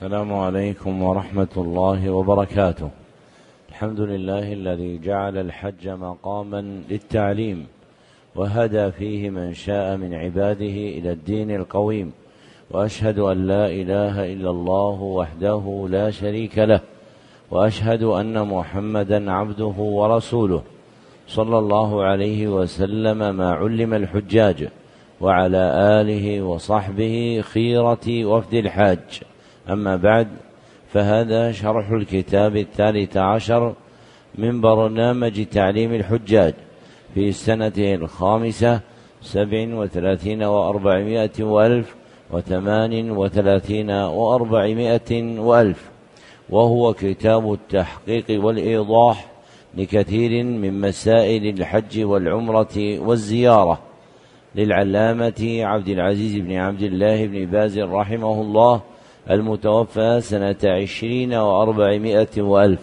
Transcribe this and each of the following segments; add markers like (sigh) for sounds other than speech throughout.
السلام عليكم ورحمة الله وبركاته. الحمد لله الذي جعل الحج مقاما للتعليم وهدى فيه من شاء من عباده إلى الدين القويم وأشهد أن لا إله إلا الله وحده لا شريك له وأشهد أن محمدا عبده ورسوله صلى الله عليه وسلم ما علم الحجاج وعلى آله وصحبه خيرة وفد الحاج أما بعد فهذا شرح الكتاب الثالث عشر من برنامج تعليم الحجاج في سنته الخامسة سبع وثلاثين وأربعمائة وألف وثمان وثلاثين وأربعمائة وألف. وهو كتاب التحقيق والإيضاح لكثير من مسائل الحج والعمرة والزيارة. للعلامة عبد العزيز بن عبد الله بن باز رحمه الله المتوفى سنة عشرين وأربعمائة وألف.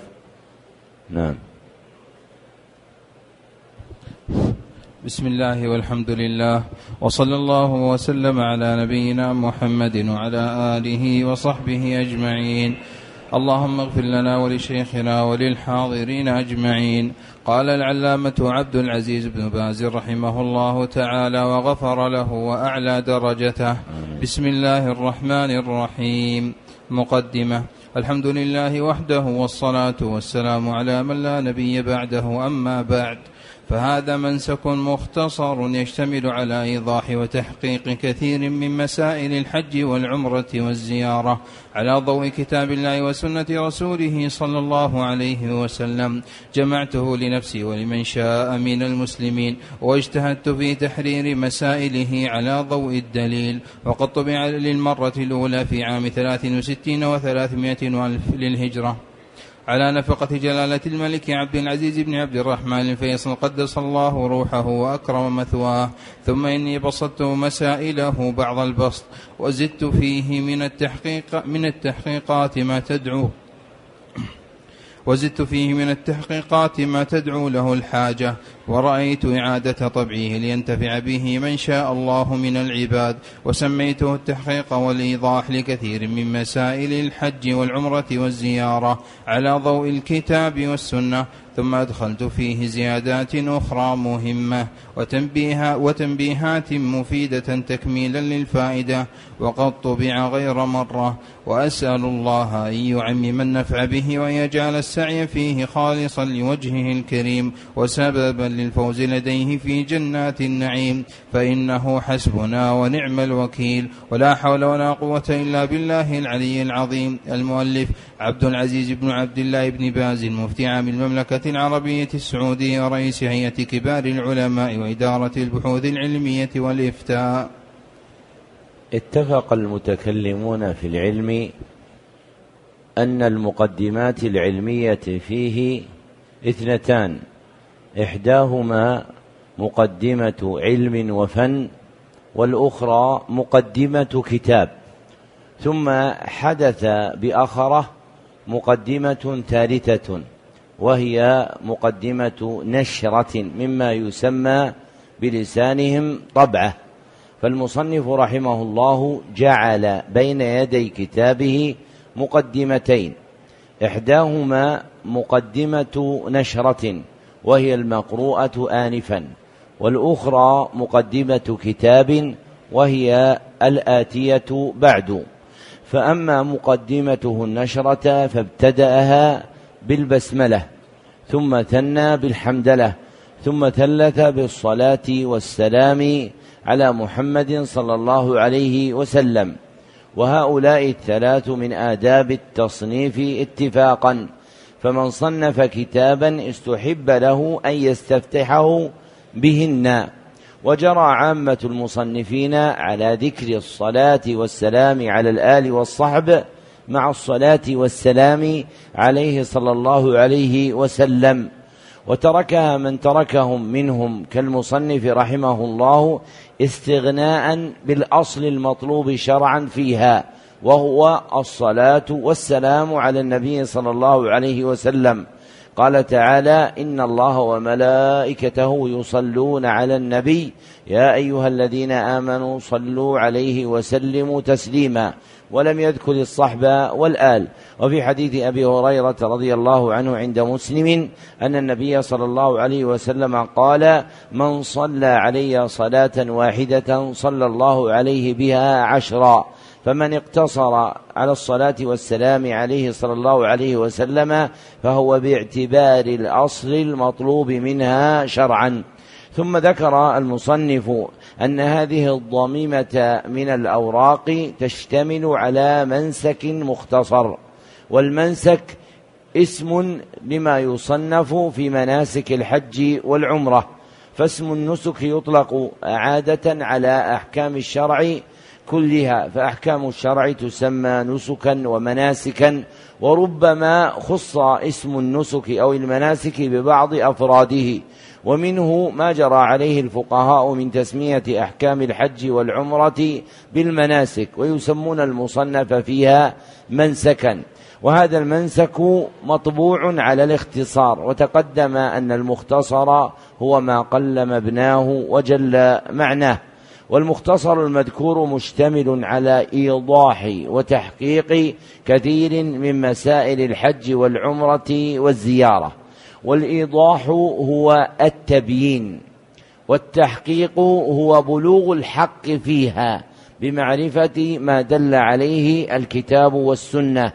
نعم. بسم الله والحمد لله وصلى الله وسلم على نبينا محمد وعلى آله وصحبه أجمعين. اللهم اغفر لنا ولشيخنا وللحاضرين أجمعين. قال العلامة عبد العزيز بن باز رحمه الله تعالى وغفر له وأعلى درجته. بسم الله الرحمن الرحيم. مقدمة. الحمد لله وحده والصلاة والسلام على من لا نبي بعده أما بعد. فهذا منسك مختصر يشتمل على إيضاح وتحقيق كثير من مسائل الحج والعمرة والزيارة على ضوء كتاب الله وسنة رسوله صلى الله عليه وسلم. جمعته لنفسي ولمن شاء من المسلمين واجتهدت في تحرير مسائله على ضوء الدليل. وقد طبع للمرة الأولى في عام ثلاث وستين وثلاثمائة وألف للهجرة. على نفقة جلالة الملك عبد العزيز بن عبد الرحمن الفيصل قدس الله روحه وأكرم مثواه. ثم إني بسطت مسائله بعض البسط وزدت فيه من التحقيق من التحقيقات ما تدعو وزدت فيه من التحقيقات ما تدعو له الحاجة. ورأيت إعادة طبعه لينتفع به من شاء الله من العباد وسميته التحقيق والإيضاح لكثير من مسائل الحج والعمرة والزيارة على ضوء الكتاب والسنة ثم أدخلت فيه زيادات أخرى مهمة وتنبيها وتنبيهات مفيدة تكميلا للفائدة وقد طبع غير مرة وأسأل الله أن يعمم النفع به وأن يجعل السعي فيه خالصا لوجهه الكريم وسببا للفوز لديه في جنات النعيم فإنه حسبنا ونعم الوكيل. ولا حول ولا قوة إلا بالله العلي العظيم. المؤلف عبد العزيز بن عبد الله بن باز مفتي عام المملكة العربية السعودية ورئيس هيئة كبار العلماء وإدارة البحوث العلمية والإفتاء. اتفق المتكلمون في العلم أن المقدمات العلمية فيه اثنتان. إحداهما مقدمة علم وفن والأخرى مقدمة كتاب. ثم حدث بأخرة مقدمة ثالثة وهي مقدمة نشرة مما يسمى بلسانهم طبعة. فالمصنف رحمه الله جعل بين يدي كتابه مقدمتين إحداهما مقدمة نشرة وهي المقروءة آنفا والأخرى مقدمة كتاب وهي الآتية بعد. فأما مقدمته النشرة فابتدأها بالبسملة ثم ثنى بالحمدلة ثم ثلث بالصلاة والسلام على محمد صلى الله عليه وسلم. وهؤلاء الثلاث من آداب التصنيف اتفاقا. فمن صنف كتابا استحب له أن يستفتحه بهن. وجرى عامة المصنفين على ذكر الصلاة والسلام على الآل والصحب مع الصلاة والسلام عليه صلى الله عليه وسلم. وتركها من تركهم منهم كالمصنف رحمه الله استغناء بالأصل المطلوب شرعا فيها. وهو الصلاة والسلام على النبي صلى الله عليه وسلم. قال تعالى إن الله وملائكته يصلون على النبي. يا أيها الذين آمنوا صلوا عليه وسلموا تسليما. ولم يذكر الصحب والآل. وفي حديث أبي هريرة رضي الله عنه عند مسلم أن النبي صلى الله عليه وسلم قال من صلى علي صلاة واحدة صلى الله عليه بها عشرا فمن اقتصر على الصلاة والسلام عليه صلى الله عليه وسلم فهو باعتبار الأصل المطلوب منها شرعا. ثم ذكر المصنف أن هذه الضميمة من الأوراق تشتمل على منسك مختصر والمنسك اسم لما يصنف في مناسك الحج والعمرة فاسم النسك يطلق عادة على أحكام الشرع كلها فأحكام الشرع تسمى نسكا ومناسكا وربما خص اسم النسك أو المناسك ببعض أفراده. ومنه ما جرى عليه الفقهاء من تسمية أحكام الحج والعمرة بالمناسك ويسمون المصنف فيها منسكا. وهذا المنسك مطبوع على الاختصار وتقدم أن المختصر هو ما قل مبناه وجل معناه. والمختصر المذكور مشتمل على إيضاح وتحقيق كثير من مسائل الحج والعمرة والزيارة. والإيضاح هو التبيين والتحقيق هو بلوغ الحق فيها بمعرفة ما دل عليه الكتاب والسنة.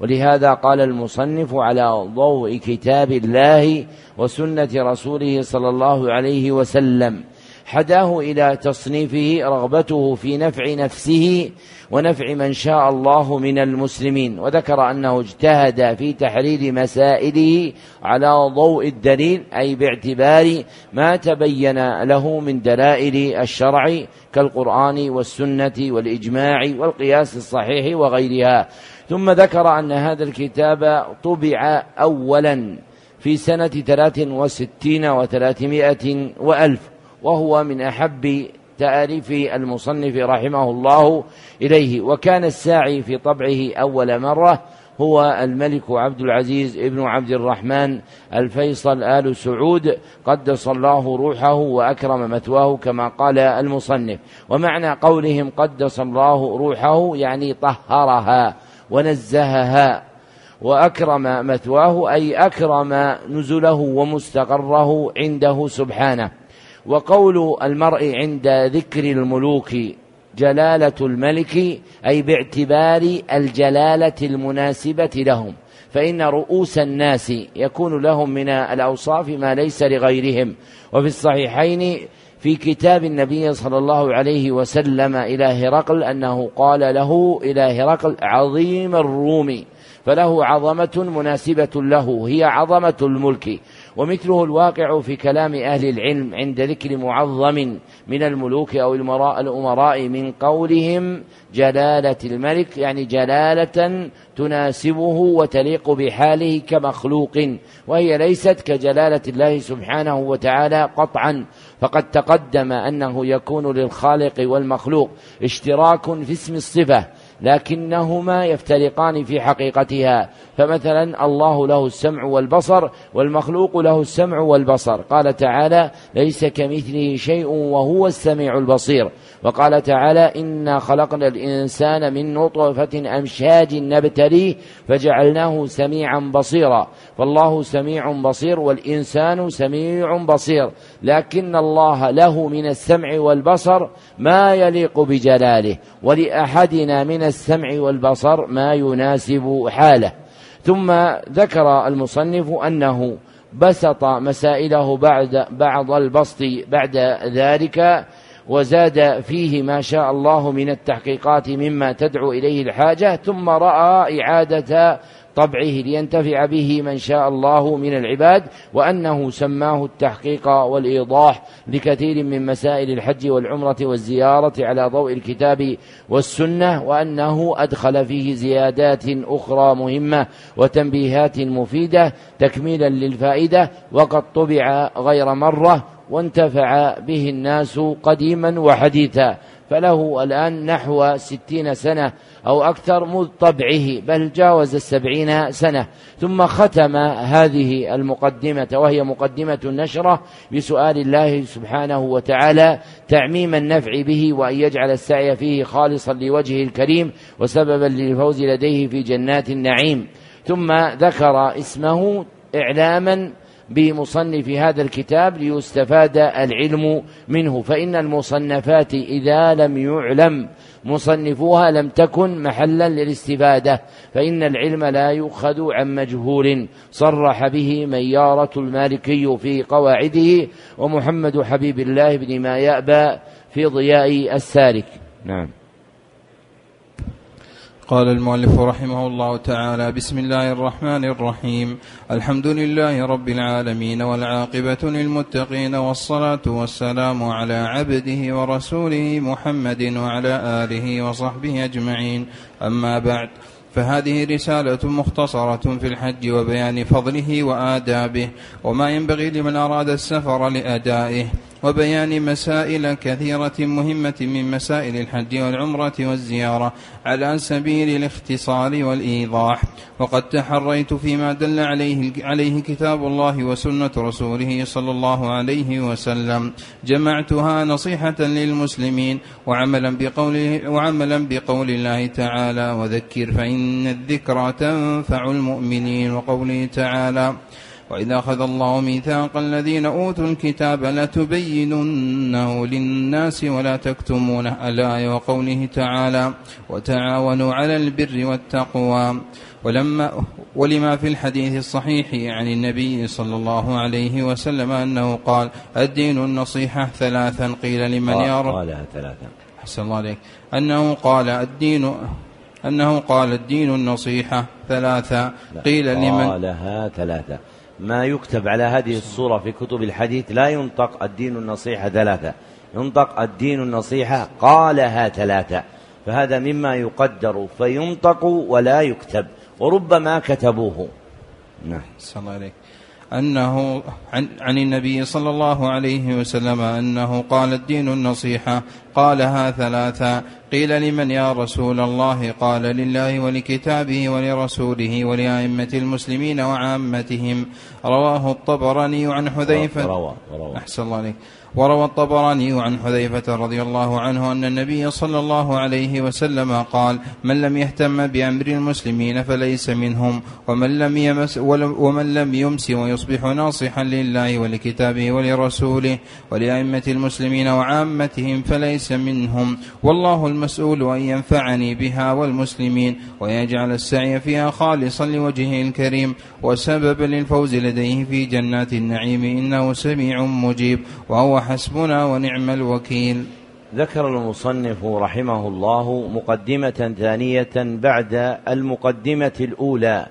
ولهذا قال المصنف على ضوء كتاب الله وسنة رسوله صلى الله عليه وسلم حداه إلى تصنيفه رغبته في نفع نفسه ونفع من شاء الله من المسلمين. وذكر أنه اجتهد في تحرير مسائله على ضوء الدليل أي باعتبار ما تبين له من دلائل الشرع كالقرآن والسنة والإجماع والقياس الصحيح وغيرها. ثم ذكر أن هذا الكتاب طبع أولا في سنة ثلاث وستين وثلاثمائة وألف. وهو من أحب تآليف المصنف رحمه الله إليه وكان الساعي في طبعه أول مرة هو الملك عبد العزيز ابن عبد الرحمن الفيصل آل سعود قدس الله روحه وأكرم مثواه كما قال المصنف. ومعنى قولهم قدس الله روحه يعني طهرها ونزهها وأكرم مثواه أي أكرم نزله ومستقره عنده سبحانه. وقول المرء عند ذكر الملوك جلالة الملك أي باعتبار الجلالة المناسبة لهم. فإن رؤوس الناس يكون لهم من الأوصاف ما ليس لغيرهم. وفي الصحيحين في كتاب النبي صلى الله عليه وسلم إلى هرقل أنه قال له إلى هرقل عظيم الروم فله عظمة مناسبة له هي عظمة الملك. ومثله الواقع في كلام أهل العلم عند ذكر معظم من الملوك أو الأمراء من قولهم جلالة الملك يعني جلالة تناسبه وتليق بحاله كمخلوق وهي ليست كجلالة الله سبحانه وتعالى قطعا. فقد تقدم أنه يكون للخالق والمخلوق اشتراك في اسم الصفة لكنهما يفترقان في حقيقتها. فمثلا الله له السمع والبصر والمخلوق له السمع والبصر. قال تعالى ليس كمثله شيء وهو السميع البصير. وقال تعالى إنا خلقنا الإنسان من نطفة أمشاج نبتليه فجعلناه سميعا بصيرا. فالله سميع بصير والإنسان سميع بصير. لكن الله له من السمع والبصر ما يليق بجلاله ولأحدنا من السمع والبصر ما يناسب حاله. ثم ذكر المصنف أنه بسط مسائله بعد بعض البسط بعد ذلك وزاد فيه ما شاء الله من التحقيقات مما تدعو إليه الحاجة ثم رأى إعادة طبعه لينتفع به من شاء الله من العباد وأنه سماه التحقيق والإيضاح لكثير من مسائل الحج والعمرة والزيارة على ضوء الكتاب والسنة وأنه أدخل فيه زيادات أخرى مهمة وتنبيهات مفيدة تكميلا للفائدة وقد طبع غير مرة وانتفع به الناس قديما وحديثا. فله الآن نحو ستين سنة أو أكثر مذ طبعه بل جاوز السبعين سنة. ثم ختم هذه المقدمة وهي مقدمة النشرة بسؤال الله سبحانه وتعالى تعميم النفع به وأن يجعل السعي فيه خالصا لوجهه الكريم وسببا للفوز لديه في جنات النعيم. ثم ذكر اسمه إعلاما بمصنف هذا الكتاب ليستفاد العلم منه فإن المصنفات إذا لم يعلم مصنفوها لم تكن محلا للاستفادة فإن العلم لا يؤخذ عن مجهول. صرح به ميارة المالكي في قواعده ومحمد حبيب الله بن ما يأبى في ضياء السالك نعم. قال المؤلف رحمه الله تعالى بسم الله الرحمن الرحيم. الحمد لله رب العالمين والعاقبة للمتقين والصلاة والسلام على عبده ورسوله محمد وعلى آله وصحبه أجمعين. أما بعد فهذه رسالة مختصرة في الحج وبيان فضله وآدابه وما ينبغي لمن أراد السفر لأدائه. وبيان مسائل كثيرة مهمة من مسائل الحج والعمرة والزيارة على سبيل الاختصار والإيضاح. وقد تحريت فيما دل عليه, عليه كتاب الله وسنة رسوله صلى الله عليه وسلم. جمعتها نصيحة للمسلمين وعملا بقول, وعملا بقول الله تعالى وذكر فإن الذكرى تنفع المؤمنين وقوله تعالى وإذا أخذ الله ميثاق الذين أوتوا الكتاب لتبيننه للناس ولا تكتمونه الآية وقوله تعالى وتعاونوا على البر والتقوى. ولما ولما في الحديث الصحيح عن النبي صلى الله عليه وسلم أنه قال الدين النصيحة ثلاثا قيل لمن يا رب قالها ثلاثا. أحسن الله عليك. أنه قال الدين أنه قال الدين النصيحة ثلاثة قيل لمن قالها ثلاثة ما يكتب على هذه الصورة في كتب الحديث لا ينطق الدين النصيحة ثلاثة. ينطق الدين النصيحة قالها ثلاثة. فهذا مما يقدر فينطق ولا يكتب. وربما كتبوه. نعم. الله عليك. أنه عن, عن النبي صلى الله عليه وسلم أنه قال الدين النصيحة قالها ثلاثا قيل لمن يا رسول الله؟ قال لله ولكتابه ولرسوله ولأئمة المسلمين وعامتهم. رواه الطبراني عن حذيفة. روى روى أحسن الله عليك. وروى الطبراني عن حذيفة رضي الله عنه أن النبي صلى الله عليه وسلم قال من لم يهتم بأمر المسلمين فليس منهم ومن لم يمس ومن لم يمس ويصبح ناصحا لله ولكتابه ولرسوله ولأئمة المسلمين وعامتهم فليس منهم والله المسؤول أن ينفعني بها والمسلمين ويجعل السعي فيها خالصا لوجهه الكريم وسببا للفوز لديه في جنات النعيم إنه سميع مجيب وهو حسبنا ونعم الوكيل. ذكر المصنف رحمه الله مقدمة ثانية بعد المقدمة الأولى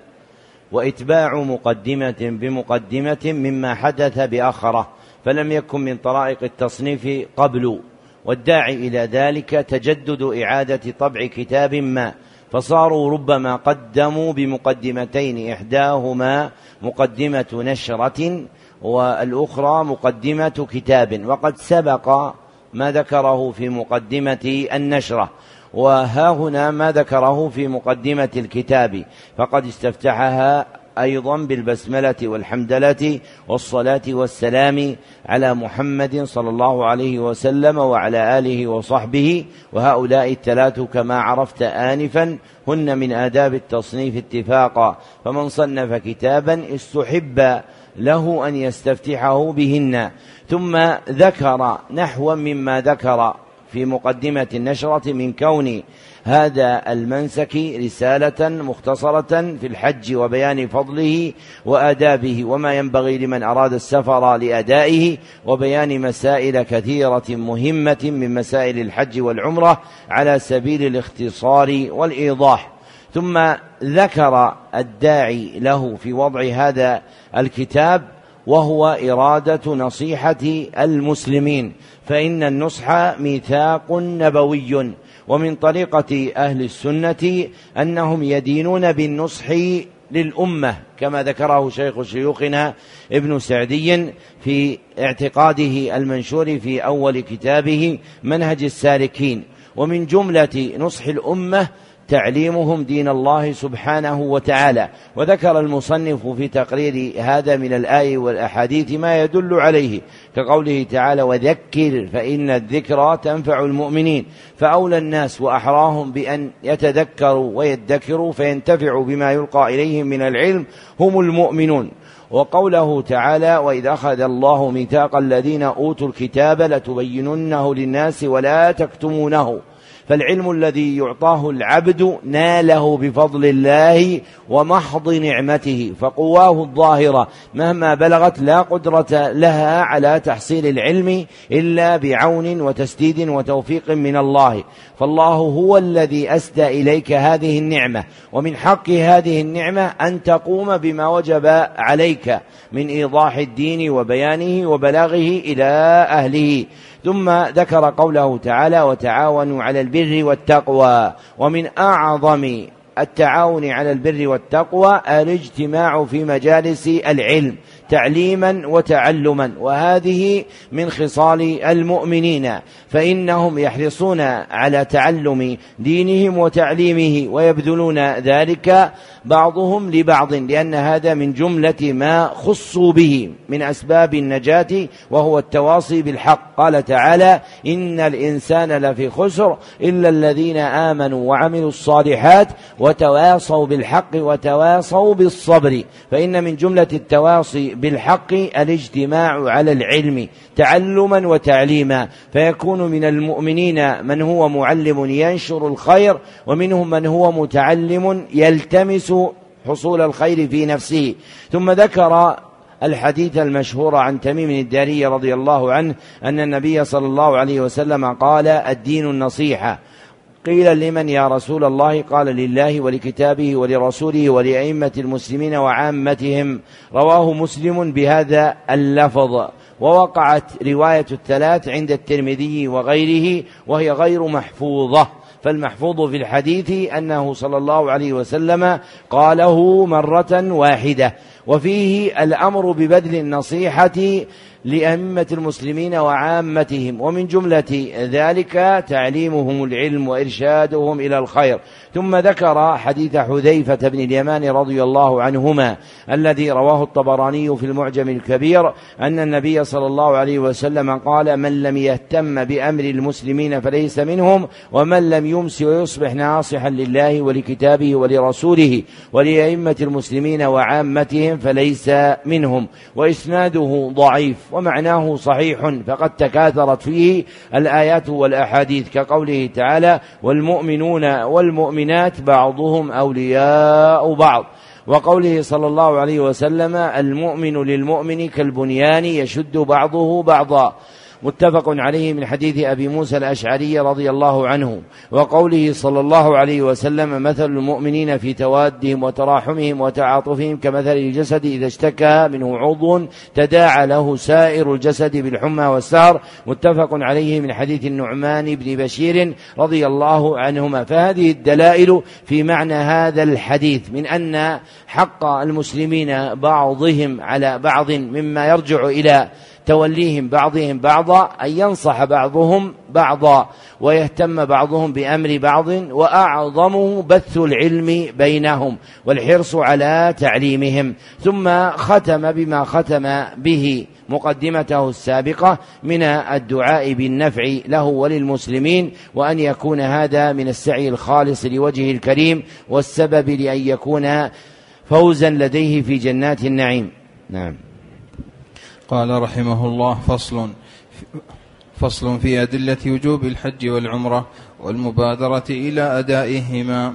وإتباع مقدمة بمقدمة مما حدث بآخرة فلم يكن من طرائق التصنيف قبل والداعي إلى ذلك تجدد إعادة طبع كتاب ما فصاروا ربما قدموا بمقدمتين إحداهما مقدمة نشرة والأخرى مقدمة كتاب وقد سبق ما ذكره في مقدمة النشرة وها هنا ما ذكره في مقدمة الكتاب فقد استفتحها أيضا بالبسملة والحمدلة والصلاة والسلام على محمد صلى الله عليه وسلم وعلى آله وصحبه وهؤلاء الثلاث كما عرفت آنفا هن من آداب التصنيف اتفاقا فمن صنف كتابا استحب له أن يستفتحه بهن ثم ذكر نحوا مما ذكر في مقدمة النشرة من كون هذا المنسك رسالة مختصرة في الحج وبيان فضله وآدابه وما ينبغي لمن أراد السفر لأدائه وبيان مسائل كثيرة مهمة من مسائل الحج والعمرة على سبيل الاختصار والإيضاح. ثم ذكر الداعي له في وضع هذا الكتاب وهو إرادة نصيحة المسلمين فإن النصح ميثاق نبوي ومن طريقة أهل السنة أنهم يدينون بالنصح للأمة كما ذكره شيخ شيوخنا ابن سعدي في اعتقاده المنشور في أول كتابه منهج السالكين. ومن جملة نصح الأمة تعليمهم دين الله سبحانه وتعالى. وذكر المصنف في تقرير هذا من الآية والأحاديث ما يدل عليه كقوله تعالى وذكر فإن الذكرى تنفع المؤمنين فأولى الناس وأحراهم بأن يتذكروا ويدكروا فينتفعوا بما يلقى إليهم من العلم هم المؤمنون. وقوله تعالى وإذا أخذ الله ميثاق الذين أوتوا الكتاب لتبيننه للناس ولا تكتمونه فالعلم الذي يعطاه العبد ناله بفضل الله ومحض نعمته فقواه الظاهرة. مهما بلغت لا قدرة لها على تحصيل العلم إلا بعون وتسديد وتوفيق من الله. فالله هو الذي أسدى إليك هذه النعمة ومن حق هذه النعمة أن تقوم بما وجب عليك من إيضاح الدين وبيانه وبلاغه إلى أهله. ثم ذكر قوله تعالى وتعاونوا على البر والتقوى ومن أعظم التعاون على البر والتقوى الاجتماع في مجالس العلم. تعليما وتعلما وهذه من خصال المؤمنين فإنهم يحرصون على تعلم دينهم وتعليمه ويبذلون ذلك بعضهم لبعض لأن هذا من جملة ما خصوا به من أسباب النجاة وهو التواصي بالحق. قال تعالى إن الإنسان لفي خسر إلا الذين آمنوا وعملوا الصالحات وتواصوا بالحق وتواصوا بالصبر. فإن من جملة التواصي بالحق الاجتماع على العلم تعلما وتعليما فيكون من المؤمنين من هو معلم ينشر الخير ومنهم من هو متعلم يلتمس حصول الخير في نفسه. ثم ذكر الحديث المشهور عن تميم الداري رضي الله عنه أن النبي صلى الله عليه وسلم قال الدين النصيحة. قيل لمن يا رسول الله؟ قال لله ولكتابه ولرسوله ولأئمة المسلمين وعامتهم. رواه مسلم بهذا اللفظ. ووقعت رواية الثلاث عند الترمذي وغيره وهي غير محفوظة. فالمحفوظ في الحديث أنه صلى الله عليه وسلم قاله مرة واحدة. وفيه الأمر ببذل النصيحة لأئمة المسلمين وعامتهم ومن جملة ذلك تعليمهم العلم وإرشادهم إلى الخير. ثم ذكر حديث حذيفة بن اليمان رضي الله عنهما الذي رواه الطبراني في المعجم الكبير أن النبي صلى الله عليه وسلم قال من لم يهتم بأمر المسلمين فليس منهم ومن لم يمس ويصبح ناصحا لله ولكتابه ولرسوله ولأئمة المسلمين وعامتهم فليس منهم. وإسناده ضعيف. ومعناه صحيح فقد تكاثرت فيه الآيات والأحاديث كقوله تعالى والمؤمنون والمؤمنات بعضهم أولياء بعض. وقوله صلى الله عليه وسلم المؤمن للمؤمن كالبنيان يشد بعضه بعضا. متفق عليه من حديث أبي موسى الأشعري رضي الله عنه وقوله صلى الله عليه وسلم مثل المؤمنين في توادهم وتراحمهم وتعاطفهم كمثل الجسد إذا اشتكى منه عضو تداعى له سائر الجسد بالحمى والسهر متفق عليه من حديث النعمان بن بشير رضي الله عنهما. فهذه الدلائل في معنى هذا الحديث من أن حق المسلمين بعضهم على بعض مما يرجع إلى توليهم بعضهم بعضا أن ينصح بعضهم بعضا ويهتم بعضهم بأمر بعض وأعظمه بث العلم بينهم والحرص على تعليمهم. ثم ختم بما ختم به مقدمته السابقة من الدعاء بالنفع له وللمسلمين وأن يكون هذا من السعي الخالص لوجهه الكريم والسبب لأن يكون فوزا لديه في جنات النعيم. نعم. قال رحمه الله فصل فصل في أدلة وجوب الحج والعمرة والمبادرة إلى أدائهما.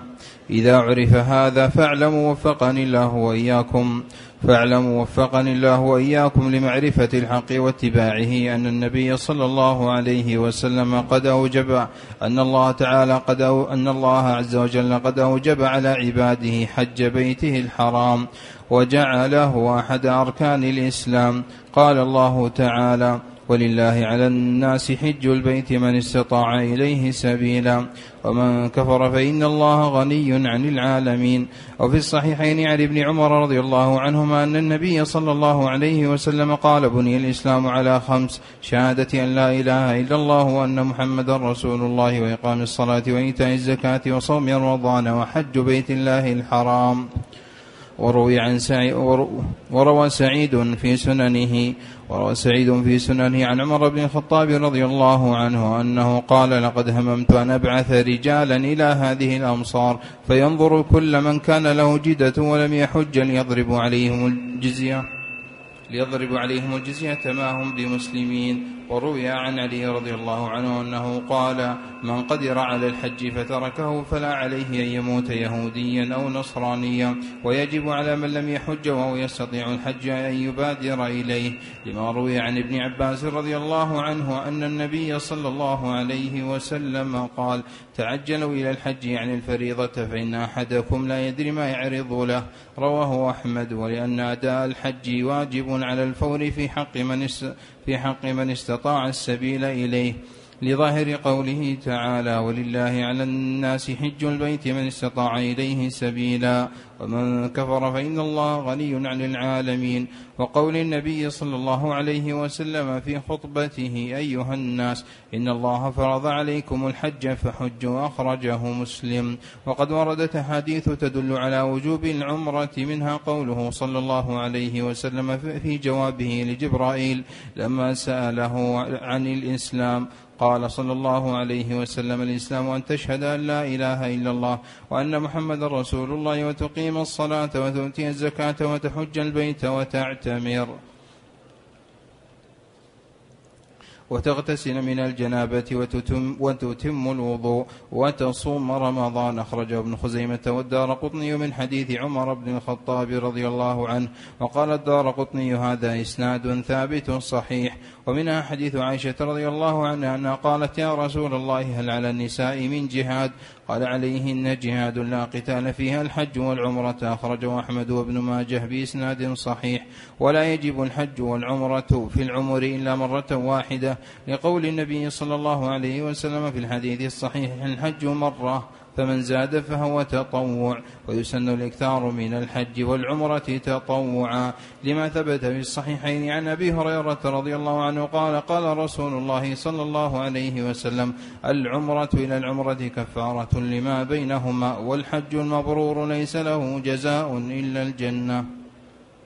إذا عرف هذا فاعلموا وفقني الله وإياكم. فاعلموا وفقني الله وإياكم لمعرفة الحق واتباعه أن النبي صلى الله عليه وسلم قد أوجب أن الله تعالى قد أن الله عز وجل قد أوجب على عباده حج بيته الحرام. وجعله أحد أركان الإسلام. قال الله تعالى ولله على الناس حج البيت من استطاع إليه سبيلا. ومن كفر فإن الله غني عن العالمين. وفي الصحيحين عن ابن عمر رضي الله عنهما أن النبي صلى الله عليه وسلم قال بني الإسلام على خمس شهادة أن لا إله إلا الله وأن محمدا رسول الله وإقام الصلاة وإيتاء الزكاة وصوم رمضان وحج بيت الله الحرام. وروي عن سعيد وروى سعيد في سننه وروى سعيد في سننه عن عمر بن الخطاب رضي الله عنه أنه قال لقد هممت أن أبعث رجالا إلى هذه الأمصار فينظر كل من كان له جدة ولم يحج ليضرب عليهم الجزية ليضرب عليهم الجزية ما هم بمسلمين. وروي عن علي رضي الله عنه أنه قال من قدر على الحج فتركه فلا عليه أن يموت يهوديا أو نصرانيا ويجب على من لم يحج وهو يستطيع الحج أن يبادر إليه. لما روي عن ابن عباس رضي الله عنه أن النبي صلى الله عليه وسلم قال تعجلوا إلى الحج يعني الفريضة فإن أحدكم لا يدري ما يعرض له. رواه أحمد ولأن أداء الحج واجب على الفور في حق من في حق من استطاع السبيل إليه. لظاهر قوله تعالى ولله على الناس حج البيت من استطاع إليه سبيلا ومن كفر فإن الله غني عن العالمين وقول النبي صلى الله عليه وسلم في خطبته أيها الناس إن الله فرض عليكم الحج فحجوا أخرجه مسلم وقد وردت أحاديث تدل على وجوب العمرة منها قوله صلى الله عليه وسلم في جوابه لجبرائيل لما سأله عن الإسلام. قال صلى الله عليه وسلم الإسلام أن تشهد أن لا إله إلا الله وأن محمد رسول الله وتقيم الصلاة وتؤتي الزكاة وتحج البيت وتعتمر. وتغتسل من الجنابة وتتم, وتتم الوضوء وتصوم رمضان. أخرجه ابن خزيمة والدار قطني من حديث عمر بن الخطاب رضي الله عنه وقال الدار قطني هذا إسناد ثابت صحيح. ومنها حديث عائشة رضي الله عنها أنها قالت يا رسول الله هل على النساء من جهاد قال عليهن جهاد لا قتال فيها الحج والعمرة. أخرجه أحمد وابن ماجه بإسناد صحيح. ولا يجب الحج والعمرة في العمر إلا مرة واحدة. لقول النبي صلى الله عليه وسلم في الحديث الصحيح الحج مرة فمن زاد فهو تطوع ويسن الإكثار من الحج والعمرة تطوعا. لما ثبت في الصحيحين عن أبي هريرة رضي الله عنه قال قال رسول الله صلى الله عليه وسلم العمرة إلى العمرة كفارة لما بينهما والحج المبرور ليس له جزاء إلا الجنة.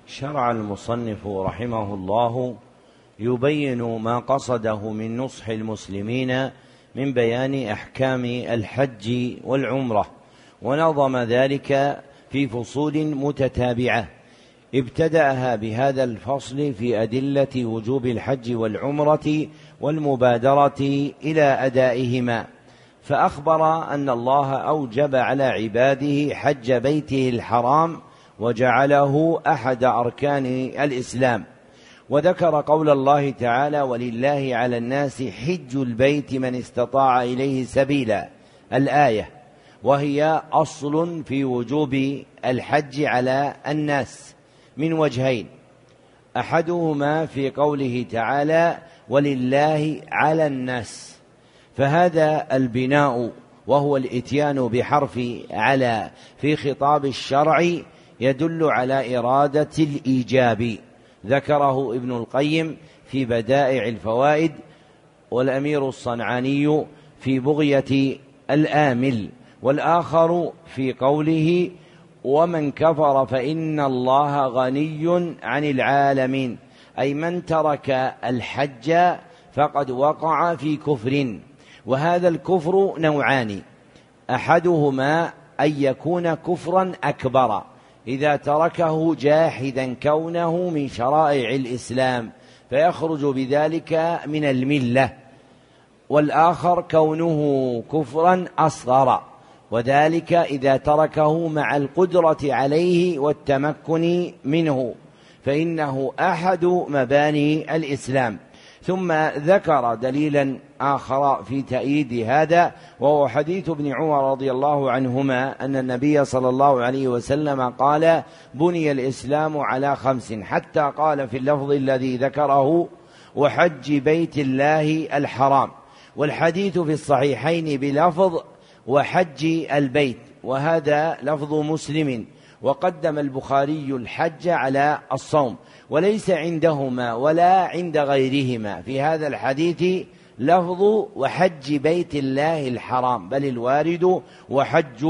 شرع المصنف رحمه الله يبين ما قصده من نصح المسلمين من بيان أحكام الحج والعمرة ونظم ذلك في فصول متتابعة. ابتدأها بهذا الفصل في أدلة وجوب الحج والعمرة والمبادرة إلى أدائهما. فأخبر أن الله أوجب على عباده حج بيته الحرام وجعله أحد أركان الإسلام. وذكر قول الله تعالى ولله على الناس حج البيت من استطاع إليه سبيلا. الآية وهي أصل في وجوب الحج على الناس. من وجهين أحدهما في قوله تعالى ولله على الناس. فهذا البناء وهو الإتيان بحرف على في خطاب الشرع يدل على إرادة الإيجاب. ذكره ابن القيم في بدائع الفوائد والأمير الصنعاني في بغية الآمل والآخر في قوله ومن كفر فإن الله غني عن العالمين أي من ترك الحج فقد وقع في كفر وهذا الكفر نوعان أحدهما أن يكون كفرا أكبر. إذا تركه جاحدا كونه من شرائع الإسلام فيخرج بذلك من الملة. والآخر كونه كفرا أصغر. وذلك إذا تركه مع القدرة عليه والتمكن منه. فإنه أحد مباني الإسلام. ثم ذكر دليلا آخر في تأييد هذا وهو حديث ابن عمر رضي الله عنهما أن النبي صلى الله عليه وسلم قال بني الإسلام على خمس حتى قال في اللفظ الذي ذكره وحج بيت الله الحرام والحديث في الصحيحين بلفظ وحج البيت وهذا لفظ مسلم وقدم البخاري الحج على الصوم. وليس عندهما ولا عند غيرهما. في هذا الحديث لفظ وحج بيت الله الحرام بل الوارد وحج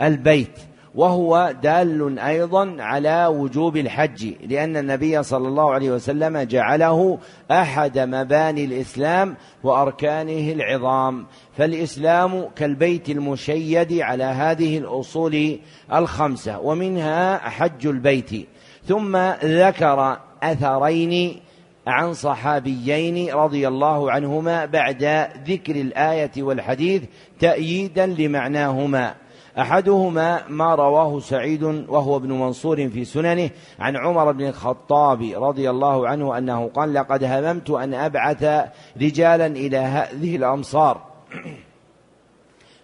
البيت وهو دال أيضا على وجوب الحج لأن النبي صلى الله عليه وسلم جعله أحد مباني الإسلام وأركانه العظام. فالإسلام كالبيت المشيد على هذه الأصول الخمسة ومنها حج البيت. ثم ذكر أثرين عن صحابيين رضي الله عنهما بعد ذكر الآية والحديث تاييدا لمعناهما. أحدهما ما رواه سعيد وهو ابن منصور في سننه عن عمر بن الخطاب رضي الله عنه أنه قال لقد هممت أن أبعث رجالا إلى هذه الأمصار.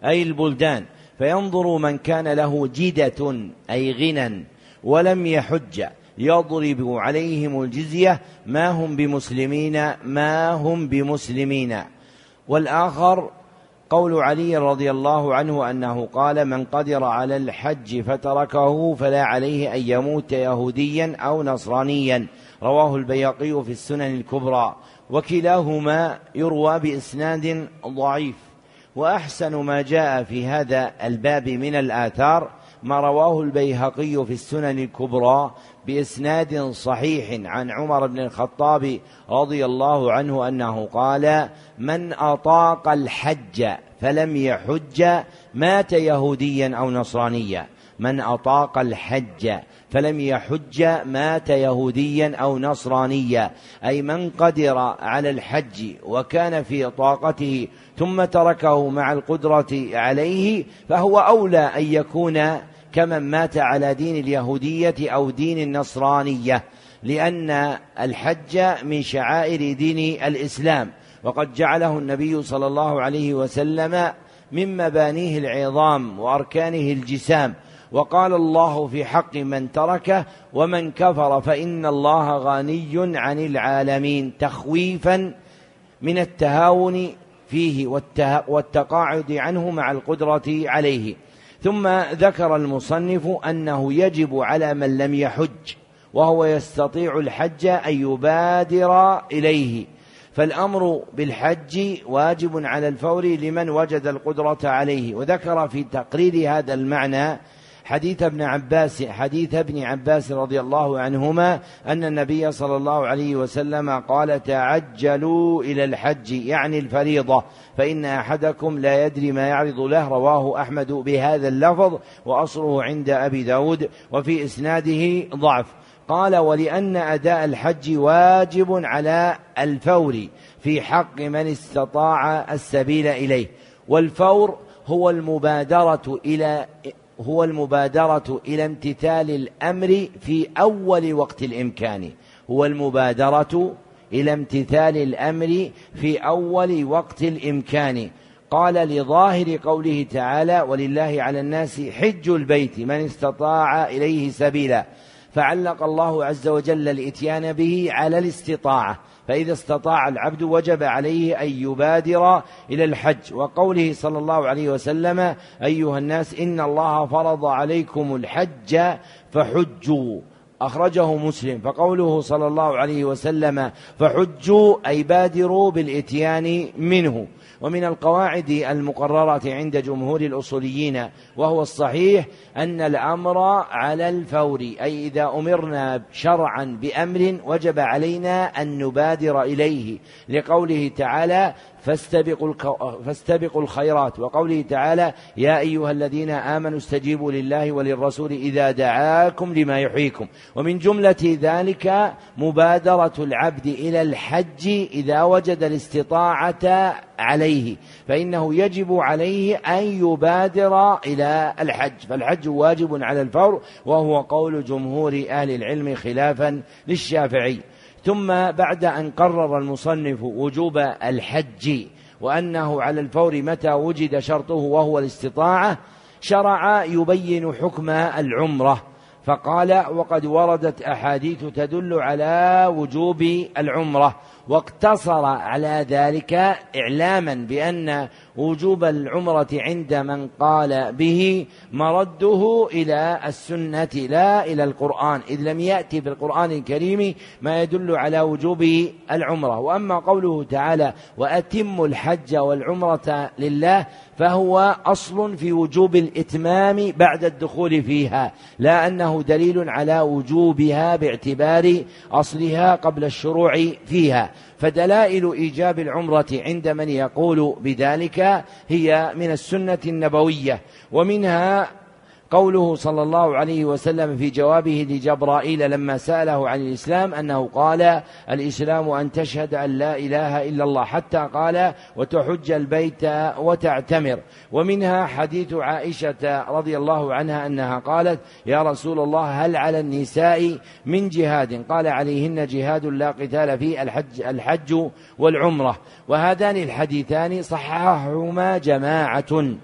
أي البلدان. فينظر من كان له جدة أي غنى ولم يحج يضرب عليهم الجزية ما هم بمسلمين ما هم بمسلمين. والآخر قول علي رضي الله عنه أنه قال من قدر على الحج فتركه فلا عليه أن يموت يهوديا أو نصرانيا رواه البياقي في السنن الكبرى. وكلاهما يروى بإسناد ضعيف. وأحسن ما جاء في هذا الباب من الآثار ما رواه البيهقي في السنن الكبرى بإسناد صحيح عن عمر بن الخطاب رضي الله عنه أنه قال من أطاق الحج فلم يحج مات يهوديا أو نصرانيا. من أطاق الحج فلم يحج مات يهوديا أو نصرانيا. أي من قدر على الحج وكان في طاقته ثم تركه مع القدرة عليه فهو أولى أن يكون كمن مات على دين اليهودية أو دين النصرانية لأن الحج من شعائر دين الإسلام. وقد جعله النبي صلى الله عليه وسلم من مبانيه العظام وأركانه الجسام. وقال الله في حق من تركه ومن كفر فإن الله غني عن العالمين. تخويفا من التهاون فيه والتقاعد عنه مع القدرة عليه. ثم ذكر المصنف أنه يجب على من لم يحج وهو يستطيع الحج أن يبادر إليه. فالأمر بالحج واجب على الفور لمن وجد القدرة عليه. وذكر في تقرير هذا المعنى حديث ابن عباس حديث ابن عباس رضي الله عنهما أن النبي صلى الله عليه وسلم قال تعجلوا إلى الحج يعني الفريضة فإن أحدكم لا يدري ما يعرض له. رواه أحمد بهذا اللفظ وأصله عند أبي داود وفي إسناده ضعف. قال ولأن أداء الحج واجب على الفور في حق من استطاع السبيل إليه والفور هو المبادرة إلى هو المبادرة إلى امتثال الأمر في أول وقت الإمكان. هو المبادرة إلى امتثال الأمر في أول وقت الإمكان. قال لظاهر قوله تعالى ولله على الناس حج البيت من استطاع إليه سبيلا فعلق الله عز وجل الإتيان به على الاستطاعة. فإذا استطاع العبد وجب عليه أن يبادر إلى الحج. وقوله صلى الله عليه وسلم أيها الناس إن الله فرض عليكم الحج فحجوا. أخرجه مسلم. فقوله صلى الله عليه وسلم فحجوا أي بادروا بالإتيان منه. ومن القواعد المقررة عند جمهور الأصوليين وهو الصحيح أن الأمر على الفور أي إذا أمرنا شرعا بأمر وجب علينا أن نبادر إليه. لقوله تعالى فاستبقوا, فاستبقوا الخيرات. وقوله تعالى يا أيها الذين آمنوا استجيبوا لله وللرسول إذا دعاكم لما يحييكم. ومن جملة ذلك مبادرة العبد إلى الحج إذا وجد الاستطاعة عليه. فإنه يجب عليه أن يبادر إلى الحج. فالحج واجب على الفور وهو قول جمهور أهل العلم خلافا للشافعي. ثم بعد أن قرر المصنف وجوب الحج وأنه على الفور متى وجد شرطه وهو الاستطاعة شرع يبين حكم العمرة. فقال وقد وردت أحاديث تدل على وجوب العمرة واقتصر على ذلك إعلاما بأن وجوب العمرة عند من قال به مرده إلى السنة لا إلى القرآن. إذ لم يأتي في القرآن الكريم ما يدل على وجوب العمرة. وأما قوله تعالى وأتموا الحج والعمرة لله فهو أصل في وجوب الإتمام بعد الدخول فيها لا أنه دليل على وجوبها باعتبار أصلها قبل الشروع فيها. فدلائل إيجاب العمرة عند من يقول بذلك هي من السنة النبوية ومنها قوله صلى الله عليه وسلم في جوابه لجبرائيل لما سأله عن الإسلام أنه قال الإسلام أن تشهد أن لا إله إلا الله حتى قال وتحج البيت وتعتمر. ومنها حديث عائشة رضي الله عنها أنها قالت يا رسول الله هل على النساء من جهاد؟ قال عليهن جهاد لا قتال فيه الحج, الحج والعمرة. وهذان الحديثان صححهما جماعة.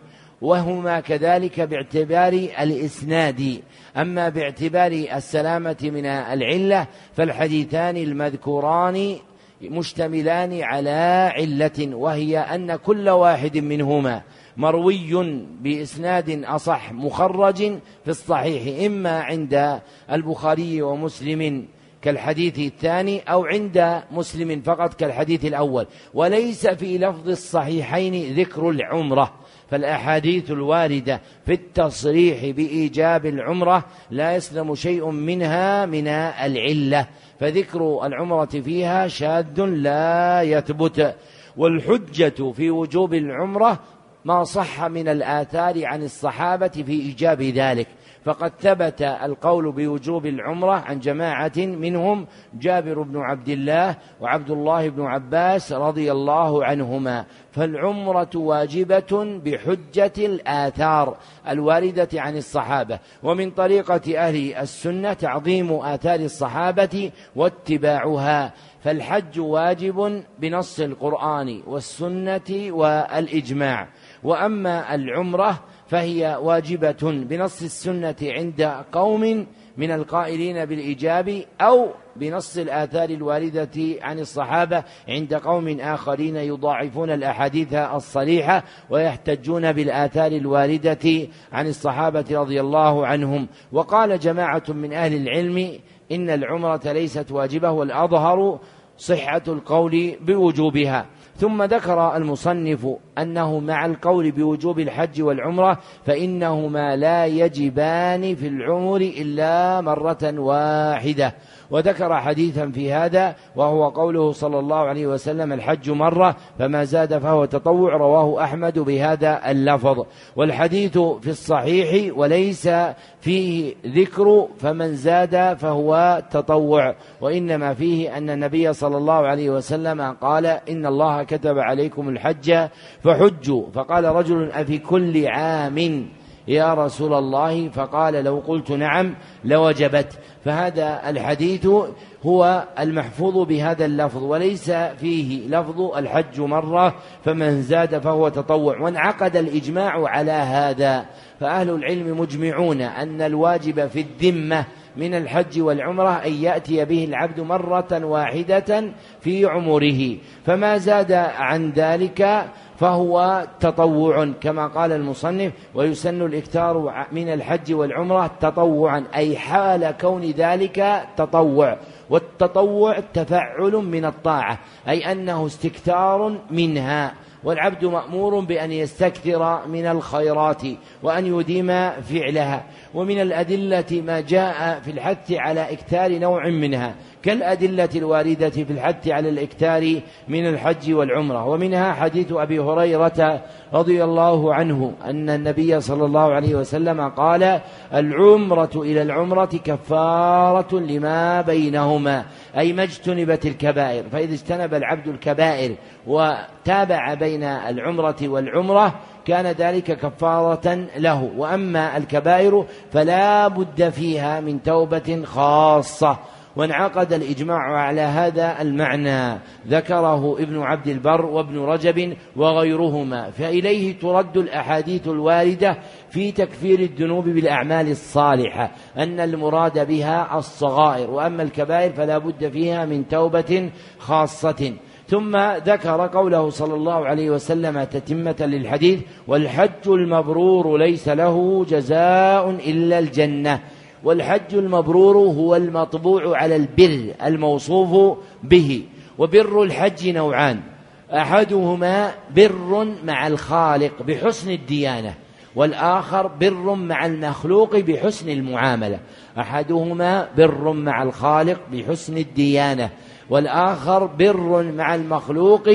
وهما كذلك باعتبار الإسناد. أما باعتبار السلامة من العلة فالحديثان المذكوران مشتملان على علة وهي أن كل واحد منهما مروي بإسناد أصح مخرج في الصحيح إما عند البخاري ومسلم كالحديث الثاني أو عند مسلم فقط كالحديث الأول. وليس في لفظ الصحيحين ذكر العمرة. فالأحاديث الواردة في التصريح بإيجاب العمرة لا يسلم شيء منها من العلة فذكر العمرة فيها شاذ لا يثبت. والحجة في وجوب العمرة ما صح من الآثار عن الصحابة في إيجاب ذلك. فقد ثبت القول بوجوب العمرة عن جماعة منهم جابر بن عبد الله وعبد الله بن عباس رضي الله عنهما. فالعمرة واجبة بحجة الآثار الواردة عن الصحابة ومن طريقة أهل السنة تعظيم آثار الصحابة واتباعها. فالحج واجب بنص القرآن والسنة والإجماع. وأما العمرة فهي واجبة بنص السنة عند قوم من القائلين بالإيجاب أو بنص الآثار الواردة عن الصحابة عند قوم آخرين يضاعفون الأحاديث الصريحة ويحتجون بالآثار الواردة عن الصحابة رضي الله عنهم. وقال جماعة من أهل العلم إن العمرة ليست واجبة والأظهر صحة القول بوجوبها. ثم ذكر المصنف أنه مع القول بوجوب الحج والعمرة فإنهما لا يجبان في العمر إلا مرة واحدة. وذكر حديثا في هذا وهو قوله صلى الله عليه وسلم الحج مرة فما زاد فهو تطوع رواه أحمد بهذا اللفظ. والحديث في الصحيح وليس فيه ذكر فمن زاد فهو تطوع. وإنما فيه أن النبي صلى الله عليه وسلم قال إن الله كتب عليكم الحج فحجوا. فقال رجل أفي كل عام يا رسول الله فقال لو قلت نعم لوجبت. فهذا الحديث هو المحفوظ بهذا اللفظ وليس فيه لفظ الحج مرة فمن زاد فهو تطوع. وانعقد الإجماع على هذا. فأهل العلم مجمعون أن الواجب في الذمة من الحج والعمرة أن يأتي به العبد مرة واحدة في عمره. فما زاد عن ذلك فهو تطوع كما قال المصنف ويسن الإكثار من الحج والعمرة تطوعا أي حال كون ذلك تطوع. والتطوع تفعل من الطاعة أي أنه استكثار منها. والعبد مأمور بأن يستكثر من الخيرات وأن يديم فعلها. ومن الأدلة ما جاء في الحث على إكثار نوع منها كالأدلة الواردة في الحث على الإكثار من الحج والعمرة. ومنها حديث أبي هريرة رضي الله عنه أن النبي صلى الله عليه وسلم قال العمرة إلى العمرة كفارة لما بينهما. أي ما اجتنبت الكبائر. فإذا اجتنب العبد الكبائر وتابع بين العمرة والعمرة كان ذلك كفارة له. وأما الكبائر فلا بد فيها من توبة خاصة. وانعقد الإجماع على هذا المعنى. ذكره ابن عبد البر وابن رجب وغيرهما. فإليه ترد الأحاديث الواردة في تكفير الذنوب بالأعمال الصالحة أن المراد بها الصغائر. وأما الكبائر فلا بد فيها من توبة خاصة. ثم ذكر قوله صلى الله عليه وسلم تتمة للحديث والحج المبرور ليس له جزاء إلا الجنة والحج المبرور هو المطبوع على البر الموصوف به وبر الحج نوعان. أحدهما بر مع الخالق بحسن الديانة والآخر بر مع المخلوق بحسن المعاملة. أحدهما بر مع الخالق بحسن الديانة والآخر بر مع المخلوق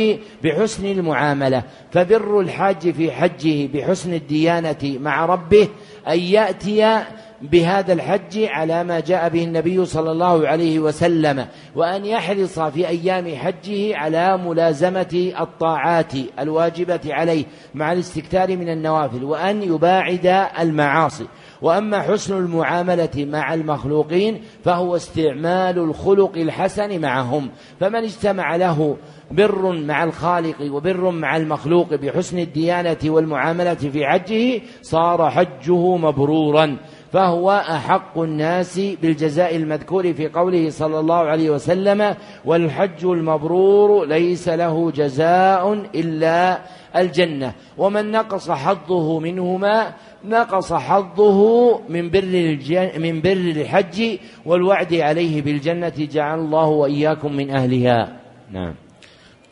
بحسن المعاملة. فبر الحاج في حجه بحسن الديانة مع ربه أن يأتي بهذا الحج على ما جاء به النبي صلى الله عليه وسلم وأن يحرص في أيام حجه على ملازمة الطاعات الواجبة عليه مع الاستكثار من النوافل وأن يباعد المعاصي. وأما حسن المعاملة مع المخلوقين فهو استعمال الخلق الحسن معهم. فمن اجتمع له بر مع الخالق وبر مع المخلوق بحسن الديانة والمعاملة في حجه صار حجه مبرورا. فهو أحق الناس بالجزاء المذكور في قوله صلى الله عليه وسلم والحج المبرور ليس له جزاء إلا الجنة. ومن نقص حظه منهما نقص حظه من بر من بر الحج والوعد عليه بالجنة. جعل الله وإياكم من أهلها. نعم.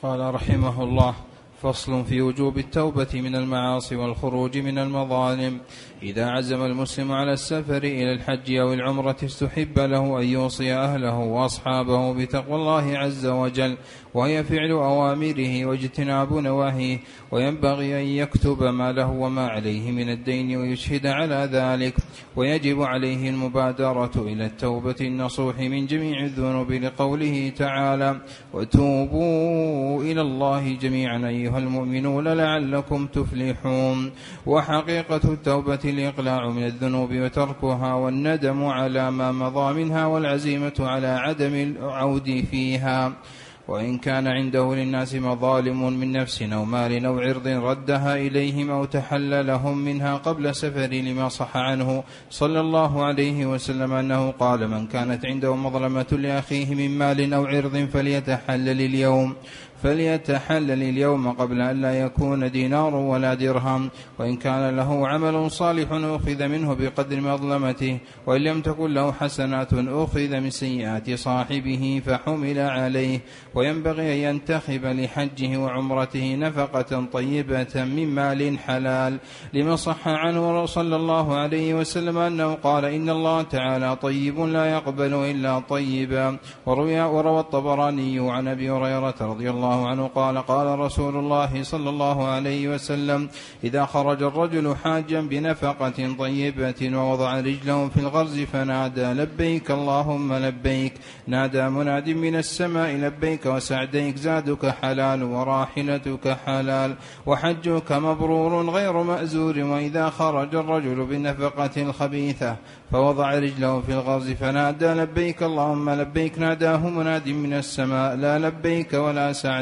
قال رحمه الله فصل في وجوب التوبة من المعاصي والخروج من المظالم. إذا عزم المسلم على السفر إلى الحج أو العمرة استحب له أن يوصي أهله وأصحابه بتقوى الله عز وجل وهي فعل أوامره واجتناب نواهيه وينبغي أن يكتب ما له وما عليه من الدين ويشهد على ذلك ويجب عليه المبادرة إلى التوبة النصوح من جميع الذنوب لقوله تعالى وتوبوا إلى الله جميعا أيها المؤمنون لعلكم تفلحون وحقيقة التوبة الإقلاع من الذنوب وتركها والندم على ما مضى منها والعزيمة على عدم العود فيها. وإن كان عنده للناس مظالم من نفس أو مال أو عرض ردها إليهم أو تحل لهم منها قبل سفر لما صح عنه صلى الله عليه وسلم أنه قال من كانت عنده مظلمة لأخيه من مال أو عرض فليتحلل اليوم. فليتحلل اليوم قبل أن لا يكون دينار ولا درهم وإن كان له عمل صالح أخذ منه بقدر مظلمته وإن لم تكن له حسنات أخذ من سيئات صاحبه فحمل عليه. وينبغي أن ينتخب لحجه وعمرته نفقة طيبة من مال حلال لما صح عنه صلى الله عليه وسلم أنه قال إن الله تعالى طيب لا يقبل إلا طيبا. وروى الطبراني عن أبي هريرة رضي الله الله عنه قال قال رسول الله صلى الله عليه وسلم إذا خرج الرجل حاجا بنفقة طيبة ووضع رجله في الغرز فنادى لبيك اللهم لبيك. نادى مناد من السماء لبيك وسعديك زادك حلال وراحلتك حلال وحجك مبرور غير مأزور وإذا خرج الرجل بالنفقة الخبيثة فوضع رجله في الغرز فنادى لبيك اللهم لبيك. ناداه مناد من السماء لا لبيك ولا سعديك.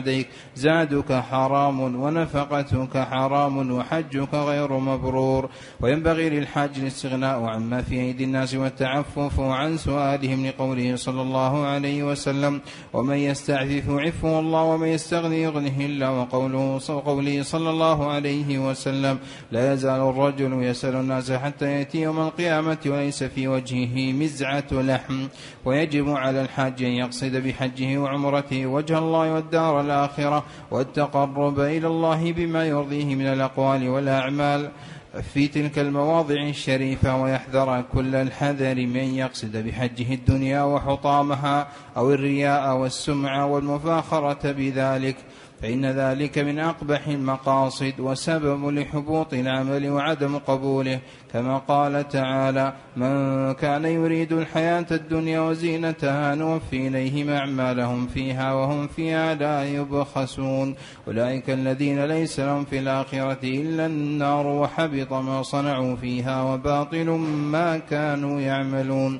زادك حرام ونفقتك حرام وحجك غير مبرور. وينبغي للحاج الاستغناء عما في أيدي الناس والتعفف عن سؤالهم لقوله صلى الله عليه وسلم ومن يستعفف عفه الله ومن يستغني يغنه الله وقوله وقوله صلى الله عليه وسلم لا يزال الرجل يسأل الناس حتى يأتي يوم القيامة وليس ليس في وجهه مزعة لحم. ويجب على الحاج أن يقصد بحجه وعمرته وجه الله والدار الآخرة والتقرب إلى الله بما يرضيه من الأقوال والأعمال. في تلك المواضع الشريفة ويحذر كل الحذر من يقصد بحجه الدنيا وحطامها أو الرياء والسمعة والمفاخرة بذلك. فإن ذلك من أقبح المقاصد وسبب لحبوط العمل وعدم قبوله. كما قال تعالى من كان يريد الحياة الدنيا وزينتها نوفي إليهم أعمالهم فيها وهم فيها لا يبخسون. أولئك الذين ليس لهم في الآخرة إلا النار وحبط ما صنعوا فيها وباطل ما كانوا يعملون.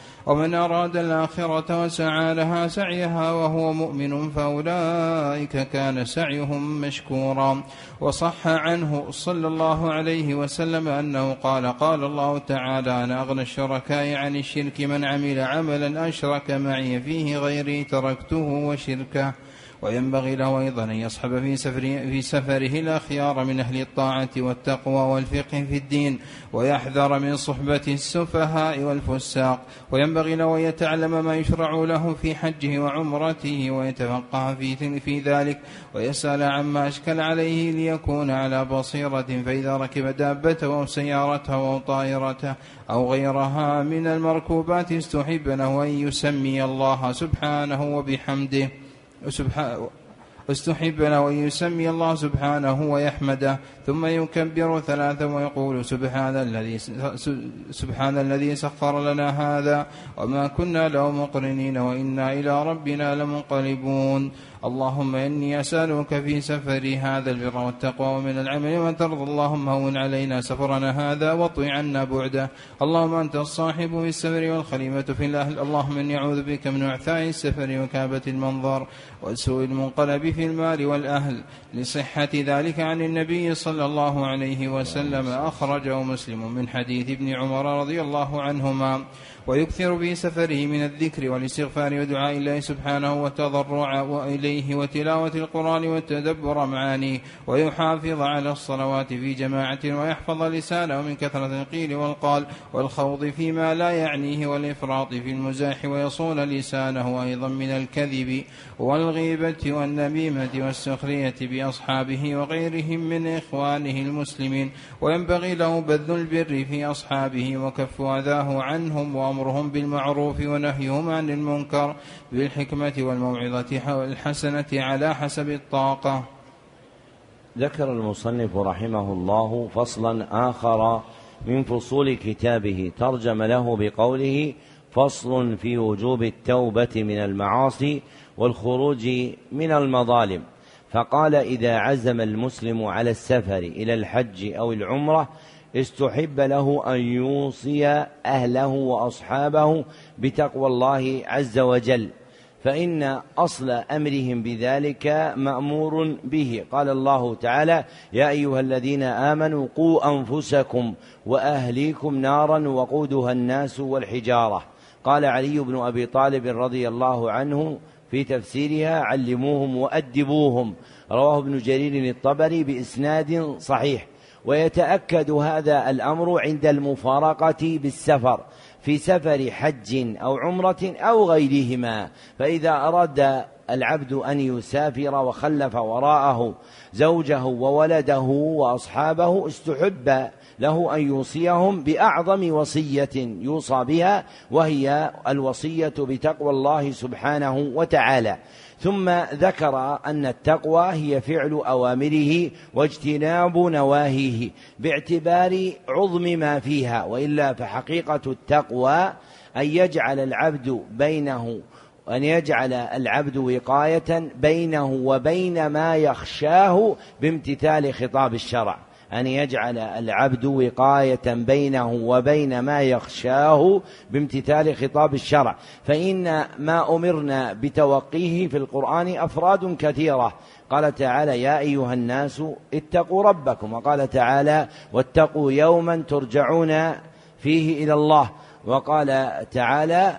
ومن أراد الآخرة وسعى لها سعيها وهو مؤمن فأولئك كان سعيهم مشكورا. وصح عنه صلى الله عليه وسلم أنه قال قال الله تعالى أنا أغنى الشركاء عن الشرك من عمل عملا أشرك معي فيه غيري تركته وشركه. وينبغي له أيضا أن يصحب في, سفر في سفره الأخيار من أهل الطاعة والتقوى والفقه في الدين ويحذر من صحبة السفهاء والفساق. وينبغي له أن يتعلم ما يشرع له في حجه وعمرته ويتفقه في, في ذلك. ويسأل عما أشكل عليه ليكون على بصيرة فإذا ركب دابته أو سيارته أو طائرته أو غيرها من المركوبات استحب له أن يسمي الله سبحانه وبحمده. سبحانه استحب له أن يسمي الله سبحانه ويحمده ثم يكبر ثلاثا ويقول سبحان الذي سبحان الذي سخر لنا هذا وما كنا له مقرنين وإنا إلى ربنا لمنقلبون. اللهم إني أسألك في سفري هذا البر والتقوى ومن العمل ما ترضى. اللهم هون علينا سفرنا هذا واطوي عنا بعده. اللهم أنت الصاحب في السفر والخليفة في الأهل. اللهم إني أعوذ بك من اعثاء السفر وكابة المنظر وسوء المنقلب في المال والأهل. لصحة ذلك عن النبي صلى الله عليه وسلم أخرجه مسلم من حديث ابن عمر رضي الله عنهما ويكثر في سفره من الذكر والاستغفار ودعاء الله سبحانه والتضرع وإليه وتلاوة القرآن والتدبر معانيه ويحافظ على الصلوات في جماعة ويحفظ لسانه من كثرة القيل والقال والخوض فيما لا يعنيه والإفراط في المزاح ويصون لسانه أيضا من الكذب والغيبة والنميمة والسخرية بأصحابه وغيرهم من إخوانه المسلمين وينبغي له بذل البر في أصحابه وكف أذاه عنهم وأمرهم بالمعروف ونهيهم عن المنكر بالحكمة والموعظة الحسنة على حسب الطاقة. ذكر المصنف رحمه الله فصلا آخر من فصول كتابه ترجم له بقوله فصل في وجوب التوبة من المعاصي والخروج من المظالم. فقال إذا عزم المسلم على السفر إلى الحج أو العمرة استحب له أن يوصي أهله وأصحابه بتقوى الله عز وجل. فإن أصل أمرهم بذلك مأمور به. قال الله تعالى يا أيها الذين آمنوا قوا أنفسكم وأهليكم نارا وقودها الناس والحجارة. قال علي بن أبي طالب رضي الله عنه في تفسيرها علموهم وأدبوهم. رواه ابن جرير الطبري بإسناد صحيح. ويتأكد هذا الأمر عند المفارقة بالسفر في سفر حج أو عمرة أو غيرهما. فإذا أراد العبد أن يسافر وخلف وراءه زوجه وولده وأصحابه استحب له أن يوصيهم بأعظم وصية يوصى بها وهي الوصية بتقوى الله سبحانه وتعالى. ثم ذكر أن التقوى هي فعل أوامره واجتناب نواهيه باعتبار عظم ما فيها وإلا فحقيقة التقوى أن يجعل العبد بينه أن يجعل العبد وقاية بينه وبين ما يخشاه بامتثال خطاب الشرع. أن يجعل العبد وقاية بينه وبين ما يخشاه بامتثال خطاب الشرع. فإن ما أمرنا بتوقيه في القرآن أفراد كثيرة. قال تعالى يا أيها الناس اتقوا ربكم. وقال تعالى واتقوا يوما ترجعون فيه إلى الله. وقال تعالى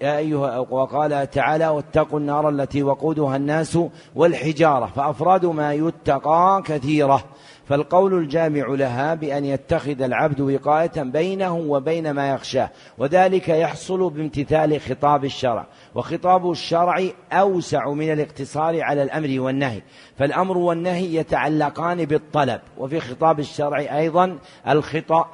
يا أيها وقال تعالى واتقوا النار التي وقودها الناس والحجارة. فأفراد ما يتقى كثيرة. فالقول الجامع لها بأن يتخذ العبد وقاية بينه وبين ما يخشاه وذلك يحصل بامتثال خطاب الشرع وخطاب الشرع أوسع من الاقتصار على الأمر والنهي فالأمر والنهي يتعلقان بالطلب وفي خطاب الشرع أيضا الخطاب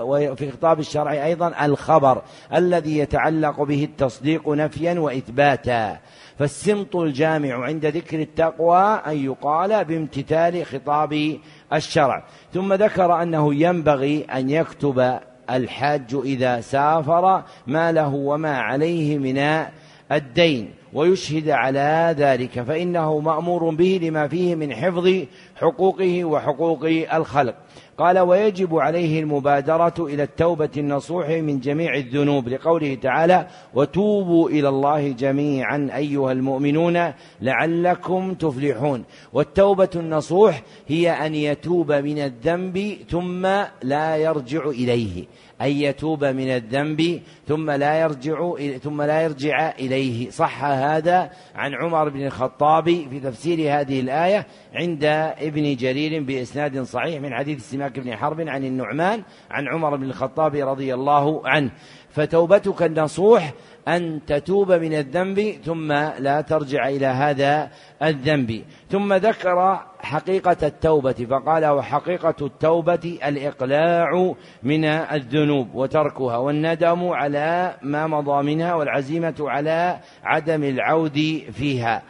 وفي خطاب الشرع أيضا الخبر الذي يتعلق به التصديق نفيا وإثباتا. فالسمط الجامع عند ذكر التقوى أن يقال بامتثال خطاب الشرع. ثم ذكر أنه ينبغي أن يكتب الحاج إذا سافر ما له وما عليه من الدين ويشهد على ذلك فإنه مأمور به لما فيه من حفظ حقوقه وحقوق الخلق. قال ويجب عليه المبادرة إلى التوبة النصوح من جميع الذنوب لقوله تعالى وتوبوا إلى الله جميعا أيها المؤمنون لعلكم تفلحون. والتوبة النصوح هي أن يتوب من الذنب ثم لا يرجع إليه. أن يتوب من الذنب ثم لا يرجع ثم لا يرجع إليه. صح هذا عن عمر بن الخطاب في تفسير هذه الآية عند ابن جرير بإسناد صحيح من حديث سماك بن حرب عن النعمان عن عمر بن الخطاب رضي الله عنه. فتوبتك النصوح أن تتوب من الذنب ثم لا ترجع إلى هذا الذنب. ثم ذكر حقيقة التوبة فقال وحقيقة التوبة الإقلاع من الذنوب وتركها والندم على ما مضى منها والعزيمة على عدم العود فيها.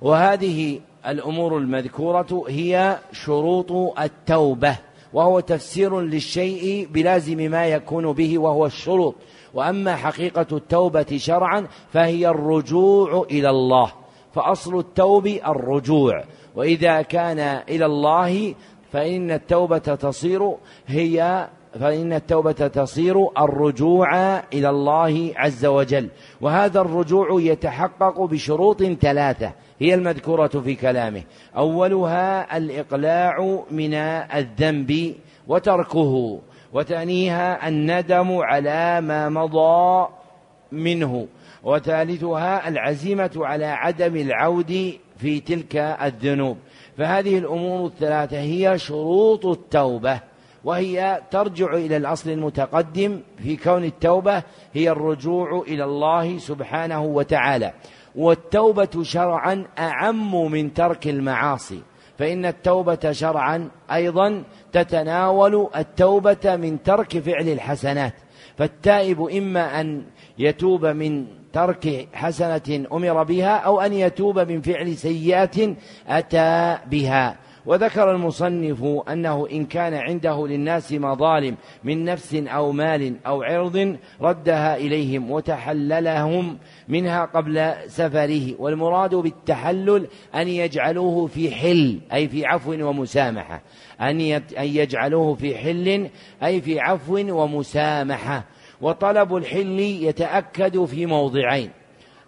وهذه الأمور المذكورة هي شروط التوبة وهو تفسير للشيء بلازم ما يكون به وهو الشروط. وأما حقيقة التوبة شرعا فهي الرجوع إلى الله. فأصل التوب الرجوع. وإذا كان إلى الله فإن التوبة تصير هي فإن التوبة تصير الرجوع إلى الله عز وجل. وهذا الرجوع يتحقق بشروط ثلاثة هي المذكورة في كلامه. أولها الإقلاع من الذنب وتركه. وثانيها الندم على ما مضى منه وثالثها العزيمة على عدم العود في تلك الذنوب. فهذه الأمور الثلاثة هي شروط التوبة وهي ترجع إلى الأصل المتقدم في كون التوبة هي الرجوع إلى الله سبحانه وتعالى. والتوبة شرعا أعم من ترك المعاصي. فإن التوبة شرعا أيضا تتناول التوبة من ترك فعل الحسنات. فالتائب إما أن يتوب من ترك حسنة أمر بها أو أن يتوب من فعل سيئة أتى بها. وذكر المصنف أنه إن كان عنده للناس مظالم من نفس أو مال أو عرض ردها إليهم وتحللهم منها قبل سفره والمراد بالتحلل أن يجعلوه في حل أي في عفو ومسامحة. أن يجعلوه في حل أي في عفو ومسامحة. وطلب الحل يتأكد في موضعين.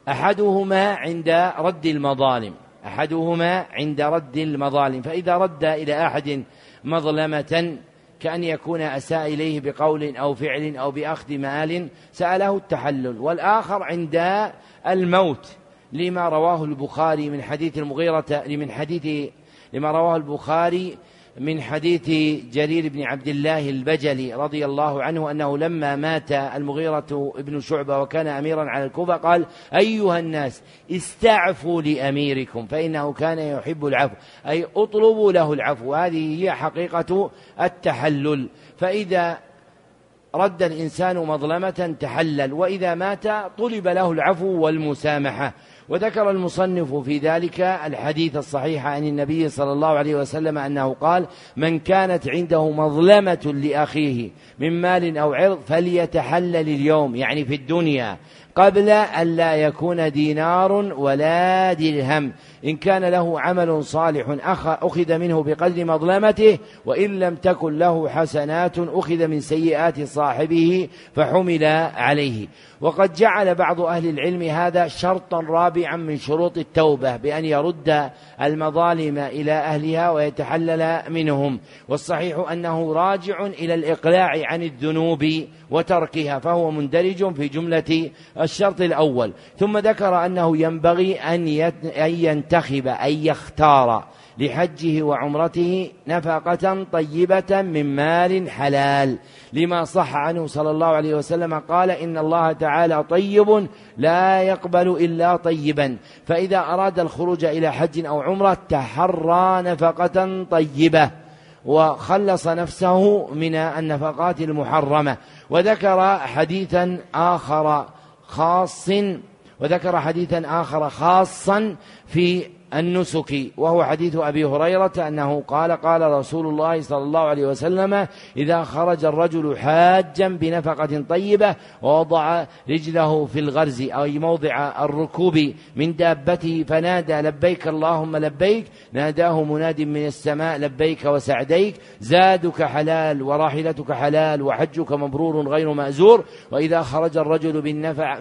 أحدهما عند رد المظالم. أحدهما عند رد المظالم فإذا رد إلى أحد مظلمة كأن يكون أساء إليه بقول أو فعل أو بأخذ مال سأله التحلل. والآخر عند الموت لما رواه البخاري من حديث المغيرة من حديث لما رواه البخاري من حديث جرير بن عبد الله البجلي رضي الله عنه أنه لما مات المغيرة بن شعبة وكان أميرا على الكوفة قال أيها الناس استعفوا لأميركم فإنه كان يحب العفو. أي اطلبوا له العفو. هذه هي حقيقة التحلل. فإذا رد الإنسان مظلمة تحلل وإذا مات طلب له العفو والمسامحة. وذكر المصنف في ذلك الحديث الصحيح عن النبي صلى الله عليه وسلم أنه قال من كانت عنده مظلمة لأخيه من مال أو عرض فليتحلل اليوم يعني في الدنيا قبل أن لا يكون دينار ولا درهم. إن كان له عمل صالح أخذ منه بقدر مظلمته وإن لم تكن له حسنات أخذ من سيئات صاحبه فحمل عليه. وقد جعل بعض أهل العلم هذا شرطا رابعا من شروط التوبة بأن يرد المظالم إلى أهلها ويتحلل منهم. والصحيح أنه راجع إلى الإقلاع عن الذنوب وتركها فهو مندرج في جملة الشرط الأول. ثم ذكر أنه ينبغي أن ينتخب أن يختار لحجه وعمرته نفقة طيبة من مال حلال. لما صح عنه صلى الله عليه وسلم قال إن الله تعالى طيب لا يقبل إلا طيبا. فإذا أراد الخروج إلى حج أو عمرة تحرى نفقة طيبة وخلص نفسه من النفقات المحرمة. وذكر حديثا آخر خاص وذكر حديثا آخر خاصا في النسك وهو حديث أبي هريرة أنه قال قال رسول الله صلى الله عليه وسلم إذا خرج الرجل حاجا بنفقة طيبة ووضع رجله في الغرز أي موضع الركوب من دابته فنادى لبيك اللهم لبيك ناداه مناد من السماء لبيك وسعديك زادك حلال وراحلتك حلال وحجك مبرور غير مأزور وإذا خرج الرجل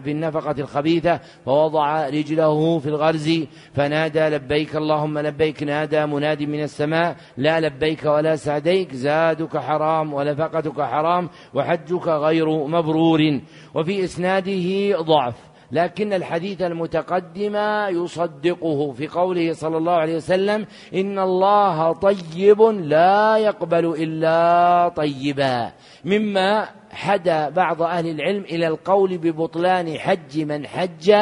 بالنفقة الخبيثة فوضع رجله في الغرز فنادى لبيك اللهم لبيك نادى مناد من السماء لا لبيك ولا سعديك زادك حرام ونفقتك حرام وحجك غير مبرور وفي إسناده ضعف لكن الحديث المتقدم يصدقه في قوله صلى الله عليه وسلم إن الله طيب لا يقبل إلا طيبا. مما حدا بعض أهل العلم إلى القول ببطلان حج من حج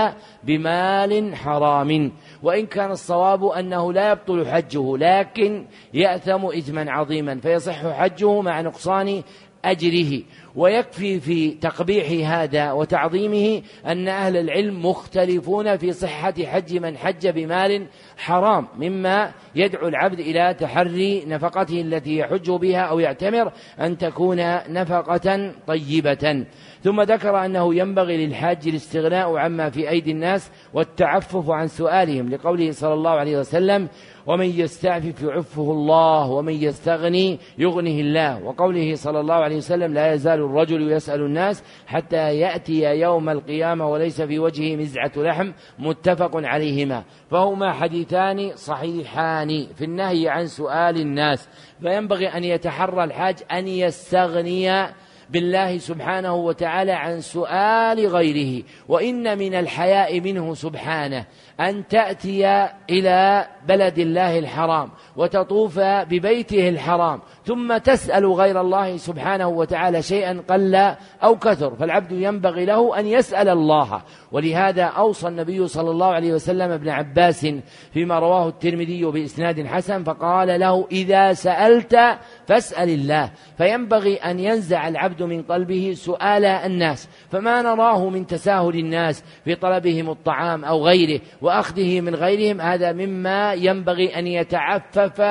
بمال حرام. وإن كان الصواب أنه لا يبطل حجه لكن يأثم إثما عظيما فيصح حجه مع نقصان أجره. ويكفي في تقبيح هذا وتعظيمه أن أهل العلم مختلفون في صحة حج من حج بمال حرام مما يدعو العبد إلى تحري نفقته التي يحج بها أو يعتمر أن تكون نفقة طيبة. ثم ذكر أنه ينبغي للحاج الاستغناء عما في أيدي الناس والتعفف عن سؤالهم لقوله صلى الله عليه وسلم ومن يستعفف يعفه الله ومن يستغني يغنه الله. وقوله صلى الله عليه وسلم لا يزال الرجل يسأل الناس حتى يأتي يوم القيامة وليس في وجهه مزعة لحم متفق عليهما. فهما حديثان صحيحان في النهي عن سؤال الناس. فينبغي أن يتحرى الحاج أن يستغني بالله سبحانه وتعالى عن سؤال غيره. وإن من الحياء منه سبحانه. أن تأتي إلى بلد الله الحرام وتطوف ببيته الحرام ثم تسأل غير الله سبحانه وتعالى شيئا قل أو كثر فالعبد ينبغي له أن يسأل الله. ولهذا أوصى النبي صلى الله عليه وسلم ابن عباس فيما رواه الترمذي بإسناد حسن فقال له إذا سألت فاسأل الله. فينبغي أن ينزع العبد من قلبه سؤال الناس فما نراه من تساهل الناس في طلبهم الطعام أو غيره وأخذه من غيرهم هذا مما ينبغي أن يتعفف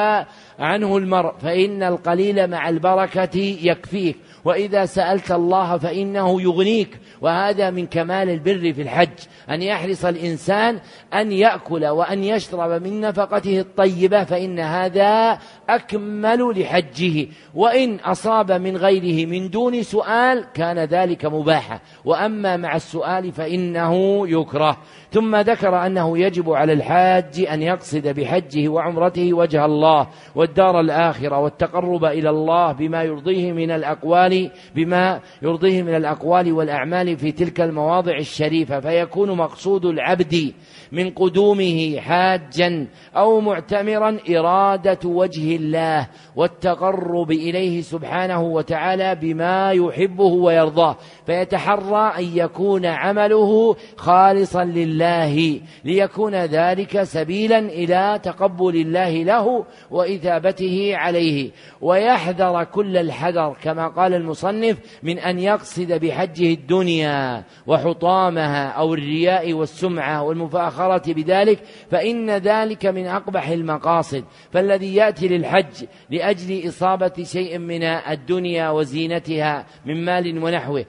عنه المرء فإن القليل مع البركة يكفيك. وإذا سألت الله فإنه يغنيك. وهذا من كمال البر في الحج أن يحرص الإنسان أن يأكل وأن يشرب من نفقته الطيبة فإن هذا أكمل لحجه. وإن أصاب من غيره من دون سؤال كان ذلك مباحا. وأما مع السؤال فإنه يكره. ثم ذكر أنه يجب على الحاج أن يقصد بحجه وعمرته وجه الله. والدار الآخرة والتقرب إلى الله بما يرضيه من الأقوال بما يرضيه من الأقوال والأعمال في تلك المواضع الشريفة. فيكون مقصود العبد من قدومه حاجا أو معتمرا إرادة وجه الله والتقرب إليه سبحانه وتعالى بما يحبه ويرضاه. فيتحرى أن يكون عمله خالصا لله ليكون ذلك سبيلا إلى تقبل الله له وإثابته عليه. ويحذر كل الحذر كما قال المصنف من أن يقصد بحجه الدنيا وحطامها أو الرياء والسمعة والمفاخرة بذلك فإن ذلك من أقبح المقاصد. فالذي يأتي للحج لأجل إصابة شيء من الدنيا وزينتها من مال ونحوه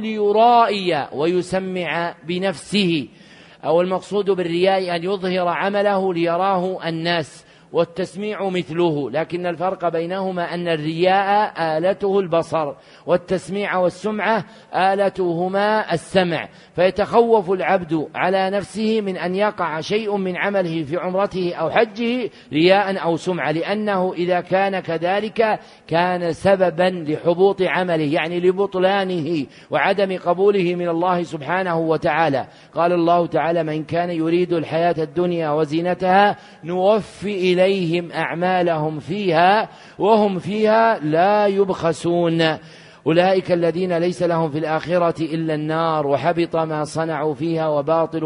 ليرائي ويسمع بنفسه. أو المقصود بالرياء أن يظهر عمله ليراه الناس. والتسميع مثله لكن الفرق بينهما أن الرياء آلته البصر والتسميع والسمعة آلتهما السمع فيتخوف العبد على نفسه من أن يقع شيء من عمله في عمرته أو حجه رياء أو سمعة لأنه إذا كان كذلك كان سببا لحبوط عمله يعني لبطلانه وعدم قبوله من الله سبحانه وتعالى. قال الله تعالى من كان يريد الحياة الدنيا وزينتها نوفي إليهم أعمالهم فيها وهم فيها لا يبخسون. أولئك الذين ليس لهم في الآخرة إلا النار وحبط ما صنعوا فيها وباطل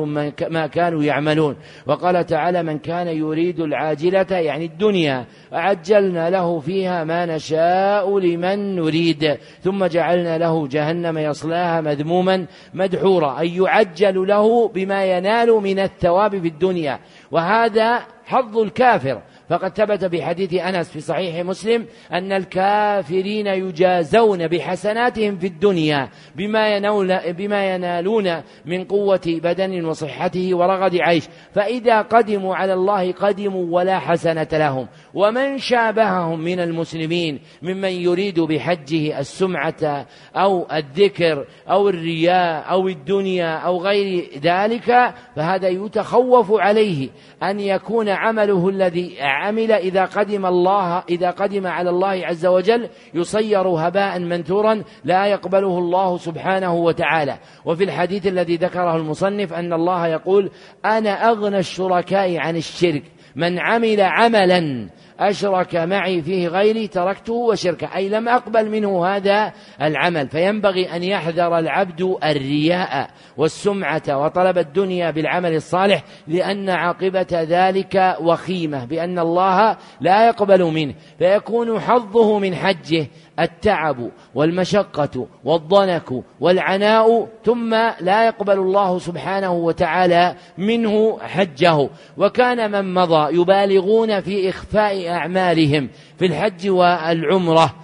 ما كانوا يعملون. وقال تعالى من كان يريد العاجلة يعني الدنيا أعجلنا له فيها ما نشاء لمن نريد ثم جعلنا له جهنم يصلاها مذموما مدحورا أي يعجل له بما ينال من الثواب في الدنيا. وهذا حظ الكافر فقد ثبت بحديث أنس في صحيح مسلم أن الكافرين يجازون بحسناتهم في الدنيا بما ينول بما ينالون من قوة بدن وصحته ورغد عيش. فإذا قدموا على الله قدموا ولا حسنة لهم. ومن شابههم من المسلمين ممن يريد بحجه السمعة أو الذكر أو الرياء أو الدنيا أو غير ذلك فهذا يتخوف عليه أن يكون عمله الذي عمل إذا قدم الله إذا قدم على الله عز وجل يصير هباء منثورا لا يقبله الله سبحانه وتعالى. وفي الحديث الذي ذكره المصنف أن الله يقول أنا أغنى الشركاء عن الشرك من عمل عملا أشرك معي فيه غيري تركته وشركه. أي لم أقبل منه هذا العمل. فينبغي أن يحذر العبد الرياء والسمعة وطلب الدنيا بالعمل الصالح لأن عاقبة ذلك وخيمة بأن الله لا يقبل منه. فيكون حظه من حجه. التعب والمشقة والضنك والعناء ثم لا يقبل الله سبحانه وتعالى منه حجه. وكان من مضى يبالغون في إخفاء أعمالهم في الحج والعمرة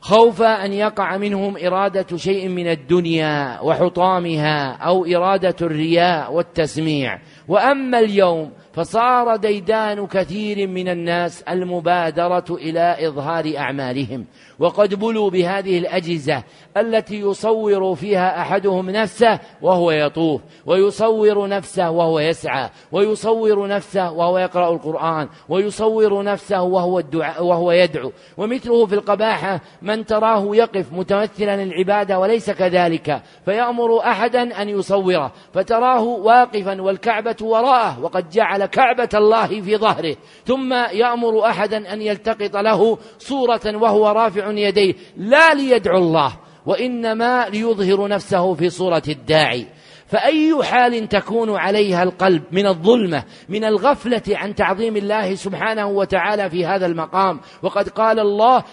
خوف أن يقع منهم إرادة شيء من الدنيا وحطامها أو إرادة الرياء والتسميع. وأما اليوم فصار ديدان كثير من الناس المبادرة إلى إظهار أعمالهم. وقد بلوا بهذه الأجهزة التي يصور فيها أحدهم نفسه وهو يطوف ويصور نفسه وهو يسعى ويصور نفسه وهو يقرأ القرآن ويصور نفسه وهو, الدعاء وهو يدعو. ومثله في القباحة من تراه يقف متمثلا العبادة وليس كذلك فيأمر أحدا أن يصوره فتراه واقفا والكعبة وراءه وقد جعل كعبة الله في ظهره. ثم يأمر أحدا أن يلتقط له صورة وهو رافع يديه لا ليدعو الله وإنما ليظهر نفسه في صورة الداعي. فأي حال تكون عليها القلب من الظلمة من الغفلة عن تعظيم الله سبحانه وتعالى في هذا المقام وقد قال الله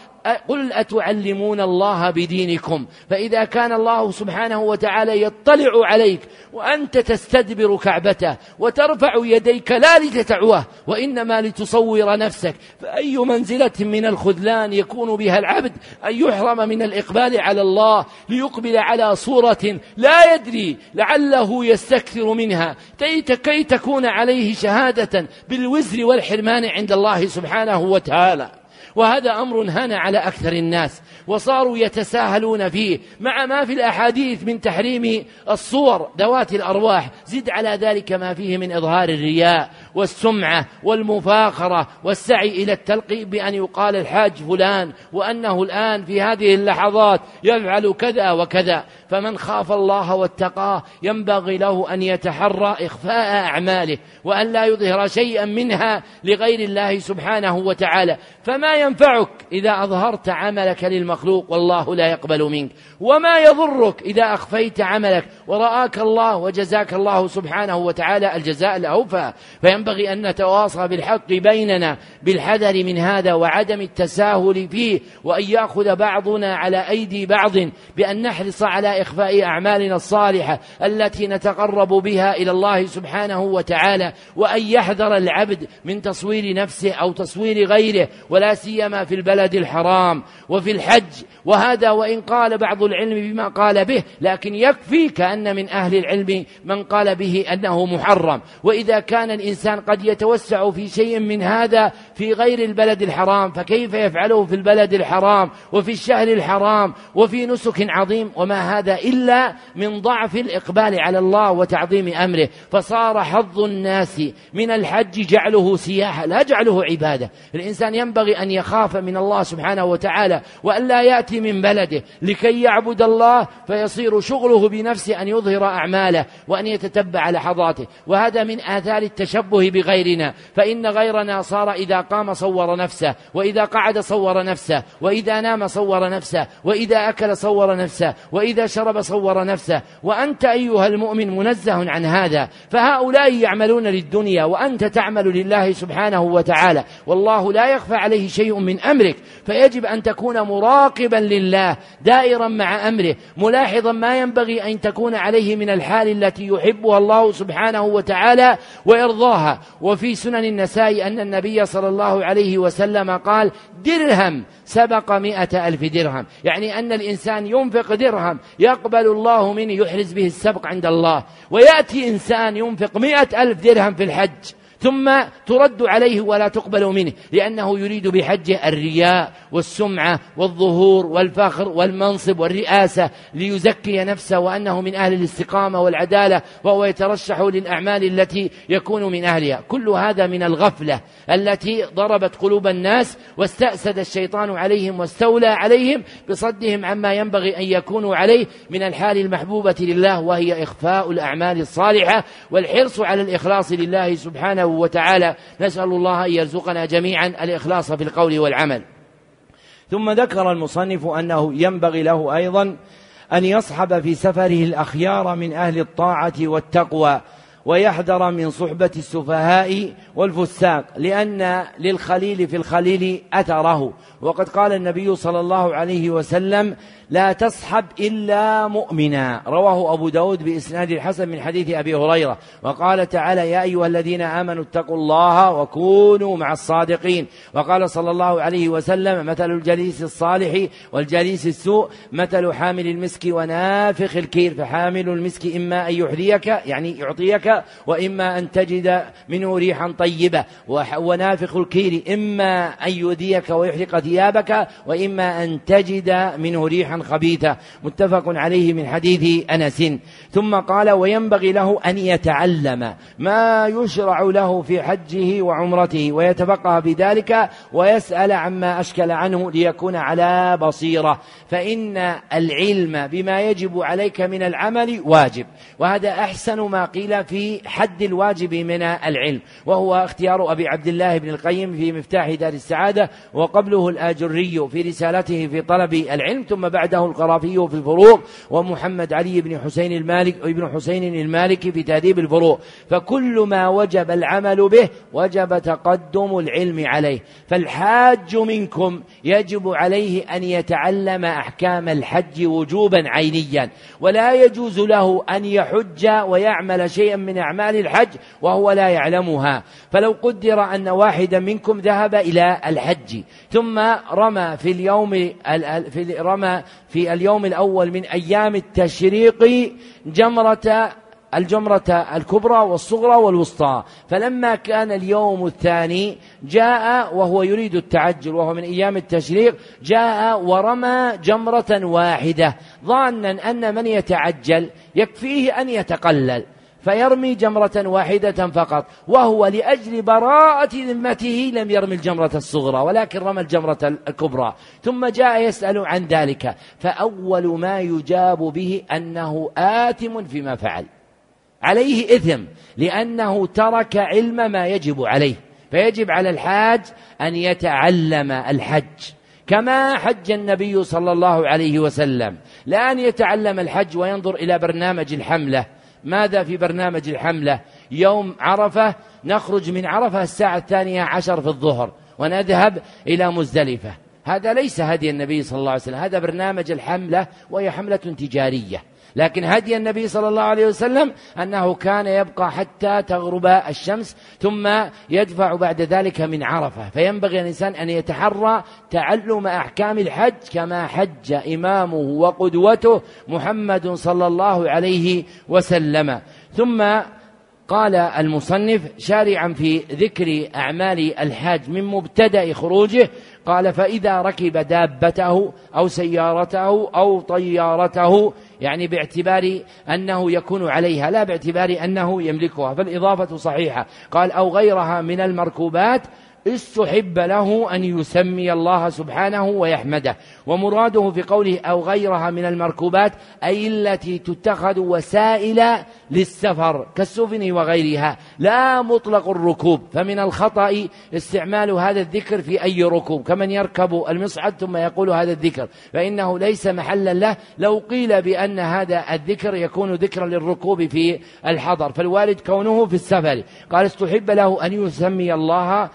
قل أتعلمون الله بدينكم؟ فإذا كان الله سبحانه وتعالى يطلع عليك وأنت تستدبر كعبته وترفع يديك لا لتتعوه وإنما لتصور نفسك فأي منزلة من الخذلان يكون بها العبد أن يحرم من الإقبال على الله ليقبل على صورة لا يدري لعله يستكثر منها. كي تكون عليه شهادة بالوزر والحرمان عند الله سبحانه وتعالى. وهذا أمر هان على أكثر الناس وصاروا يتساهلون فيه مع ما في الأحاديث من تحريم الصور ذوات الأرواح زد على ذلك ما فيه من إظهار الرياء. والسمعة والمفاخرة والسعي إلى التلقي بأن يقال الحاج فلان وأنه الآن في هذه اللحظات يفعل كذا وكذا. فمن خاف الله واتقاه ينبغي له أن يتحرى إخفاء أعماله وأن لا يظهر شيئا منها لغير الله سبحانه وتعالى. فما ينفعك إذا أظهرت عملك للمخلوق والله لا يقبل منك. وما يضرك إذا أخفيت عملك ورآك الله وجزاك الله سبحانه وتعالى الجزاء الأوفى. فينبغي أن نتواصى بالحق بيننا بالحذر من هذا وعدم التساهل فيه وأن يأخذ بعضنا على أيدي بعض بأن نحرص على إخفاء أعمالنا الصالحة التي نتقرب بها إلى الله سبحانه وتعالى وأن يحذر العبد من تصوير نفسه أو تصوير غيره ولا سيما في البلد الحرام وفي الحج. وهذا وإن قال بعض العلم بما قال به لكن يكفي كأن من أهل العلم من قال به أنه محرم. وإذا كان الإنسان قد يتوسع في شيء من هذا في غير البلد الحرام فكيف يفعله في البلد الحرام وفي الشهر الحرام وفي نسك عظيم؟ وما هذا إلا من ضعف الإقبال على الله وتعظيم أمره. فصار حظ الناس من الحج جعله سياحة لا جعله عبادة. الإنسان ينبغي أن يخاف من الله سبحانه وتعالى وأن لا يأتي من بلده. لكي يعبد الله فيصير شغله بنفسه أن يظهر أعماله وأن يتتبع لحظاته. وهذا من آثار التشبه التشبه بغيرنا فإن غيرنا صار إذا قام صور نفسه وإذا قعد صور نفسه وإذا نام صور نفسه وإذا أكل صور نفسه وإذا شرب صور نفسه. وأنت أيها المؤمن منزه عن هذا فهؤلاء يعملون للدنيا وأنت تعمل لله سبحانه وتعالى. والله لا يخفى عليه شيء من أمرك فيجب أن تكون مراقبا لله دائرا مع أمره ملاحظا ما ينبغي أن تكون عليه من الحال التي يحبها الله سبحانه وتعالى ويرضاها. وفي سنن النساء أن النبي صلى الله عليه وسلم قال درهم سبق مئة ألف درهم. يعني أن الإنسان ينفق درهم يقبل الله منه يحرز به السبق عند الله. ويأتي إنسان ينفق مئة ألف درهم في الحج. ثم ترد عليه ولا تقبل منه لأنه يريد بحجه الرياء والسمعة والظهور والفخر والمنصب والرئاسة ليزكي نفسه وأنه من أهل الاستقامة والعدالة وهو يترشح للأعمال التي يكون من أهلها. كل هذا من الغفلة التي ضربت قلوب الناس واستأسد الشيطان عليهم واستولى عليهم بصدهم عما ينبغي أن يكونوا عليه من الحال المحبوبة لله وهي إخفاء الأعمال الصالحة والحرص على الإخلاص لله سبحانه وتعالى نسأل الله أن يرزقنا جميعا الإخلاص في القول والعمل. ثم ذكر المصنف أنه ينبغي له أيضا أن يصحب في سفره الأخيار من أهل الطاعة والتقوى ويحذر من صحبة السفهاء والفساق لأن للخليل في الخليل أثره. وقد قال النبي صلى الله عليه وسلم لا تصحب إلا مؤمنا. رواه أبو داود بإسناد الحسن من حديث أبي هريرة. وقال تعالى يا أيها الذين آمنوا اتقوا الله وكونوا مع الصادقين. وقال صلى الله عليه وسلم مثل الجليس الصالح والجليس السوء مثل حامل المسك ونافخ الكير. فحامل المسك إما أن يحذيك يعني يعطيك وإما أن تجد منه ريحا طيبة. ونافخ الكير إما أن يؤذيك ويحرق ثيابك وإما أن تجد منه ريحا خبيثة متفق عليه من حديث أنس. ثم قال وينبغي له أن يتعلم ما يشرع له في حجه وعمرته ويتفقه بذلك ويسأل عما أشكل عنه ليكون على بصيرة. فإن العلم بما يجب عليك من العمل واجب وهذا أحسن ما قيل في حد الواجب من العلم وهو اختيار أبي عبد الله بن القيم في مفتاح دار السعادة وقبله الآجري في رسالته في طلب العلم ثم بعده القرافي في الفروق ومحمد علي بن حسين المالك ابن حسين المالكي في تهذيب الفروق. فكل ما وجب العمل به وجب تقدم العلم عليه. فالحاج منكم يجب عليه أن يتعلم أحكام الحج وجوبا عينيا. ولا يجوز له أن يحج ويعمل شيئا من أعمال الحج وهو لا يعلمها. فلو قدر أن واحدا منكم ذهب إلى الحج ثم رمى في اليوم في رمى في اليوم الأول من أيام التشريق جمرة الجمرة الكبرى والصغرى والوسطى. فلما كان اليوم الثاني جاء وهو يريد التعجل وهو من أيام التشريق جاء ورمى جمرة واحدة. ظانا أن من يتعجل يكفيه أن يتقلل. فيرمي جمرة واحدة فقط وهو لأجل براءة ذمته لم يرمي الجمرة الصغرى ولكن رمى الجمرة الكبرى. ثم جاء يسأل عن ذلك فأول ما يجاب به أنه آثم فيما فعل. عليه إثم لأنه ترك علم ما يجب عليه. فيجب على الحاج أن يتعلم الحج كما حج النبي صلى الله عليه وسلم. لا أن يتعلم الحج وينظر إلى برنامج الحملة ماذا في برنامج الحملة؟ يوم عرفة نخرج من عرفة الساعة الثانية عشر في الظهر ونذهب إلى مزدلفة. هذا ليس هدي النبي صلى الله عليه وسلم هذا برنامج الحملة وهي حملة تجارية. لكن هدي النبي صلى الله عليه وسلم أنه كان يبقى حتى تغرب الشمس ثم يدفع بعد ذلك من عرفة. فينبغي الإنسان أن يتحرى تعلم أحكام الحج كما حج إمامه وقدوته محمد صلى الله عليه وسلم. ثم قال المصنف شارعا في ذكر أعمال الحاج من مبتدأ خروجه قال فإذا ركب دابته أو سيارته أو طيارته يعني باعتبار أنه يكون عليها لا باعتبار أنه يملكها فالإضافة صحيحة. قال أو غيرها من المركوبات استحب له أن يسمي الله سبحانه ويحمده. ومراده في قوله أو غيرها من المركوبات أي التي تتخذ وسائل للسفر كالسفن وغيرها. لا مطلق الركوب. فمن الخطأ استعمال هذا الذكر في أي ركوب. كمن يركب المصعد ثم يقول هذا الذكر. فإنه ليس محلا له. لو قيل بأن هذا الذكر يكون ذكرا للركوب في الحضر. فالوالد كونه في السفر. قال استحب له أن يسمي الله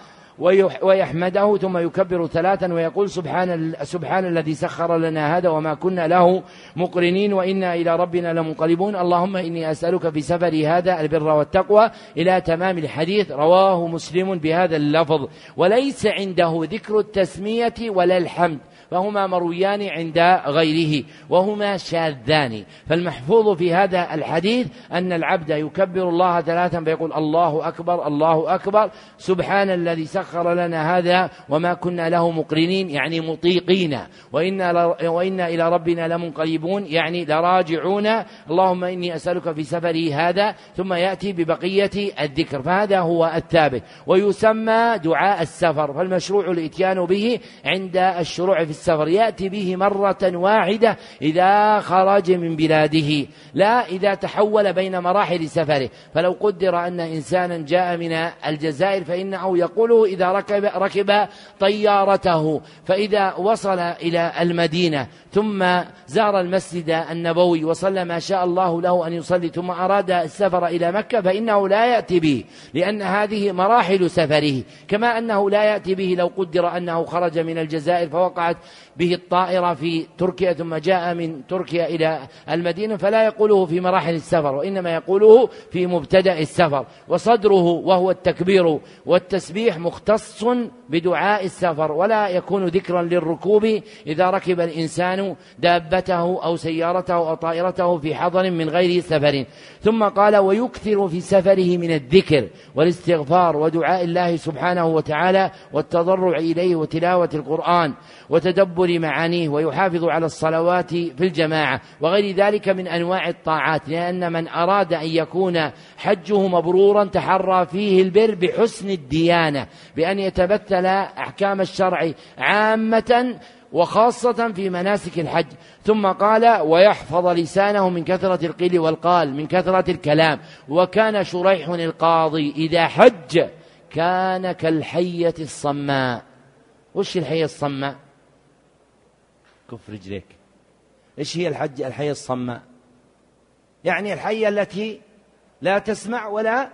ويحمده ثم يكبر ثلاثا ويقول سبحان سبحان الذي سخر لنا هذا وما كنا له مقرنين وإنا إلى ربنا لمنقلبون. اللهم إني أسألك في سفري هذا البر والتقوى إلى تمام الحديث. رواه مسلم بهذا اللفظ. وليس عنده ذكر التسمية ولا الحمد. فهما مرويان عند غيره وهما شاذان. فالمحفوظ في هذا الحديث أن العبد يكبر الله ثلاثا فيقول الله أكبر الله أكبر سبحان الذي سخر لنا هذا وما كنا له مقرنين يعني مطيقين. وإنا, وإنا إلى ربنا لمنقلبون يعني لراجعون. اللهم إني أسألك في سفري هذا ثم يأتي ببقية الذكر. فهذا هو الثابت. ويسمى دعاء السفر فالمشروع الإتيان به عند الشروع في السفر. يأتي به مرة واحدة إذا خرج من بلاده لا إذا تحول بين مراحل سفره. فلو قدر أن إنسانا جاء من الجزائر فإنه يقوله إذا ركب, ركب طيارته فإذا وصل إلى المدينة ثم زار المسجد النبوي وصلى ما شاء الله له أن يصلي ثم أراد السفر إلى مكة فإنه لا يأتي به لأن هذه مراحل سفره كما أنه لا يأتي به لو قدر أنه خرج من الجزائر فوقعت به الطائرة في تركيا ثم جاء من تركيا إلى المدينة فلا يقوله في مراحل السفر وإنما يقوله في مبتدأ السفر. وصدره وهو التكبير والتسبيح مختص بدعاء السفر ولا يكون ذكرا للركوب إذا ركب الإنسان دابته أو سيارته أو طائرته في حضر من غير سفر. ثم قال ويكثر في سفره من الذكر والاستغفار ودعاء الله سبحانه وتعالى والتضرع إليه وتلاوة القرآن وتدبر معانيه ويحافظ على الصلوات في الجماعة وغير ذلك من أنواع الطاعات لأن من أراد أن يكون حجه مبرورا تحرى فيه البر بحسن الديانة بأن يتبتل أحكام الشرع عامة وخاصة في مناسك الحج. ثم قال ويحفظ لسانه من كثرة القيل والقال من كثرة الكلام. وكان شريح القاضي إذا حج كان كالحية الصماء. وش الحية الصماء؟ كف رجليك. إيش هي الحج؟ الحية الصماء. يعني الحية التي لا تسمع ولا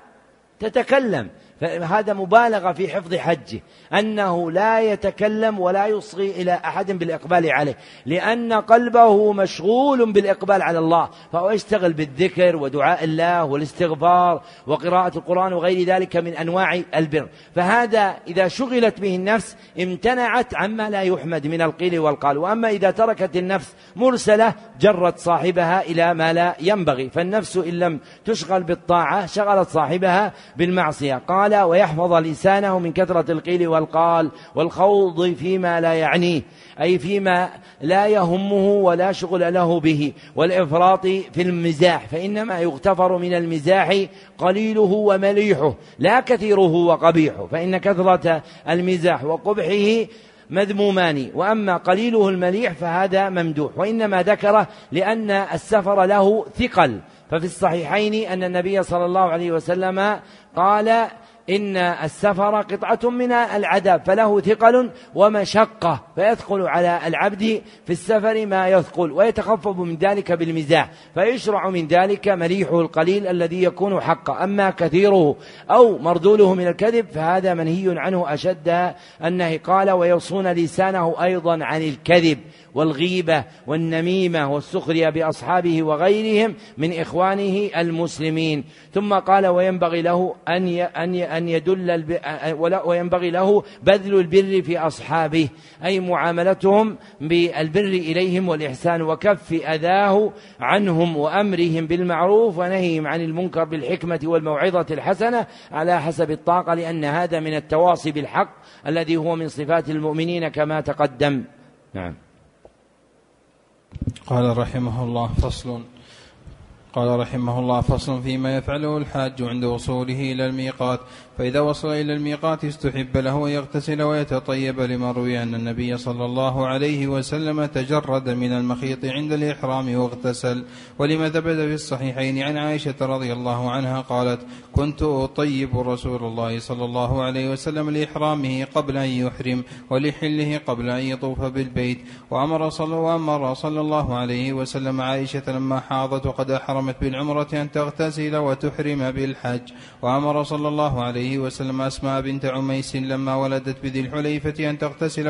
تتكلم. فهذا مبالغة في حفظ حجه أنه لا يتكلم ولا يصغي إلى أحد بالإقبال عليه لأن قلبه مشغول بالإقبال على الله فهو يشتغل بالذكر ودعاء الله والاستغفار وقراءة القرآن وغير ذلك من أنواع البر. فهذا إذا شغلت به النفس امتنعت عما لا يحمد من القيل والقال. وأما إذا تركت النفس مرسلة جرت صاحبها إلى ما لا ينبغي. فالنفس إن لم تشغل بالطاعة شغلت صاحبها بالمعصية. قال قال ويحفظ لسانه من كثرة القيل والقال والخوض فيما لا يعنيه أي فيما لا يهمه ولا شغل له به والإفراط في المزاح فإنما يغتفر من المزاح قليله ومليحه لا كثيره وقبيحه فإن كثرة المزاح وقبحه مذمومان وأما قليله المليح فهذا ممدوح وإنما ذكره لأن السفر له ثقل ففي الصحيحين أن النبي صلى الله عليه وسلم قال إن السفر قطعة من العذاب فله ثقل ومشقة فيثقل على العبد في السفر ما يثقل ويتخفف من ذلك بالمزاح فيشرع من ذلك مليحه القليل الذي يكون حقا. أما كثيره أو مردوله من الكذب فهذا منهي عنه أشد أنه قال ويوصون لسانه أيضا عن الكذب. والغيبة والنميمة والسخرية بأصحابه وغيرهم من إخوانه المسلمين. ثم قال وينبغي له أن أن يدل وينبغي له بذل البر في أصحابه أي معاملتهم بالبر إليهم والإحسان وكف أذاه عنهم وأمرهم بالمعروف ونهيهم عن المنكر بالحكمة والموعظة الحسنة على حسب الطاقة لأن هذا من التواصي بالحق الذي هو من صفات المؤمنين كما تقدم. نعم. قال رحمه الله فصل. قال رحمه الله فصل فيما يفعله الحاج عند وصوله إلى الميقات. فإذا وصل إلى الميقات استحب له أن يغتسل ويتطيب لما روي أن النبي صلى الله عليه وسلم تجرد من المخيط عند الإحرام واغتسل. ولما ثبت في الصحيحين عن عائشة رضي الله عنها قالت كنت أطيب رسول الله صلى الله عليه وسلم لإحرامه قبل أن يحرم ولحله قبل أن يطوف بالبيت. وأمر صلى, وأمر صلى الله عليه وسلم عائشة لما حاضت وقد أحرمت بالعمرة أن تغتسل وتحرم بالحج. وأمر صلى الله عليه وسلم أسماء بنت عميس لما ولدت بذي الحليفة أن تغتسل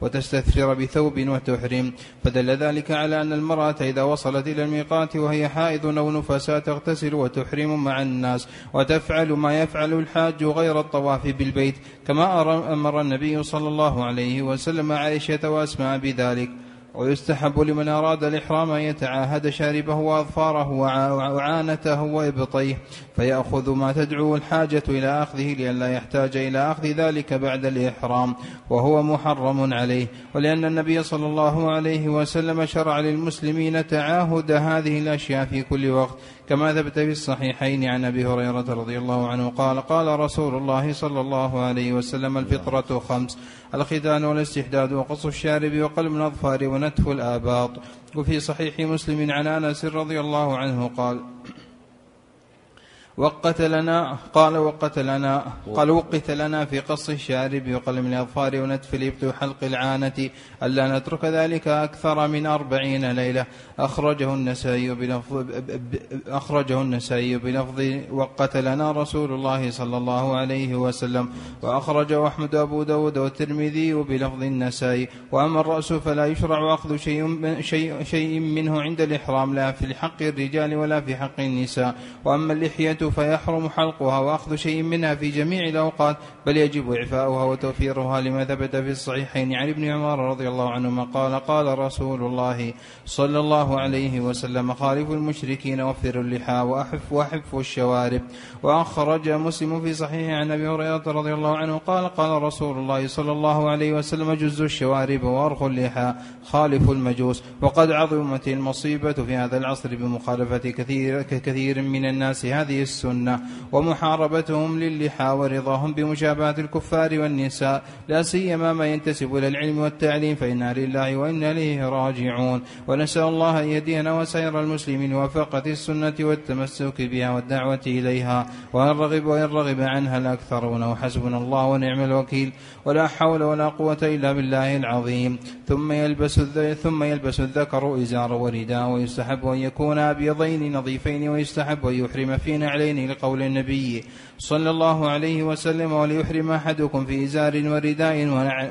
وتستثفر بثوب وتحرم. فدل ذلك على أن المرأة إذا وصلت إلى الميقات وهي حائض أو نفساء تغتسل وتحرم مع الناس وتفعل ما يفعل الحاج غير الطواف بالبيت كما أمر النبي صلى الله عليه وسلم عائشة وأسماء بذلك. ويستحب لمن أراد الإحرام أن يتعاهد شاربه وأظفاره وعانته وإبطيه فيأخذ ما تدعو الحاجة إلى أخذه لئلا يحتاج إلى أخذ ذلك بعد الإحرام وهو محرم عليه. ولأن النبي صلى الله عليه وسلم شرع للمسلمين تعاهد هذه الأشياء في كل وقت كما ثبت في الصحيحين عن أبي هريرة رضي الله عنه قال قال رسول الله صلى الله عليه وسلم الفطرة خمس الختان والاستحداد وقص الشارب وقلم الأظفار ونتف الآباط. وفي صحيح مسلم عن أنس رضي الله عنه قال وقت لنا قال وقت لنا قال وقت لنا في قص الشارب وقلم الأظفار ونتف الإبط وحلق العانة ألا نترك ذلك أكثر من أربعين ليلة. أخرجه النسائي بلفظ أخرجه النسائي بلفظ وقت لنا رسول الله صلى الله عليه وسلم. وأخرجه أحمد أبو داود والترمذي بلفظ النسائي. وأما الرأس فلا يشرع أخذ شيء, شيء, شيء منه عند الإحرام لا في حق الرجال ولا في حق النساء. وأما اللحية فيحرم حلقها وأخذ شيء منها في جميع الأوقات بل يجب إعفاؤها وتوفيرها لما ثبت في الصحيحين. عن ابن عمر رضي الله عنهما قال قال رسول الله صلى الله عليه وسلم خالف المشركين وفروا اللحى وأحف وأحفوا الشوارب. وأخرج مسلم في صحيح عن أبي هريرة رضي الله عنه قال قال رسول الله صلى الله عليه وسلم جزوا الشوارب وأرخوا اللحى خالف المجوس. وقد عظمت المصيبة في هذا العصر بمخالفة كثير كثير من الناس. هذه السنة ومحاربتهم للحى ورضاهم بمشابهة الكفار والنساء لا سيما ما ينتسب إلى العلم والتعليم فإنا لله وإنا إليه راجعون. ونسأل الله أن يهدينا وسائر المسلمين وفقة السنة والتمسك بها والدعوة إليها. وأن رغب وإن رغب عنها الأكثرون وحسبنا الله ونعم الوكيل. ولا حول ولا قوة إلا بالله العظيم. ثم يلبس ثم يلبس الذكر إزار ورداء ويستحب أن يكون أبيضين نظيفين ويستحب أن يحرم في نعلين لقول النبي صلى الله عليه وسلم وليحرم أحدكم في إزار ورداء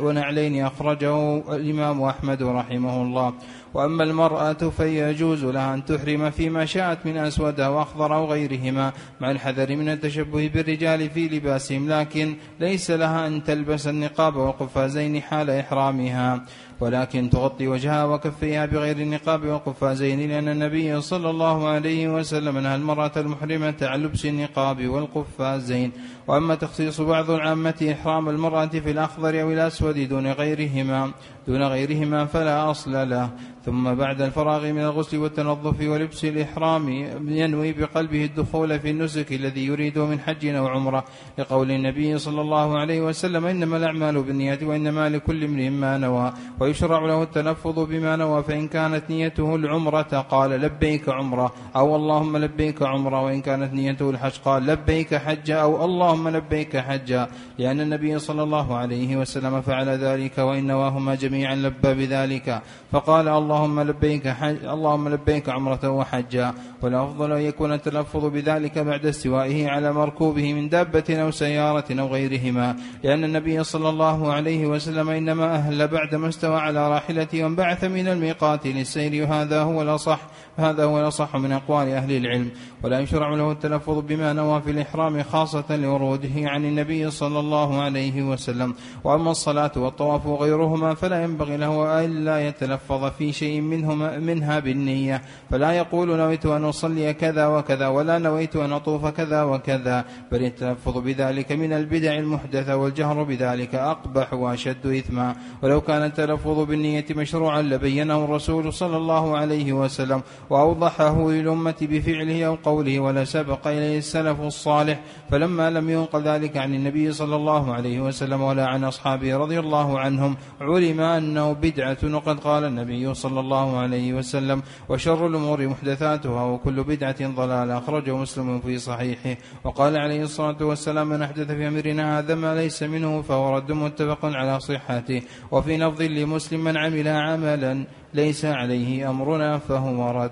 ونعلين أخرجه الإمام أحمد رحمه الله. وأما المرأة فيجوز لها أن تحرم فيما شاءت من أسود أو أخضر أو غيرهما مع الحذر من التشبه بالرجال في لباسهم لكن ليس لها أن تلبس النقاب والقفازين حال إحرامها. ولكن تغطي وجهها وكفيها بغير النقاب والقفازين لأن النبي صلى الله عليه وسلم نهى المرأة المحرمة عن لبس النقاب والقفازين. وأما تخصيص بعض العامة إحرام المرأة في الأخضر أو الأسود دون غيرهما. دون غيرهما فلا أصل له. ثم بعد الفراغ من الغسل والتنظف ولبس الإحرام ينوي بقلبه الدخول في النسك الذي يريده من حج أو عمرة. لقول النبي صلى الله عليه وسلم إنما الأعمال بالنية وإنما لكل امرئ ما نوى ويشرع له التلفظ بما نوى فإن كانت نيته العمرة قال لبيك عمرة أو اللهم لبيك عمرة وإن كانت نيته الحج قال لبيك حج أو اللهم لبيك حجا. لأن النبي صلى الله عليه وسلم فعل ذلك وإن نواهما جميعا لبى بذلك. فقال اللهم لبيك حج اللهم لبيك عمرة وحجا. والأفضل أن يكون التلفظ بذلك بعد استوائه على مركوبه من دابة أو سيارة أو غيرهما. لأن النبي صلى الله عليه وسلم إنما أهل بعدما استوى على راحلته وانبعث من الميقات للسير. وهذا هو الأصح. هذا هو الأصح من أقوال أهل العلم ولا يشرع له التلفظ بما نوى في الإحرام خاصة لوروده عن النبي صلى الله عليه وسلم. وأما الصلاة والطواف وغيرهما فلا ينبغي له ألا يتلفظ في شيء شيء منه منها بالنية. فلا يقول نويت أن أصلي كذا وكذا ولا نويت أن أطوف كذا وكذا. بل التلفظ بذلك من البدع المحدثة والجهر بذلك أقبح وأشد إثما. ولو كان التلفظ بالنية مشروعا لبينه الرسول صلى الله عليه وسلم. وأوضحه للأمة بفعله أو قوله ولا سبق إليه السلف الصالح فلما لم ينقل ذلك عن النبي صلى الله عليه وسلم ولا عن أصحابه رضي الله عنهم علم أنه بدعة وقد قال النبي صلى الله عليه وسلم وشر الأمور محدثاتها وكل بدعة ضلالة. أخرجه مسلم في صحيحه. وقال عليه الصلاة والسلام من أحدث في أمرنا هذا ما ليس منه فهو رد متفق على صحته. وفي لفظ لمسلم من عمل عملا ليس عليه أمرنا فهو رد.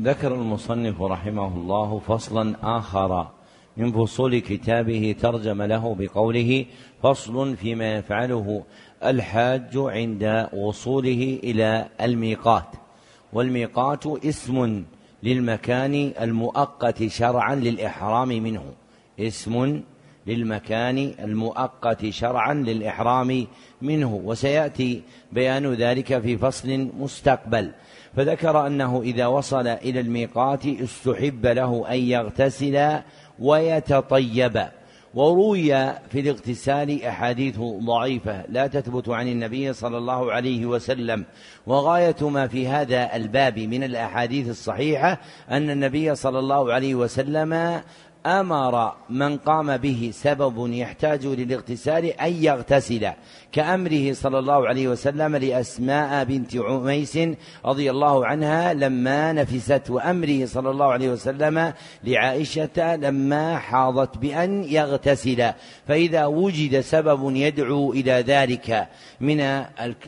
ذكر المصنف رحمه الله فصلا آخر من فصول كتابه ترجم له بقوله فصل فيما يفعله الحاج عند وصوله إلى الميقات. والميقات اسم للمكان المؤقت شرعا للإحرام منه. اسم للمكان المؤقت شرعا للإحرام منه وسيأتي بيان ذلك في فصل مستقبل. فذكر أنه إذا وصل إلى الميقات استحب له أن يغتسل ويتطيب. وروي في الاغتسال أحاديث ضعيفة لا تثبت عن النبي صلى الله عليه وسلم. وغاية ما في هذا الباب من الأحاديث الصحيحة أن النبي صلى الله عليه وسلم أمر من قام به سبب يحتاج للاغتسال أن يغتسل. كأمره صلى الله عليه وسلم لأسماء بنت عميس رضي الله عنها لما نفست وأمره صلى الله عليه وسلم لعائشة لما حاضت بأن يغتسل. فإذا وجد سبب يدعو إلى ذلك من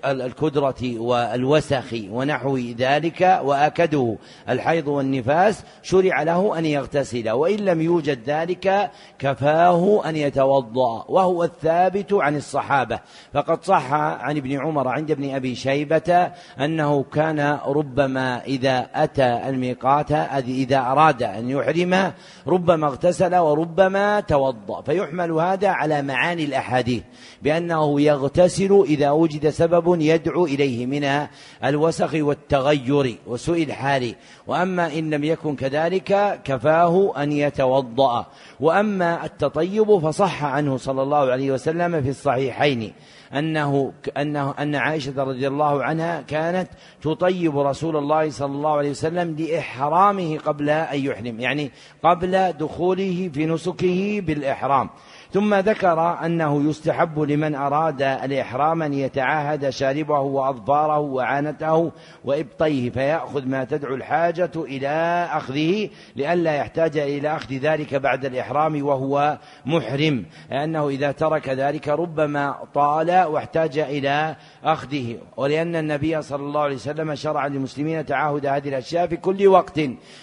الكدره والوسخ ونحو ذلك وأكده. الحيض والنفاس شرع له أن يغتسل وإن لم يوجد ذلك كفاه أن يتوضأ. وهو الثابت عن الصحابة. فقد صح عن ابن عمر عند ابن أبي شيبة أنه كان ربما إذا أتى الميقات إذا أراد أن يحرم ربما اغتسل وربما توضأ. فيحمل هذا على معاني الأحاديث بأنه يغتسل إذا وجد سبب يدعو إليه من الوسخ والتغير وسوء الحال. وأما إن لم يكن كذلك كفاه أن يتوضأ. وأما التطيب فصح عنه صلى الله عليه وسلم في الصحيحين. أنه أنه أن عائشة رضي الله عنها كانت تطيب رسول الله صلى الله عليه وسلم لإحرامه قبل أن يحرم يعني قبل دخوله في نسكه بالإحرام. ثم ذكر أنه يستحب لمن أراد الإحرام أن يتعاهد شاربه وأظفاره وعانته وإبطيه فيأخذ ما تدعو الحاجة إلى أخذه لئلا يحتاج إلى أخذ ذلك بعد الإحرام وهو محرم لأنه إذا ترك ذلك ربما طال واحتاج إلى أخذه. ولأن النبي صلى الله عليه وسلم شرع للمسلمين تعاهد هذه الأشياء في كل وقت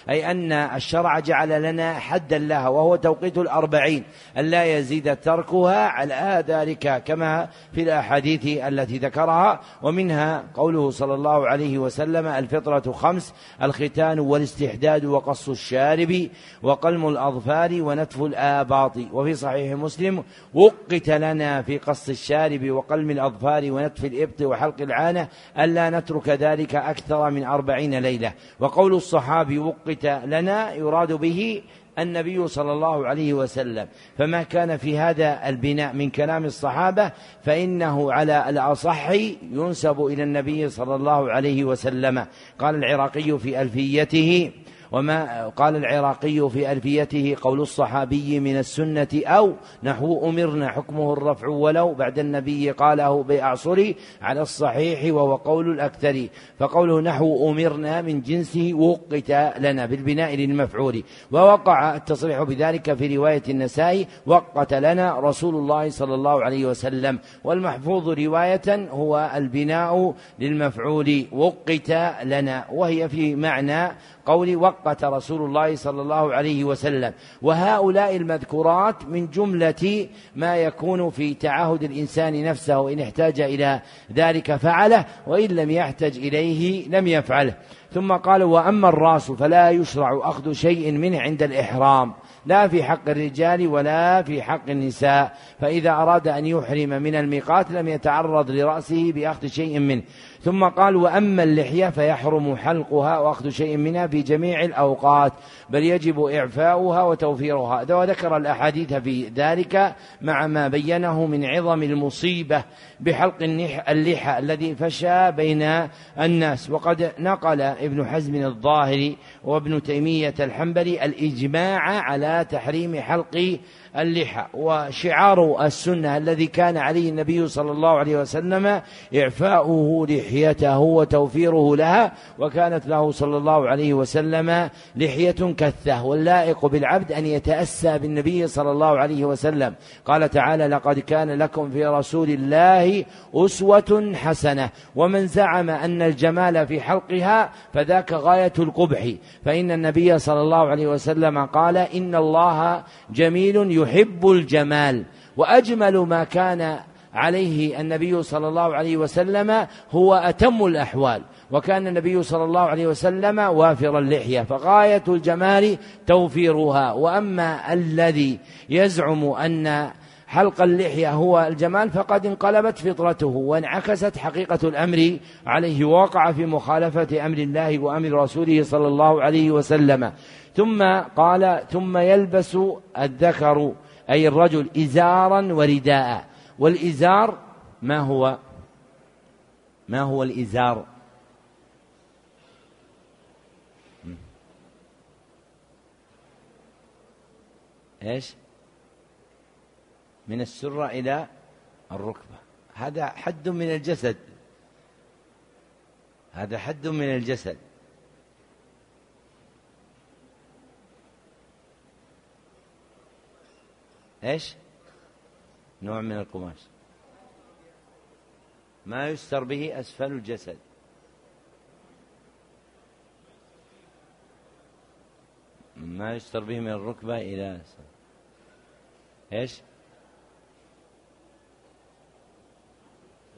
أي أن الشرع جعل لنا حدا لها وهو توقيت الأربعين ألا يزيد تركها على ذلك كما في الأحاديث التي ذكرها ومنها قوله صلى الله عليه وسلم الفطرة خمس الختان والاستحداد وقص الشارب وقلم الأظفار ونتف الآباط. وفي صحيح مسلم وقت لنا في قص الشارب وقلم الأظفار ونتف الإبط وحلق العانة ألا نترك ذلك أكثر من أربعين ليلة. وقول الصحابي وقت لنا يراد به النبي صلى الله عليه وسلم. فما كان في هذا البناء من كلام الصحابة فإنه على الأصح ينسب إلى النبي صلى الله عليه وسلم. قال العراقي في ألفيته وما قال العراقي في ألفيته قول الصحابي من السنة أو نحو أمرنا حكمه الرفع ولو بعد النبي قاله بأعصري على الصحيح وهو قول الأكثر. فقوله نحو أمرنا من جنسه وقت لنا بالبناء للمفعول. ووقع التصريح بذلك في رواية النسائي وقت لنا رسول الله صلى الله عليه وسلم. والمحفوظ رواية هو البناء للمفعول وقت لنا. وهي في معنى قول وقت رسول الله صلى الله عليه وسلم. وهؤلاء المذكورات من جملة ما يكون في تعهد الإنسان نفسه إن احتاج إلى ذلك فعله وإن لم يحتج إليه لم يفعله. ثم قال وأما الراس فلا يشرع أخذ شيء منه عند الإحرام. لا في حق الرجال ولا في حق النساء. فإذا أراد أن يحرم من الميقات لم يتعرض لرأسه بأخذ شيء منه. ثم قال وأما اللحية فيحرم حلقها وأخذ شيء منها في جميع الأوقات بل يجب إعفاؤها وتوفيرها. وذكر الأحاديث في ذلك مع ما بينه من عظم المصيبة بحلق اللحى الذي فشى بين الناس. وقد نقل ابن حزم الظاهري وابن تيمية الحنبلي الإجماع على تحريم حلق اللحى وشعار السنة الذي كان عليه النبي صلى الله عليه وسلم إعفاؤه لحيته وتوفيره لها وكانت له صلى الله عليه وسلم لحية كثة واللائق بالعبد أن يتأسى بالنبي صلى الله عليه وسلم. قال تعالى لقد كان لكم في رسول الله أسوة حسنة ومن زعم أن الجمال في حلقها فذاك غاية القبح فإن النبي صلى الله عليه وسلم قال إن الله جميل يحب الجمال. وأجمل ما كان عليه النبي صلى الله عليه وسلم هو أتم الأحوال. وكان النبي صلى الله عليه وسلم وافر اللحية. فغاية الجمال توفيرها. وأما الذي يزعم أن حلق اللحية هو الجمال فقد انقلبت فطرته وانعكست حقيقة الأمر عليه ووقع في مخالفة أمر الله وأمر رسوله صلى الله عليه وسلم. ثم قال ثم يلبس الذكر أي الرجل إزارا ورداء. والإزار ما هو؟ ما هو الإزار؟ إيش؟ من السرة إلى الركبة. هذا حد من الجسد. هذا حد من الجسد. إيش؟ نوع من القماش. ما يستر به أسفل الجسد. ما يستر به من الركبة إلى. إيش؟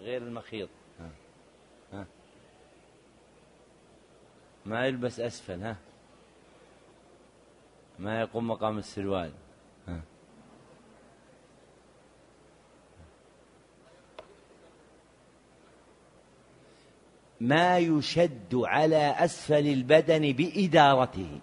غير المخيط. ها. ها. ما يلبس أسفل ها. ما يقوم مقام السروال. ما يشد على أسفل البدن بإدارته.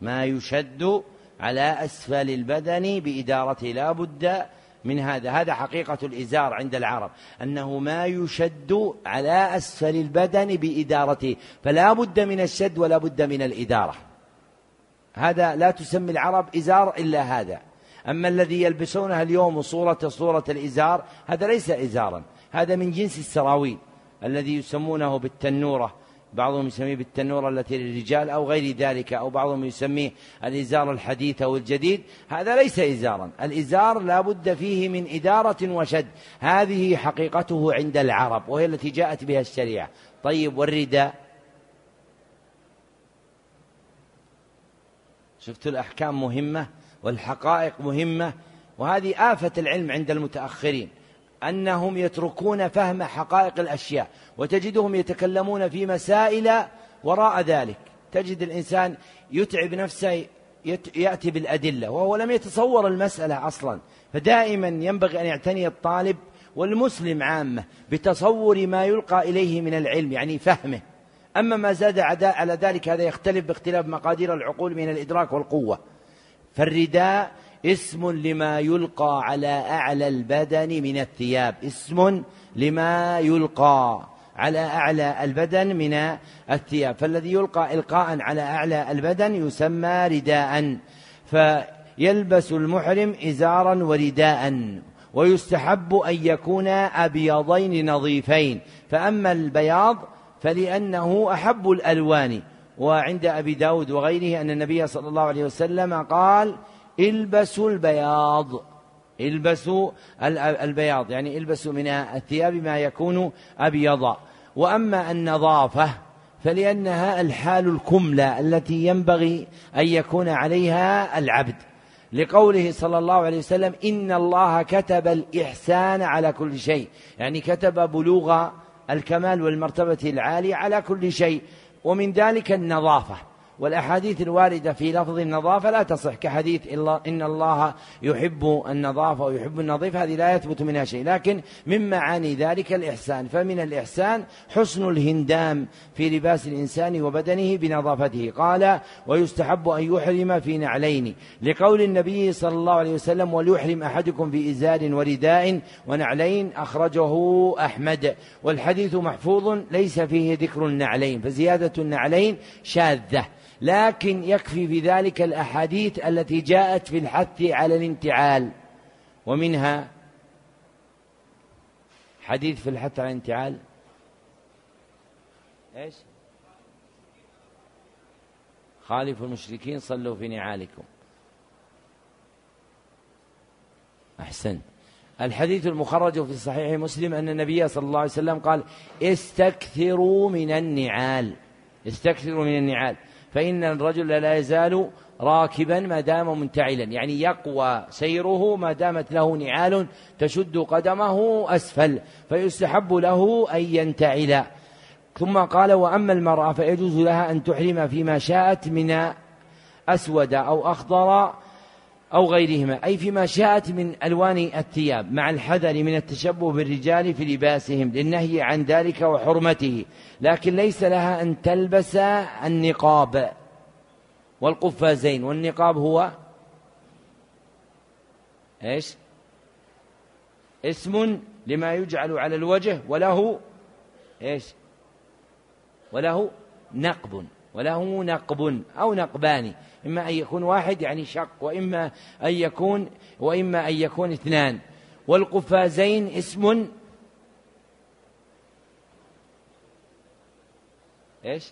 ما يشد على أسفل البدن بإدارته. لا بد من هذا. هذا حقيقة الإزار عند العرب أنه ما يشد على أسفل البدن بإدارته فلا بد من الشد ولا بد من الإدارة. هذا لا تسمي العرب إزار إلا هذا. أما الذي يلبسونها اليوم صورة صورة الإزار هذا ليس إزارا هذا من جنس السراويل الذي يسمونه بالتنورة. بعضهم يسميه بالتنورة التي للرجال أو غير ذلك أو بعضهم يسميه الإزار الحديث أو الجديد. هذا ليس إزارا. الإزار لا بد فيه من إدارة وشد. هذه حقيقته عند العرب وهي التي جاءت بها الشريعة. طيب والرداء؟ شفت الأحكام مهمة والحقائق مهمة؟ وهذه آفة العلم عند المتأخرين أنهم يتركون فهم حقائق الأشياء. وتجدهم يتكلمون في مسائل وراء ذلك. تجد الإنسان يتعب نفسه يأتي بالأدلة وهو لم يتصور المسألة أصلا. فدائما ينبغي أن يعتني الطالب والمسلم عامة بتصور ما يلقى إليه من العلم يعني فهمه. أما ما زاد على ذلك هذا يختلف باختلاف مقادير العقول من الإدراك والقوة. فالرداء اسم لما يلقى على أعلى البدن من الثياب اسم لما يلقى. على أعلى البدن من الثياب. فالذي يلقى إلقاء على أعلى البدن يسمى رداء. فيلبس المحرم إزارا ورداء. ويستحب أن يكون أبيضين نظيفين. فأما البياض فلأنه أحب الألوان. وعند أبي داود وغيره أن النبي صلى الله عليه وسلم قال البسوا البياض. البسوا البياض يعني البسوا من الثياب ما يكون أبيض. وأما النظافة فلأنها الحال الكملة التي ينبغي أن يكون عليها العبد. لقوله صلى الله عليه وسلم إن الله كتب الإحسان على كل شيء. يعني كتب بلوغ الكمال والمرتبة العالية على كل شيء. ومن ذلك النظافة. والأحاديث الواردة في لفظ النظافة لا تصح كحديث إن الله يحب النظافة ويحب النظيف هذه لا يثبت منها شيء. لكن من معاني ذلك الإحسان فمن الإحسان حسن الهندام في لباس الإنسان وبدنه بنظافته. قال ويستحب أن يحرم في نعلين لقول النبي صلى الله عليه وسلم وليحرم أحدكم في إزار ورداء ونعلين أخرجه أحمد. والحديث محفوظ ليس فيه ذكر النعلين فزيادة النعلين شاذة. لكن يكفي في ذلك الأحاديث التي جاءت في الحث على الانتعال ومنها حديث في الحث على الانتعال. إيش؟ خالفوا المشركين صلوا في نعالكم. أحسن. الحديث المخرج في صحيح مسلم أن النبي صلى الله عليه وسلم قال استكثروا من النعال. استكثروا من النعال. فإن الرجل لا يزال راكبا ما دام منتعلا. يعني يقوى سيره ما دامت له نعال تشد قدمه أسفل فيستحب له أن ينتعل. ثم قال وأما المرأة فيجوز لها أن تحرم فيما شاءت من أسود أو أخضر أو غيرهما أي فيما شاءت من ألوان الثياب مع الحذر من التشبه بالرجال في لباسهم للنهي عن ذلك وحرمته. لكن ليس لها أن تلبس النقاب. والقفازين والنقاب هو إيش؟ اسم لما يجعل على الوجه وله إيش؟ وله نقب. وله نقب أو نقبان إما أن يكون واحد يعني شق وإما أن يكون وإما أن يكون اثنان. والقفازين اسم إيش؟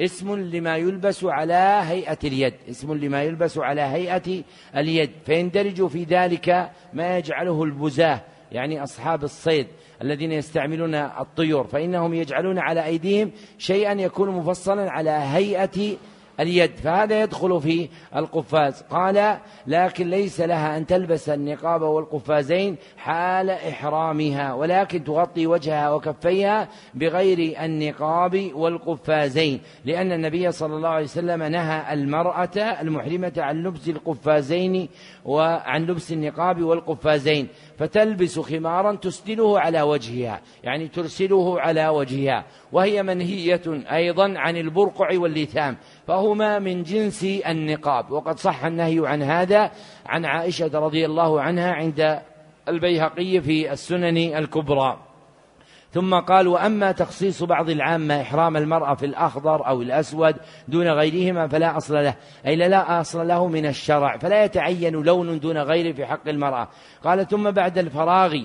اسم لما يلبس على هيئة اليد اسم لما يلبس على هيئة اليد. فيندرج في ذلك ما يجعله البزاة يعني أصحاب الصيد. الذين يستعملون الطيور فإنهم يجعلون على أيديهم شيئا يكون مفصلا على هيئة اليد فهذا يدخل في القفاز. قال لكن ليس لها أن تلبس النقاب والقفازين حال إحرامها ولكن تغطي وجهها وكفيها بغير النقاب والقفازين لأن النبي صلى الله عليه وسلم نهى المرأة المحرمة عن لبس القفازين وعن لبس النقاب والقفازين. فتلبس خمارا تسدله على وجهها يعني ترسله على وجهها. وهي منهية أيضا عن البرقع واللثام. فهما من جنس النقاب. وقد صح النهي عن هذا عن عائشة رضي الله عنها عند البيهقي في السنن الكبرى. ثم قال وأما تخصيص بعض العامة إحرام المرأة في الأخضر أو الأسود دون غيرهما فلا أصل له أي لا أصل له من الشرع فلا يتعين لون دون غيره في حق المرأة. قال ثم بعد الفراغ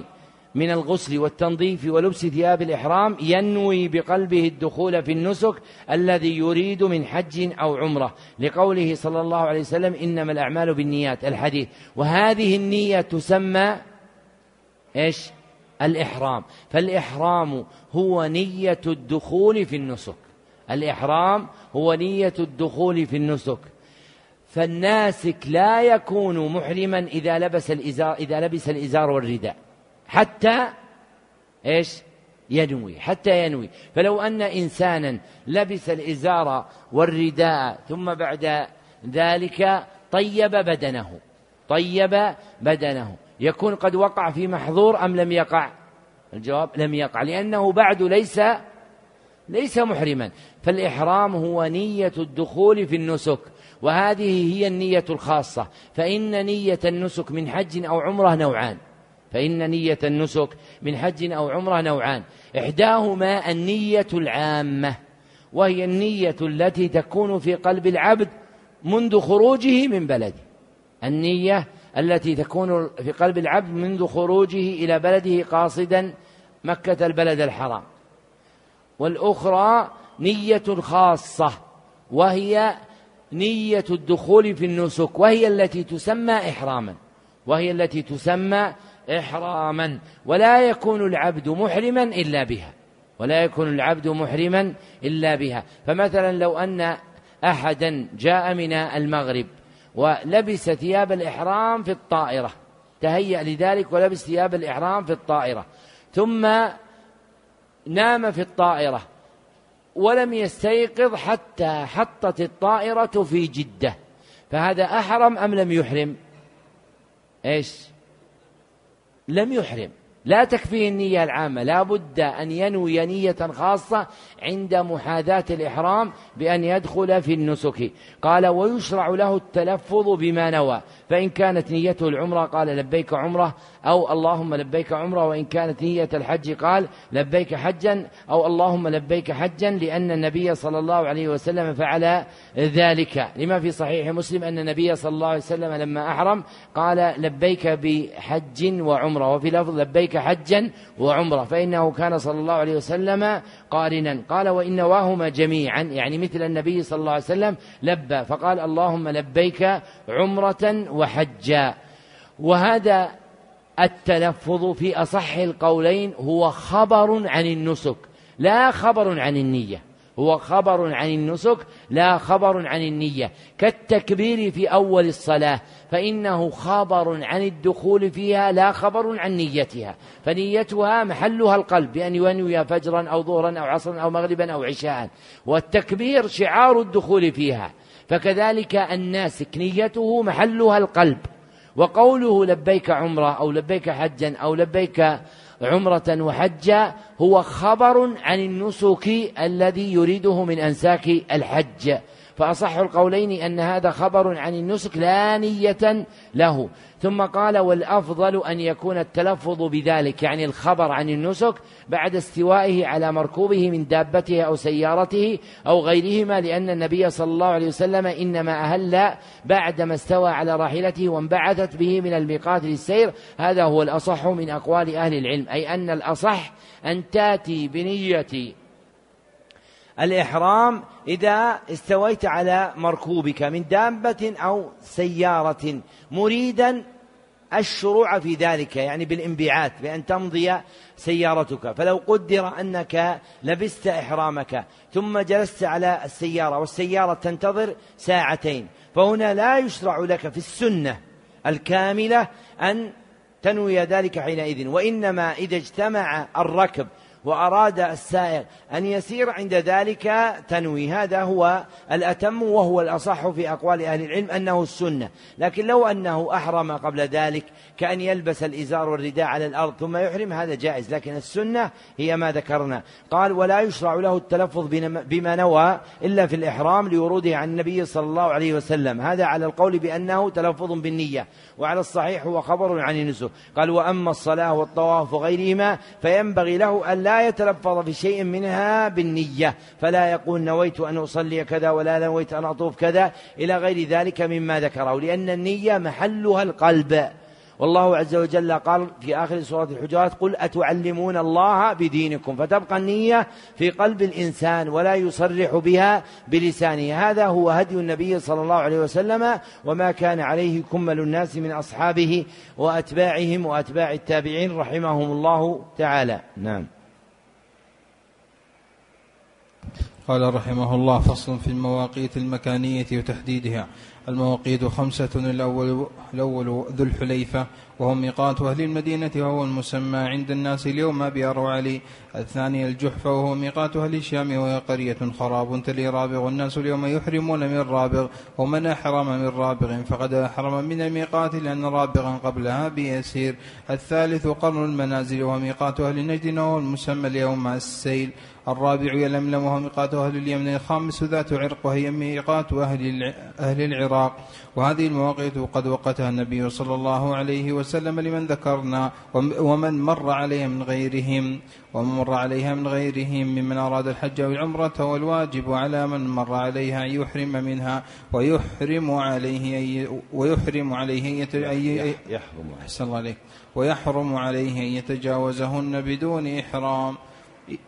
من الغسل والتنظيف ولبس ثياب الإحرام ينوي بقلبه الدخول في النسك الذي يريد من حج أو عمرة. لقوله صلى الله عليه وسلم إنما الأعمال بالنيات الحديث. وهذه النية تسمى إيش؟ الإحرام. فالإحرام هو نية الدخول في النسك. الإحرام هو نية الدخول في النسك. فالناسك لا يكون محرما إذا لبس الإزار إذا لبس الإزار والرداء. حتى إيش؟ ينوي حتى ينوي. فلو أن إنسانا لبس الإزار والرداء ثم بعد ذلك طيب بدنه طيب بدنه. يكون قد وقع في محظور أم لم يقع؟ الجواب لم يقع لأنه بعد ليس ليس محرما. فالإحرام هو نية الدخول في النسك وهذه هي النية الخاصة. فإن نية النسك من حج أو عمرة نوعان. فإن نية النسك من حج أو عمرة نوعان. إحداهما النية العامة وهي النية التي تكون في قلب العبد منذ خروجه من بلده. النية التي تكون في قلب العبد منذ خروجه إلى بلده قاصدا مكة البلد الحرام. والأخرى نية خاصة وهي نية الدخول في النسك وهي التي تسمى إحراما وهي التي تسمى إحراما ولا يكون العبد محرما إلا بها ولا يكون العبد محرما إلا بها. فمثلا لو أن أحدا جاء من المغرب ولبس ثياب الإحرام في الطائرة. تهيأ لذلك ولبس ثياب الإحرام في الطائرة. ثم نام في الطائرة. ولم يستيقظ حتى حطت الطائرة في جدة. فهذا أحرم أم لم يحرم؟ إيش؟ لم يحرم. لا تكفيه النية العامة. لا بد أن ينوي نية خاصة عند محاذاة الإحرام بأن يدخل في النسك. قال ويشرع له التلفظ بما نوى. فإن كانت نيته العمرة قال لبيك عمرة أو اللهم لبيك عمرة وإن كانت نية الحج قال لبيك حجا أو اللهم لبيك حجا لأن النبي صلى الله عليه وسلم فعل ذلك. لما في صحيح مسلم أن النبي صلى الله عليه وسلم لما أحرم قال لبيك بحج وعمرة وفي لفظ لبيك حجا وعمرة فإنه كان صلى الله عليه وسلم قارنا. قال وإن نواهما جميعا يعني مثل النبي صلى الله عليه وسلم لبى فقال اللهم لبيك عمرة وحجا. وهذا التلفظ في أصح القولين هو خبر عن النسك لا خبر عن النية. هو خبر عن النسك لا خبر عن النية. كالتكبير في أول الصلاة فإنه خبر عن الدخول فيها لا خبر عن نيتها. فنيتها محلها القلب بأن ينوي فجرا أو ظهرا أو عصرا أو مغربا أو عشاء. والتكبير شعار الدخول فيها. فكذلك الناسك نيته محلها القلب. وقوله لبيك عمرة أو لبيك حجا أو لبيك عمرة وحجا هو خبر عن النسك الذي يريده من أنساك الحج. فأصح القولين أن هذا خبر عن النسك لا نية له. ثم قال والأفضل أن يكون التلفظ بذلك يعني الخبر عن النسك بعد استوائه على مركوبه من دابته أو سيارته أو غيرهما لأن النبي صلى الله عليه وسلم إنما أهل بعدما استوى على راحلته وانبعثت به من الميقات للسير. هذا هو الأصح من أقوال أهل العلم أي أن الأصح أن تأتي بنية الإحرام إذا استويت على مركوبك من دابة أو سيارة مريدا الشروع في ذلك يعني بالإنبعاث بأن تمضي سيارتك. فلو قدر أنك لبست إحرامك ثم جلست على السيارة والسيارة تنتظر ساعتين فهنا لا يشرع لك في السنة الكاملة أن تنوي ذلك حينئذ وإنما إذا اجتمع الركب وأراد السائر أن يسير عند ذلك تنوي. هذا هو الأتم وهو الأصح في أقوال أهل العلم أنه السنة. لكن لو أنه أحرم قبل ذلك كأن يلبس الإزار والرداء على الأرض ثم يحرم هذا جائز. لكن السنة هي ما ذكرنا. قال ولا يشرع له التلفظ بما نوى إلا في الإحرام لوروده عن النبي صلى الله عليه وسلم. هذا على القول بأنه تلفظ بالنية. وعلى الصحيح هو خبر عن النسك قال وأما الصلاة والطواف وغيرهما فينبغي له أن لا يتلفظ في شيء منها بالنية. فلا يقول نويت أن أصلي كذا ولا نويت أن أطوف كذا إلى غير ذلك مما ذكره. لأن النية محلها القلب. والله عز وجل قال في آخر سورة الحجرات قل أتعلمون الله بدينكم فتبقى النية في قلب الإنسان ولا يصرح بها بلسانه. هذا هو هدي النبي صلى الله عليه وسلم وما كان عليه كمل الناس من أصحابه وأتباعهم وأتباع التابعين رحمهم الله تعالى. نعم. قال رحمه الله فصل في المواقيت المكانية وتحديدها. المواقيت خمسة الأول, الأول ذو الحليفة وهو ميقات أهل المدينة وهو المسمى عند الناس اليوم بأرو علي. الثاني الجحفة وهو ميقات أهل الشام وهي قرية خراب تلي رابغ. والناس اليوم يحرمون من رابغ ومن أحرم من رابغ فقد أحرم من الميقات لأن رابغا قبلها بيسير. الثالث قرن المنازل وهو ميقات أهل نجد وهو المسمى اليوم السيل. الرابع يلملم وهو ميقات أهل اليمن الخامس ذات عرق وهي ميقات أهل أهل العراق. وهذه المواقيت قد وقتها النبي صلى الله عليه وسلم لمن ذكرنا ومن مر عليها من غيرهم ومن مر عليها من غيرهم ممن أراد الحج أو العمرة والواجب على من مر عليها أن يحرم منها ويحرم عليه ويحرم عليه أن يحرم الله عليك. ويحرم عليه أن يتجاوزهن بدون إحرام.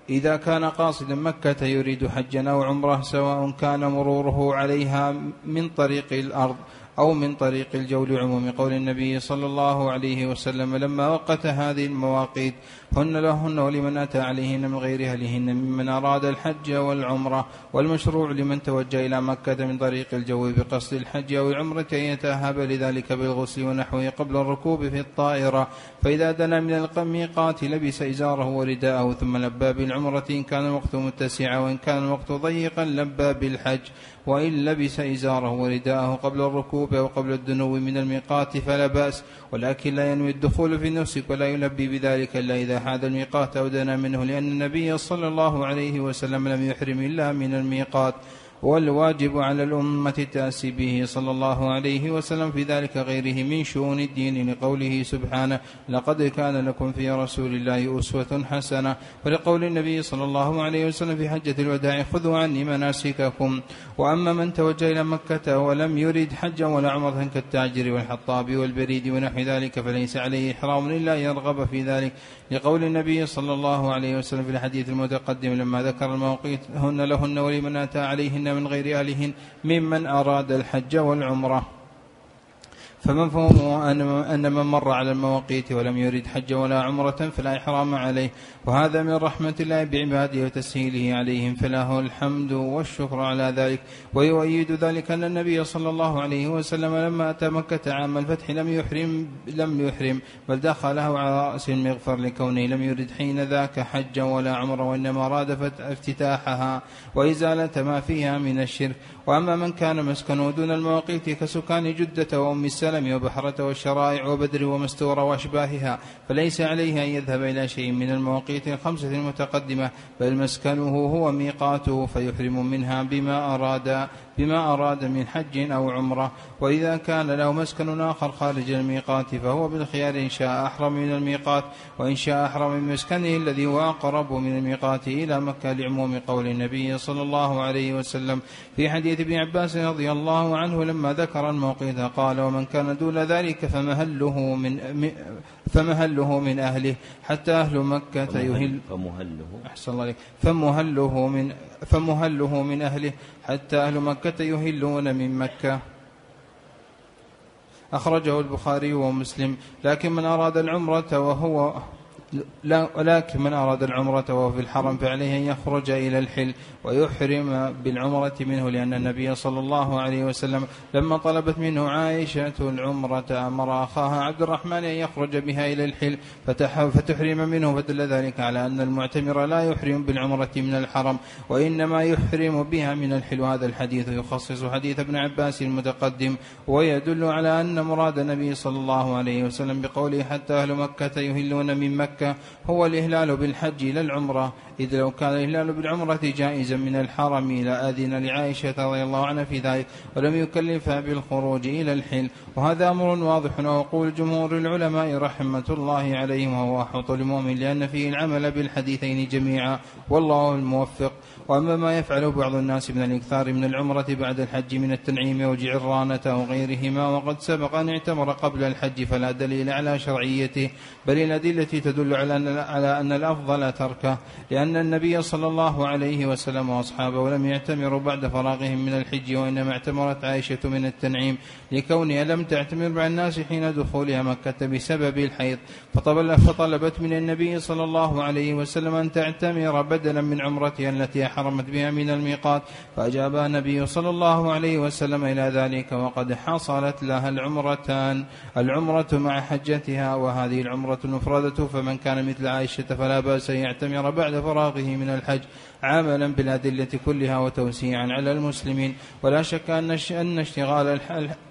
إذا كان قاصدا مكة يريد حجا أو عمرة سواء كان مروره عليها من طريق الأرض أو من طريق الجو لعموم قول النبي صلى الله عليه وسلم لما وقت هذه المواقيت هن لهن ولمن أتى عليهن من غير أهلهن ممن أراد الحج والعمرة والمشروع لمن توجه إلى مكة من طريق الجو بقصد الحج أو العمرة أن يتأهب لذلك بالغسل ونحوه قبل الركوب في الطائرة. فإذا دنا من الميقات لبس إزاره ورداءه ثم لبى بالعمرة إن كان الوقت متسعا وإن كان الوقت ضيقا لبى بالحج. وإن لبس إزاره ورداءه قبل الركوب أو قبل الدنو من الميقات فلا بأس. ولكن لا ينوي الدخول في النسك ولا يلبي بذلك إلا إذا حاد الميقات أو دنا منه لأن النبي صلى الله عليه وسلم لم يحرم إلا من الميقات. والواجب على الأمة التأسي به صلى الله عليه وسلم في ذلك غيره من شؤون الدين لقوله سبحانه لقد كان لكم في رسول الله أسوة حسنة. ولقول النبي صلى الله عليه وسلم في حجة الوداع خذوا عني مناسككم. وأما من توجه إلى مكة ولم يرد حجا ولا عمرة كالتاجر والحطاب والبريد ونحو ذلك فليس عليه إحرام إلا يرغب في ذلك. لقول النبي صلى الله عليه وسلم في الحديث المتقدم لما ذكر المواقيت هن لهن ولمن أتى عليهن من غير أهلهن ممن أراد الحج والعمرة. فمفهومه أن من مر على المواقيت ولم يرد حج ولا عمرة فلا إحرام عليه. وهذا من رحمة الله بعباده وتسهيله عليهم. فله الحمد والشكر على ذلك. ويؤيد ذلك أن النبي صلى الله عليه وسلم لما أتى مكة عام الفتح لم يحرم لم يحرم بل دخله على رأس المغفر لكونه. لم يرد حين ذاك حجا ولا عمرا وإنما أراد افتتاحها. وإزالة ما فيها من الشرك. وأما من كان مسكنه دون المواقيت كسكان جدة وأم السلم وبحرة والشرائع وبدر ومستورة وأشباهها فليس عليه أن يذهب إلى شيء من المواقيت الخمسة المتقدمة بل مسكنه هو ميقاته فيحرم منها بما أراد بما أراد من حج أو عمرة وإذا كان له مسكن آخر خارج الميقات فهو بالخيار إن شاء أحرم من الميقات وإن شاء أحرم من مسكنه الذي هو أقرب من الميقات إلى مكة لعموم قول النبي صلى الله عليه وسلم. في حديث ابن عباس رضي الله عنه لما ذكر الموقيت قال ومن كان دون ذلك فمهله من فمهله من أهله حتى أهل مكة يهل فمهله. أحسن الله عليك. فمهله من فمهله من أهله حتى أهل مكة يهلون من مكة. أخرجه البخاري ومسلم لكن من أراد العمرة وهو ولكن من أراد العمرة وهو في الحرم فعليه أن يخرج إلى الحل ويحرم بالعمرة منه لأن النبي صلى الله عليه وسلم لما طلبت منه عائشة العمرة أمر أخاها عبد الرحمن أن يخرج بها إلى الحل فتحرم منه فدل ذلك على أن المعتمر لا يحرم بالعمرة من الحرم وإنما يحرم بها من الحل. وهذا الحديث يخصص حديث ابن عباس المتقدم ويدل على أن مراد النبي صلى الله عليه وسلم بقوله حتى أهل مكة يهلون من مكة مكة هو الإهلال بالحج لا العمرة. إذ لو كان الإهلال بالعمرة جائزا من الحرم لأذن لعائشة رضي الله عنها في ذلك ولم يكلفها بالخروج إلى الحل. وهذا أمر واضح وقول جمهور العلماء رحمة الله عليهم وهو أحوط المؤمن لأن فيه العمل بالحديثين جميعا والله الموفق. وأما ما يفعله بعض الناس من الإكثار من العمرة بعد الحج من التنعيم وجعرانة أو غيرهما وقد سبق أن اعتمر قبل الحج فلا دليل على شرعيته بل الأدلة تدل على أن, على أن الأفضل تركه لأن النبي صلى الله عليه وسلم وأصحابه لم يعتمروا بعد فراغهم من الحج وإنما اعتمرت عائشة من التنعيم لكونها لم تعتمر مع الناس حين دخولها مكة بسبب الحيض. فطلبت من النبي صلى الله عليه وسلم أن تعتمر بدلا من عمرتها التي حرمت بها من الميقات. فأجاب النبي صلى الله عليه وسلم إلى ذلك وقد حصلت لها العمرتان. العمرة مع حجتها وهذه العمرة المفردة فمن كان مثل عائشة فلا بأس يعتمر بعد فراغه من الحج. عملا بالأدلة كلها وتوسيعا على المسلمين. ولا شك أن اشتغال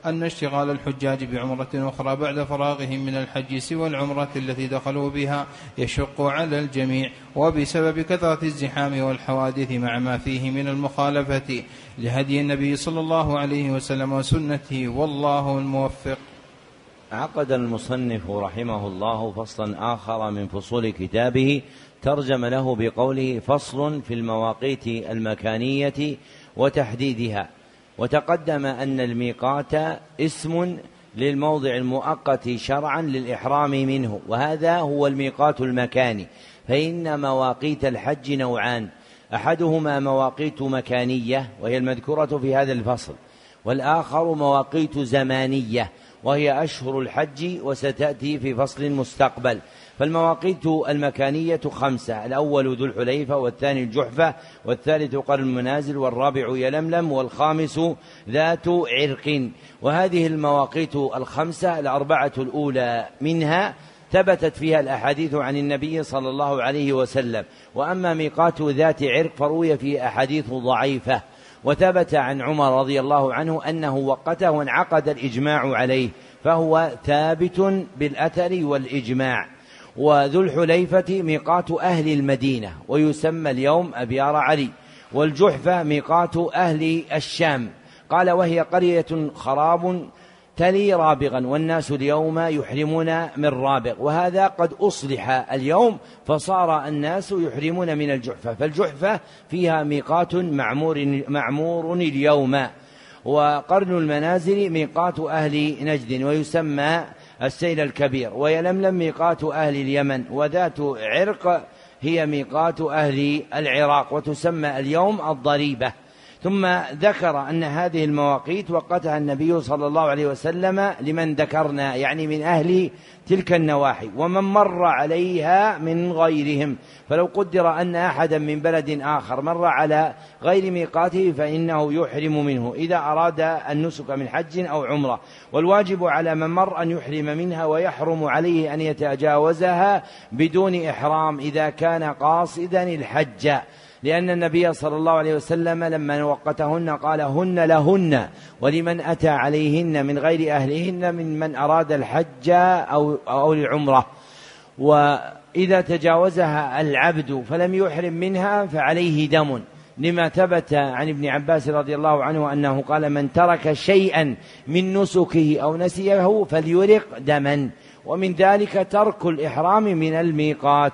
أن اشتغال الحجاج بعمرة أخرى بعد فراغهم من الحج سوى العمرة التي دخلوا بها يشق على الجميع وبسبب كثرة الزحام والحوادث مع ما فيه من المخالفة لهدي النبي صلى الله عليه وسلم وسنته. والله الموفق. عقد المصنف رحمه الله فصلا آخر من فصول كتابه ترجم له بقوله فصل في المواقيت المكانية وتحديدها. وتقدم أن الميقات اسم للموضع المؤقت شرعا للإحرام منه وهذا هو الميقات المكاني. فإن مواقيت الحج نوعان أحدهما مواقيت مكانية وهي المذكورة في هذا الفصل والآخر مواقيت زمانية وهي أشهر الحج وستأتي في فصل المستقبل فالمواقيت المكانية خمسة الأول ذو الحليفة والثاني الجحفة والثالث قرن المنازل والرابع يلملم والخامس ذات عرق. وهذه المواقيت الخمسة الأربعة الأولى منها ثبتت فيها الأحاديث عن النبي صلى الله عليه وسلم. وأما ميقات ذات عرق فروي في أحاديث ضعيفة. وثبت عن عمر رضي الله عنه أنه وقته وانعقد الإجماع عليه فهو ثابت بالأثر والإجماع. وذو الحليفة ميقات أهل المدينة ويسمى اليوم أبيار علي. والجحفة ميقات أهل الشام. قال وهي قرية خراب تلي رابغا والناس اليوم يحرمون من رابغ. وهذا قد أصلح اليوم فصار الناس يحرمون من الجحفة. فالجحفة فيها ميقات معمور, معمور اليوم. وقرن المنازل ميقات أهل نجد ويسمى السيل الكبير. ويلملم ميقات أهل اليمن وذات عرق هي ميقات أهل العراق وتسمى اليوم الضريبة. ثم ذكر أن هذه المواقيت وقتها النبي صلى الله عليه وسلم لمن ذكرنا يعني من أهل تلك النواحي ومن مر عليها من غيرهم. فلو قدر أن أحدا من بلد آخر مر على غير ميقاته فإنه يحرم منه إذا أراد النسك من حج أو عمرة. والواجب على من مر أن يحرم منها ويحرم عليه أن يتجاوزها بدون إحرام إذا كان قاصدا الحج. لأن النبي صلى الله عليه وسلم لما وقتهن قال هن لهن ولمن أتى عليهن من غير أهلهن من من أراد الحج أو أو العمرة. وإذا تجاوزها العبد فلم يحرم منها فعليه دم. لما ثبت عن ابن عباس رضي الله عنه أنه قال من ترك شيئا من نسكه أو نسيه فليرق دما. ومن ذلك ترك الإحرام من الميقات.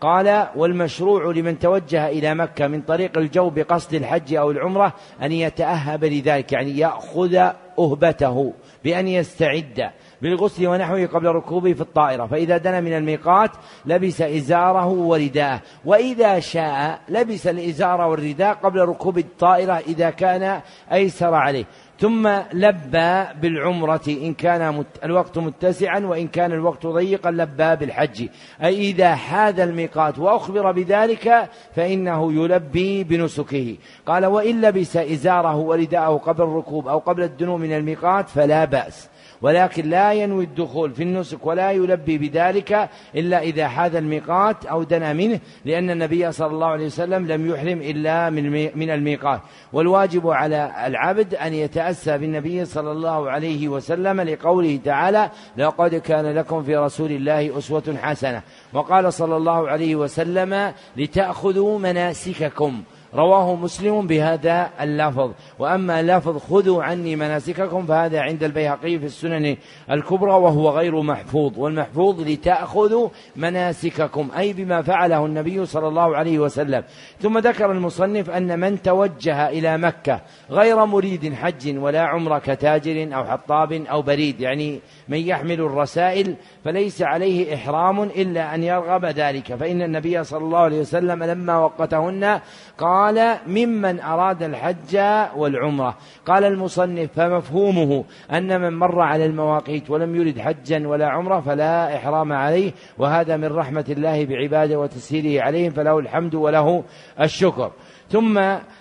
قال والمشروع لمن توجه إلى مكة من طريق الجو بقصد الحج أو العمرة أن يتأهب لذلك يعني يأخذ أهبته بأن يستعد بالغسل ونحوه قبل ركوبه في الطائرة. فإذا دنا من الميقات لبس إزاره ورداءه وإذا شاء لبس الإزار والرداء قبل ركوب الطائرة إذا كان أيسر عليه. ثم لبى بالعمرة إن كان الوقت متسعا وإن كان الوقت ضيقا لبى بالحج. أي إذا حاد الميقات وأخبر بذلك فإنه يلبي بنسكه. قال وإن لبس إزاره ورداءه قبل الركوب أو قبل الدنو من الميقات فلا بأس. ولكن لا ينوي الدخول في النسك ولا يلبي بذلك إلا إذا حاذ الميقات أو دنا منه لأن النبي صلى الله عليه وسلم لم يحرم إلا من الميقات. والواجب على العبد أن يتأسى بالنبي صلى الله عليه وسلم لقوله تعالى لقد كان لكم في رسول الله أسوة حسنة وقال صلى الله عليه وسلم لتأخذوا مناسككم رواه مسلم بهذا اللفظ. وأما لفظ خذوا عني مناسككم فهذا عند البيهقي في السنن الكبرى وهو غير محفوظ. والمحفوظ لتأخذوا مناسككم أي بما فعله النبي صلى الله عليه وسلم. ثم ذكر المصنف أن من توجه إلى مكة غير مريد حج ولا عمرة كتاجر أو حطاب أو بريد يعني من يحمل الرسائل فليس عليه إحرام إلا أن يرغب ذلك. فإن النبي صلى الله عليه وسلم لما وقتهن قال ممن أراد الحج والعمرة. قال المصنف فمفهومه أن من مر على المواقيت ولم يرد حجا ولا عمرة فلا إحرام عليه وهذا من رحمة الله بعبادة وتسهيله عليهم فله الحمد وله الشكر. ثم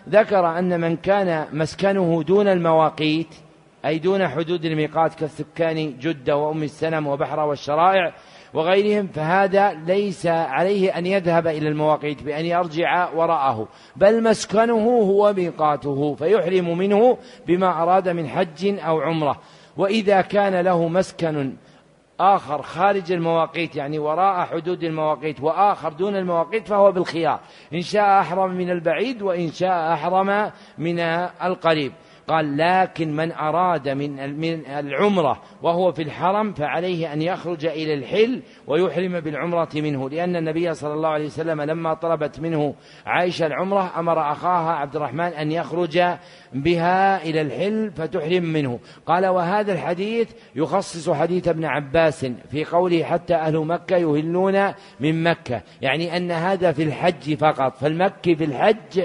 ذكر أن من كان مسكنه دون المواقيت أي دون حدود الميقات كالسكان جدة وأم السلم وبحرة والشرائع وغيرهم فهذا ليس عليه أن يذهب إلى المواقيت بأن يرجع وراءه بل مسكنه هو ميقاته فيحرم منه بما أراد من حج أو عمرة. وإذا كان له مسكن آخر خارج المواقيت يعني وراء حدود المواقيت وآخر دون المواقيت فهو بالخيار. إن شاء أحرم من البعيد وإن شاء أحرم من القريب. قال لكن من أراد من من العمرة وهو في الحرم فعليه أن يخرج إلى الحل ويحرم بالعمرة منه. لأن النبي صلى الله عليه وسلم لما طلبت منه عائشة العمرة أمر أخاها عبد الرحمن أن يخرج بها إلى الحل فتحرم منه. قال وهذا الحديث يخصص حديث ابن عباس في قوله حتى أهل مكة يهلون من مكة. يعني أن هذا في الحج فقط. فالمكي في الحج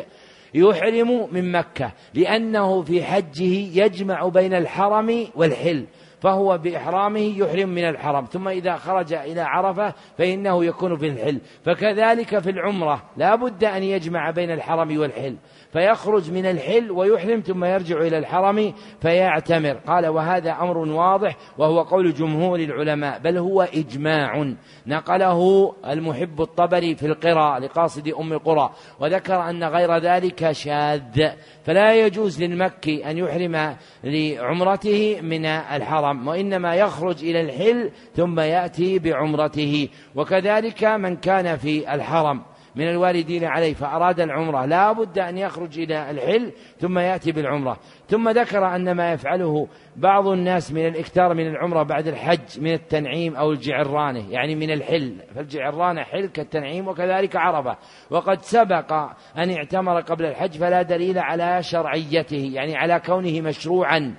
يحرم من مكة لأنه في حجه يجمع بين الحرم والحل فهو بإحرامه يحرم من الحرم ثم إذا خرج إلى عرفة فإنه يكون في الحل فكذلك في العمرة لا بد أن يجمع بين الحرم والحل. فيخرج من الحل ويحرم ثم يرجع إلى الحرم فيعتمر. قال وهذا أمر واضح وهو قول جمهور العلماء بل هو إجماع. نقله المحب الطبري في القرى لقاصد أم القرى وذكر أن غير ذلك شاذ. فلا يجوز للمكي أن يحرم لعمرته من الحرم وإنما يخرج إلى الحل ثم يأتي بعمرته. وكذلك من كان في الحرم. من الواردين عليه فأراد العمرة. لا بد أن يخرج إلى الحل ثم يأتي بالعمرة. ثم ذكر أن ما يفعله بعض الناس من الإكثار من العمرة بعد الحج من التنعيم أو الجعرانة يعني من الحل. فالجعرانة حل كالتنعيم وكذلك عرفة. وقد سبق أن اعتمر قبل الحج فلا دليل على شرعيته يعني على كونه مشروعا.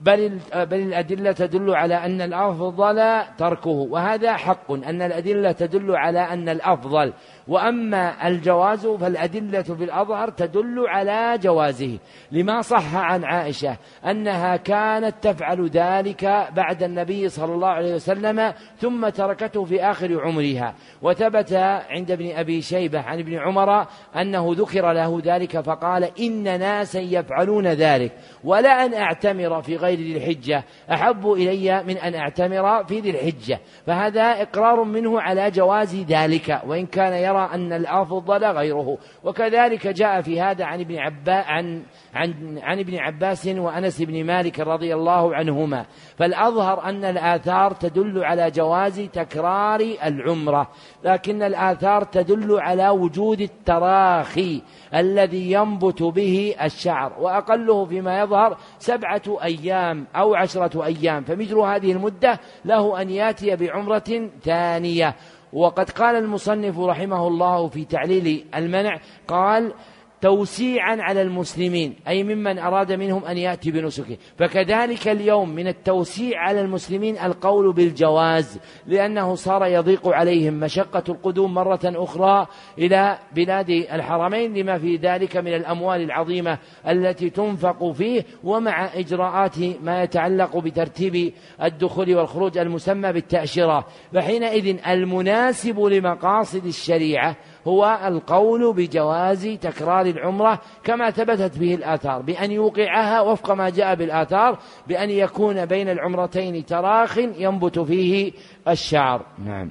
بل بل الأدلة تدل على أن الأفضل تركه. وهذا حق أن الأدلة تدل على أن الأفضل وأما الجواز فالأدلة في الأظهر تدل على جوازه. لما صح عن عائشة أنها كانت تفعل ذلك بعد النبي صلى الله عليه وسلم ثم تركته في آخر عمرها. وثبت عند ابن أبي شيبة عن ابن عمر أنه ذكر له ذلك فقال إن ناسا يفعلون ذلك ولا أن أعتمر في غير ذي الحجة. أحب إلي من أن أعتمر في ذي الحجة. فهذا إقرار منه على جواز ذلك. وإن كان يرى أن الأفضل غيره. وكذلك جاء في هذا عن ابن عباس عن عن عن ابن عباس وأنس بن مالك رضي الله عنهما. فالأظهر أن الآثار تدل على جواز تكرار العمرة لكن الآثار تدل على وجود التراخي الذي ينبت به الشعر. وأقله فيما يظهر سبعة أيام أو عشرة أيام فمثل هذه المدة له أن يأتي بعمرة ثانية. وقد قال المصنف رحمه الله في تعليل المنع قال توسيعا على المسلمين أي ممن أراد منهم أن يأتي بنسكه. فكذلك اليوم من التوسيع على المسلمين القول بالجواز لأنه صار يضيق عليهم مشقة القدوم مرة أخرى إلى بلاد الحرمين لما في ذلك من الأموال العظيمة التي تنفق فيه ومع إجراءات ما يتعلق بترتيب الدخول والخروج المسمى بالتأشيرة. فحينئذ المناسب لمقاصد الشريعة هو القول بجواز تكرار العمرة كما ثبتت به الآثار بأن يوقعها وفق ما جاء بالآثار بأن يكون بين العمرتين تراخ ينبت فيه الشعر. نعم.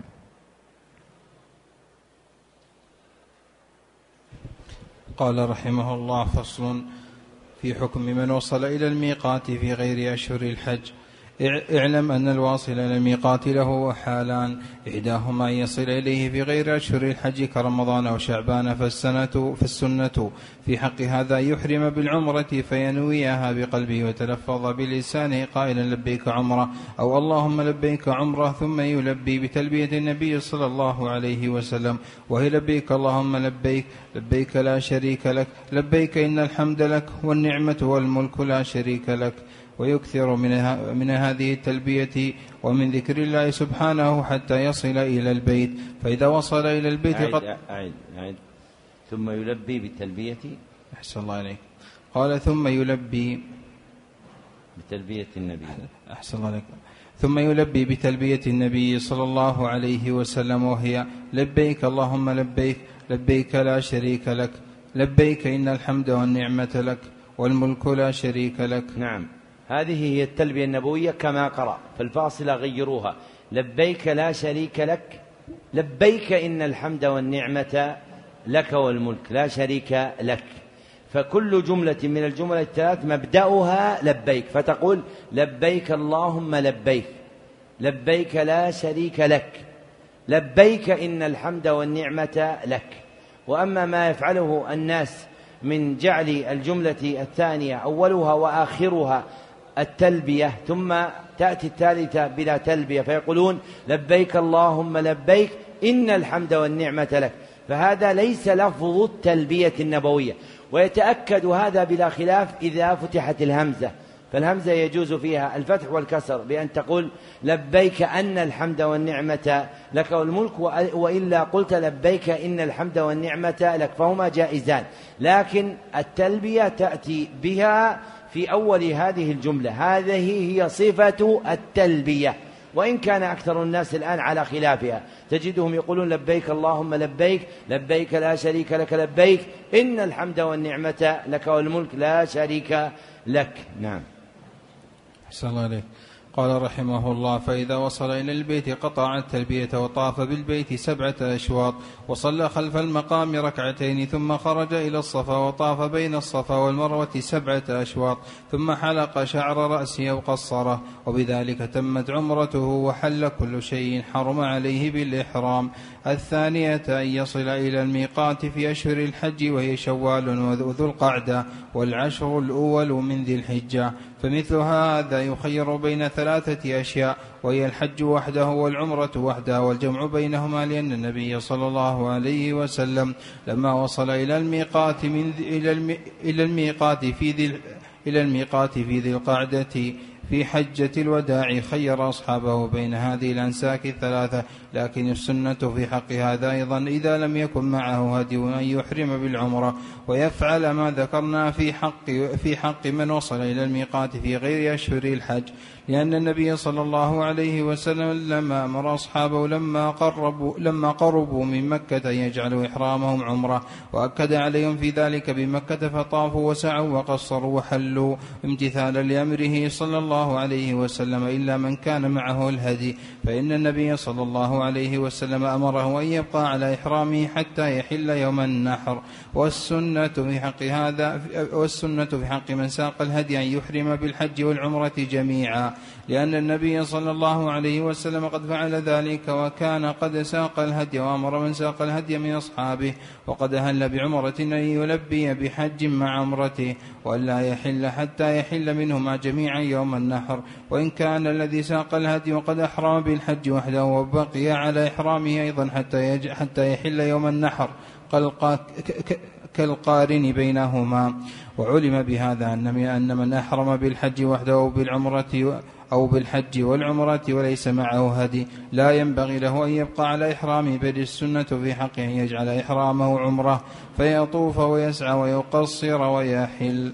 قال رحمه الله فصل في حكم من وصل إلى الميقات في غير أشهر الحج. اعلم أن الواصل إلى الميقات له حالان إحداهما أن يصل إليه في غير أشهر الحج كرمضان أو شعبان فالسنة فالسنة في حق هذا يحرم بالعمرة فينويها بقلبه وتلفظ بلسانه قائلا لبيك عمرة أو اللهم لبيك عمرة ثم يلبي بتلبية النبي صلى الله عليه وسلم. وهي لبيك اللهم لبيك لبيك لا شريك لك لبيك إن الحمد لك والنعمة والملك لا شريك لك. ويكثر من, من هذه التلبية ومن ذكر الله سبحانه حتى يصل إلى البيت. فإذا وصل إلى البيت أعد قد أعد أعد. ثم يلبي بالتلبية. أحسن الله عليك قال ثم يلبي بتلبية النبي. أحسن الله عليك ثم يلبي بتلبية النبي صلى الله عليه وسلم وهي لبيك اللهم لبيك لبيك لا شريك لك لبيك إن الحمد والنعمة لك والملك لا شريك لك. نعم. هذه هي التلبية النبوية كما قرأ فالفاصلة غيروها. لبيك لا شريك لك لبيك إن الحمد والنعمة لك والملك لا شريك لك. فكل جملة من الجمل الثلاث مبدأها لبيك فتقول لبيك اللهم لبيك لبيك لا شريك لك لبيك إن الحمد والنعمة لك. وأما ما يفعله الناس من جعل الجملة الثانية أولها وآخرها التلبية ثم تأتي الثالثة بلا تلبية فيقولون لبيك اللهم لبيك إن الحمد والنعمة لك. فهذا ليس لفظ التلبية النبوية ويتأكد هذا بلا خلاف إذا فتحت الهمزة. فالهمزة يجوز فيها الفتح والكسر بأن تقول لبيك أن الحمد والنعمة لك والملك وإلا قلت لبيك إن الحمد والنعمة لك. فهما جائزان لكن التلبية تأتي بها في أول هذه الجملة. هذه هي صفة التلبية. وإن كان أكثر الناس الآن على خلافها. تجدهم يقولون لبيك اللهم لبيك لبيك لا شريك لك لبيك. إن الحمد والنعمة لك والملك لا شريك لك. نعم. أحسن الله عليك. قال رحمه الله فإذا وصل إلى البيت قطع التلبية وطاف بالبيت سبعة أشواط وصلى خلف المقام ركعتين ثم خرج إلى الصفا وطاف بين الصفا والمروة سبعة أشواط ثم حلق شعر رأسه وقصره وبذلك تمت عمرته وحل كل شيء حرم عليه بالإحرام. الثانية أن يصل إلى الميقات في أشهر الحج وهي شوال وذو القعدة والعشر الأول من ذي الحجة. فمثل هذا يخير بين ثلاثة أشياء وهي الحج وحده والعمرة وحدها والجمع بينهما لأن النبي صلى الله عليه وسلم لما وصل إلى الميقات من إلى الميقات في ذي إلى الميقات في ذي القعدة في حجة الوداع خير أصحابه بين هذه الأنساك الثلاثة لكن السنة في حق هذا أيضا إذا لم يكن معه هدي أن يحرم بالعمرة ويفعل ما ذكرنا في حق في حق من وصل إلى الميقات في غير أشهر الحج. لأن النبي صلى الله عليه وسلم لما أمر أصحابه لما قربوا لما قربوا من مكة أن يجعلوا إحرامهم عمرة وأكد عليهم في ذلك بمكة فطافوا وسعوا وقصروا وحلوا امتثالا لأمره صلى الله عليه وسلم إلا من كان معه الهدي. فإن النبي صلى الله عليه وسلم أمره أن يبقى على إحرامه حتى يحل يوم النحر. والسنة في حق هذا والسنة في حق من ساق الهدي أن يحرم بالحج والعمرة جميعا. لأن النبي صلى الله عليه وسلم قد فعل ذلك وكان قد ساق الهدي وأمر من ساق الهدي من أصحابه وقد أهل بعمرة أن يلبي بحج مع عمرته وألا يحل حتى يحل منهما جميعا يوم النحر وإن كان الذي ساق الهدي وقد أحرم بالحج وحده وبقي على إحرامه أيضا حتى, حتى يحل يوم النحر كالقارن بينهما وعلم بهذا أن من أحرم بالحج وحده أو بالعمرة أو بالحج والعمرة وليس معه هدي. لا ينبغي له أن يبقى على إحرامه بل السنة في حقه أن يجعل إحرامه عمرة. فيطوف ويسعى ويقصر ويحل.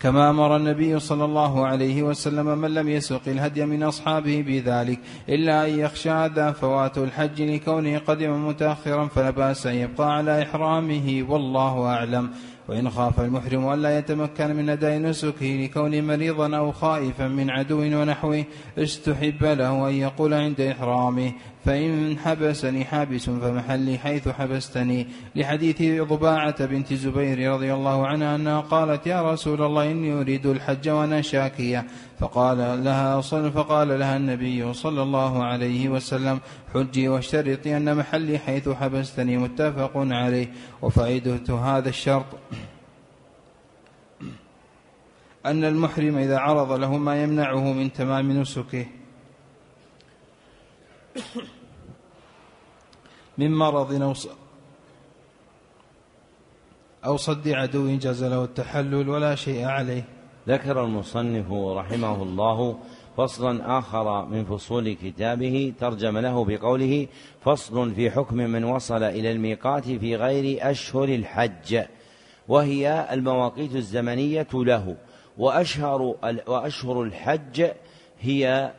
كما أمر النبي صلى الله عليه وسلم من لم يسق الهدي من أصحابه بذلك. إلا أن يخشى ذا فوات الحج لكونه قدم متأخرا فلا بأس أن يبقى على إحرامه والله أعلم. وإن خاف المحرم ألا يتمكن من أداء نسكه لكونه مريضا أو خائفا من عدو ونحوه استحب له أن يقول عند إحرامه فإن حبسني حابس فمحلي حيث حبستني. لحديث ضباعة بنت زبير رضي الله عنها أنها قالت يا رسول الله إني أريد الحج وأنا شاكية. فقال لها صل فقال لها النبي صلى الله عليه وسلم حجي واشترطي أن محلي حيث حبستني متفق عليه وفائدة هذا الشرط. أن المحرم إذا عرض له ما يمنعه من تمام نسكه. من مرض أو أو صد عدو جاز له التحلل ولا شيء عليه. ذكر المصنف رحمه الله فصلا آخر من فصول كتابه ترجم له بقوله فصل في حكم من وصل إلى الميقات في غير أشهر الحج وهي المواقيت الزمنية له وأشهر وأشهر الحج هي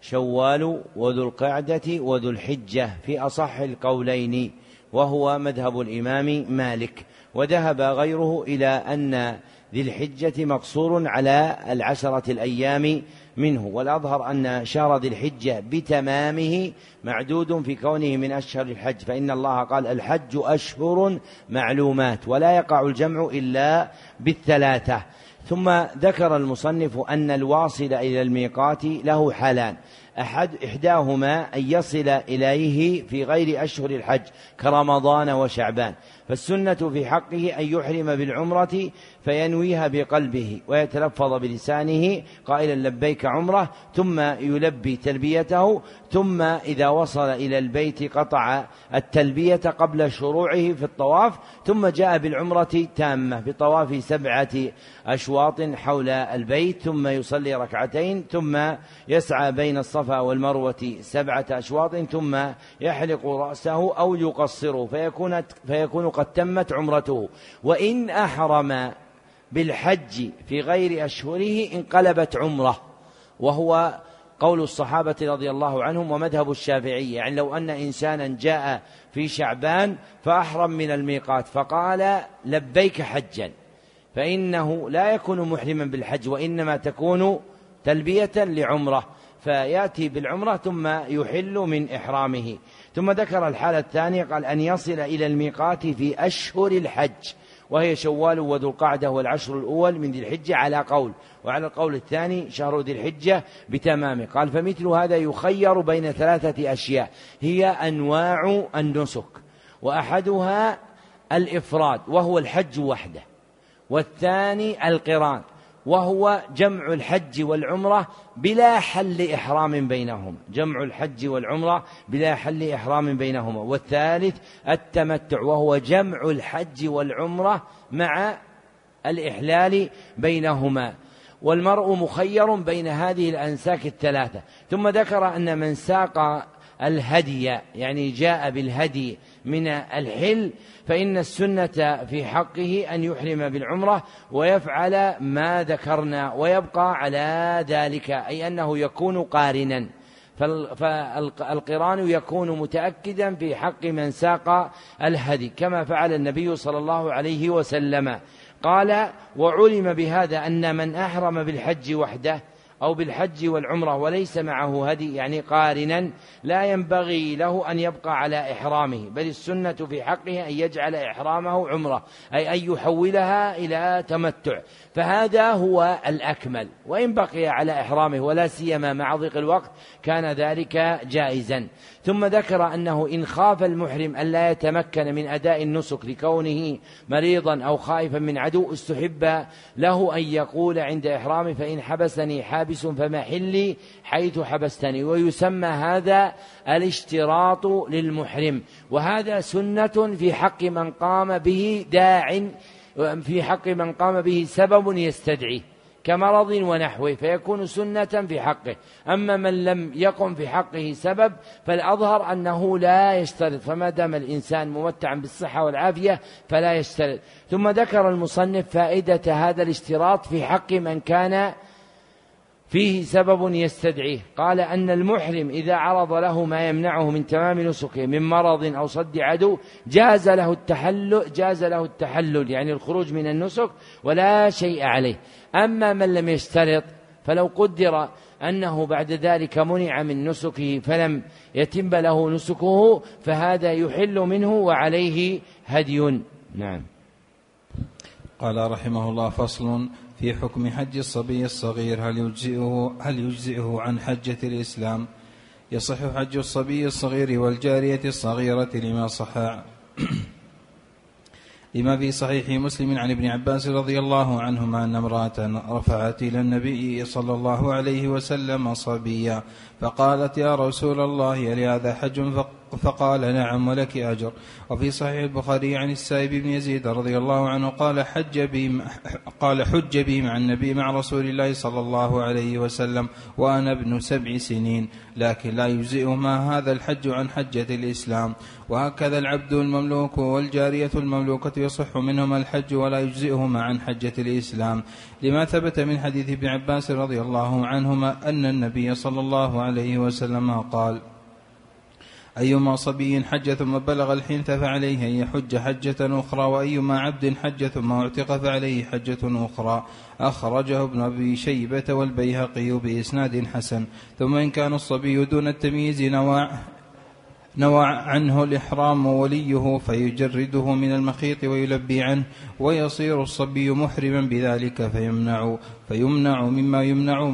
شوال وذو القعدة وذو الحجة في أصح القولين وهو مذهب الإمام مالك وذهب غيره إلى أن ذي الحجة مقصور على العشرة الأيام منه. والأظهر أن شهر ذي الحجة بتمامه معدود في كونه من أشهر الحج. فإن الله قال الحج أشهر معلومات ولا يقع الجمع إلا بالثلاثة. ثم ذكر المصنف أن الواصل إلى الميقات له حالان. أحد إحداهما أن يصل إليه في غير أشهر الحج كرمضان وشعبان. فالسنة في حقه أن يحرم بالعمرة فينويها بقلبه ويتلفظ بلسانه قائلا لبيك عمره ثم يلبي تلبيته ثم إذا وصل إلى البيت قطع التلبية قبل شروعه في الطواف ثم جاء بالعمرة تامة بطواف سبعة أشواط حول البيت ثم يصلي ركعتين ثم يسعى بين الصفا والمروة سبعة أشواط ثم يحلق رأسه أو يقصره فيكون فيكون قد تمت عمرته. وإن أحرم بالحج في غير أشهره انقلبت عمرة وهو قول الصحابة رضي الله عنهم ومذهب الشافعية يعني لو أن إنسانا جاء في شعبان فأحرم من الميقات فقال لبيك حجا فإنه لا يكون محرما بالحج وإنما تكون تلبية لعمرة فيأتي بالعمرة ثم يحل من إحرامه. ثم ذكر الحالة الثانية قال أن يصل إلى الميقات في أشهر الحج. وهي شوال وذو القعدة والعشر الأول من ذي الحجة على قول. وعلى القول الثاني شهر ذي الحجة بتمامه. قال فمثل هذا يخير بين ثلاثة أشياء. هي أنواع النسك وأحدها الإفراد وهو الحج وحده. والثاني القران. وهو جمع الحج والعمرة بلا حل إحرام بينهما جمع الحج والعمرة بلا حل إحرام بينهما. والثالث التمتع وهو جمع الحج والعمرة مع الإحلال بينهما. والمرء مخير بين هذه الأنساك الثلاثة. ثم ذكر أن من ساق الهدي يعني جاء بالهدي من الحل فإن السنة في حقه أن يحرم بالعمرة ويفعل ما ذكرنا ويبقى على ذلك أي أنه يكون قارنا. فالقران يكون متأكدا في حق من ساق الهدي كما فعل النبي صلى الله عليه وسلم. قال وعلم بهذا أن من أحرم بالحج وحده أو بالحج والعمرة وليس معه هدي يعني قارنا لا ينبغي له أن يبقى على إحرامه بل السنة في حقه أن يجعل إحرامه عمرة أي أن يحولها إلى تمتع. فهذا هو الأكمل وإن بقي على إحرامه ولا سيما مع ضيق الوقت كان ذلك جائزا. ثم ذكر أنه إن خاف المحرم ألا يتمكن من أداء النسك لكونه مريضا أو خائفا من عدو استحب له أن يقول عند إحرامه فإن حبسني حابس فمحلي حيث حبستني. ويسمى هذا الاشتراط للمحرم. وهذا سنة في حق من قام به داع في حق من قام به سبب يستدعيه. كمرض ونحوه فيكون سنة في حقه. أما من لم يقم في حقه سبب فالأظهر أنه لا يشترط فما دام الإنسان ممتعا بالصحة والعافية فلا يشترط. ثم ذكر المصنف فائدة هذا الاشتراط في حق من كان فيه سبب يستدعيه. قال أن المحرم إذا عرض له ما يمنعه من تمام نسكه من مرض أو صد عدو جاز له التحلل جاز له التحلل يعني الخروج من النسك ولا شيء عليه. أما من لم يشترط فلو قدر أنه بعد ذلك منع من نسكه فلم يتم له نسكه فهذا يحل منه وعليه هدي. نعم. قال رحمه الله فصل في حكم حج الصبي الصغير هل يجزئه هل يجزئه عن حجة الإسلام؟ يصح حج الصبي الصغير والجارية الصغيرة لما صح. (clears throat) لما في صحيح مسلم عن ابن عباس رضي الله عنهما أن امرأة رفعت إلى النبي صلى الله عليه وسلم صبيا. فقالت يا رسول الله هل هذا حج؟ فقال نعم ولك أجر. وفي صحيح البخاري عن السائب بن يزيد رضي الله عنه قال حج بي قال حج بي مع النبي مع رسول الله صلى الله عليه وسلم وأنا ابن سبع سنين لكن لا يجزئهما هذا الحج عن حجة الإسلام. وهكذا العبد المملوك والجارية المملوكة يصح منهما الحج ولا يجزئهما عن حجة الإسلام. لما ثبت من حديث ابن عباس رضي الله عنهما أن النبي صلى الله عليه وسلم قال أيما صبي حج ثم بلغ الحنث فعليه أن يحج حجة أخرى وأيما عبد حج ثم اعتق فعليه حجة أخرى. أخرجه ابن أبي شيبة والبيهقي بإسناد حسن. ثم إن كان الصبي دون التمييز نوى نوى عنه الإحرام وليه فيجرده من المخيط ويلبي عنه ويصير الصبي محرما بذلك فيمنع فيمنع مما يمنع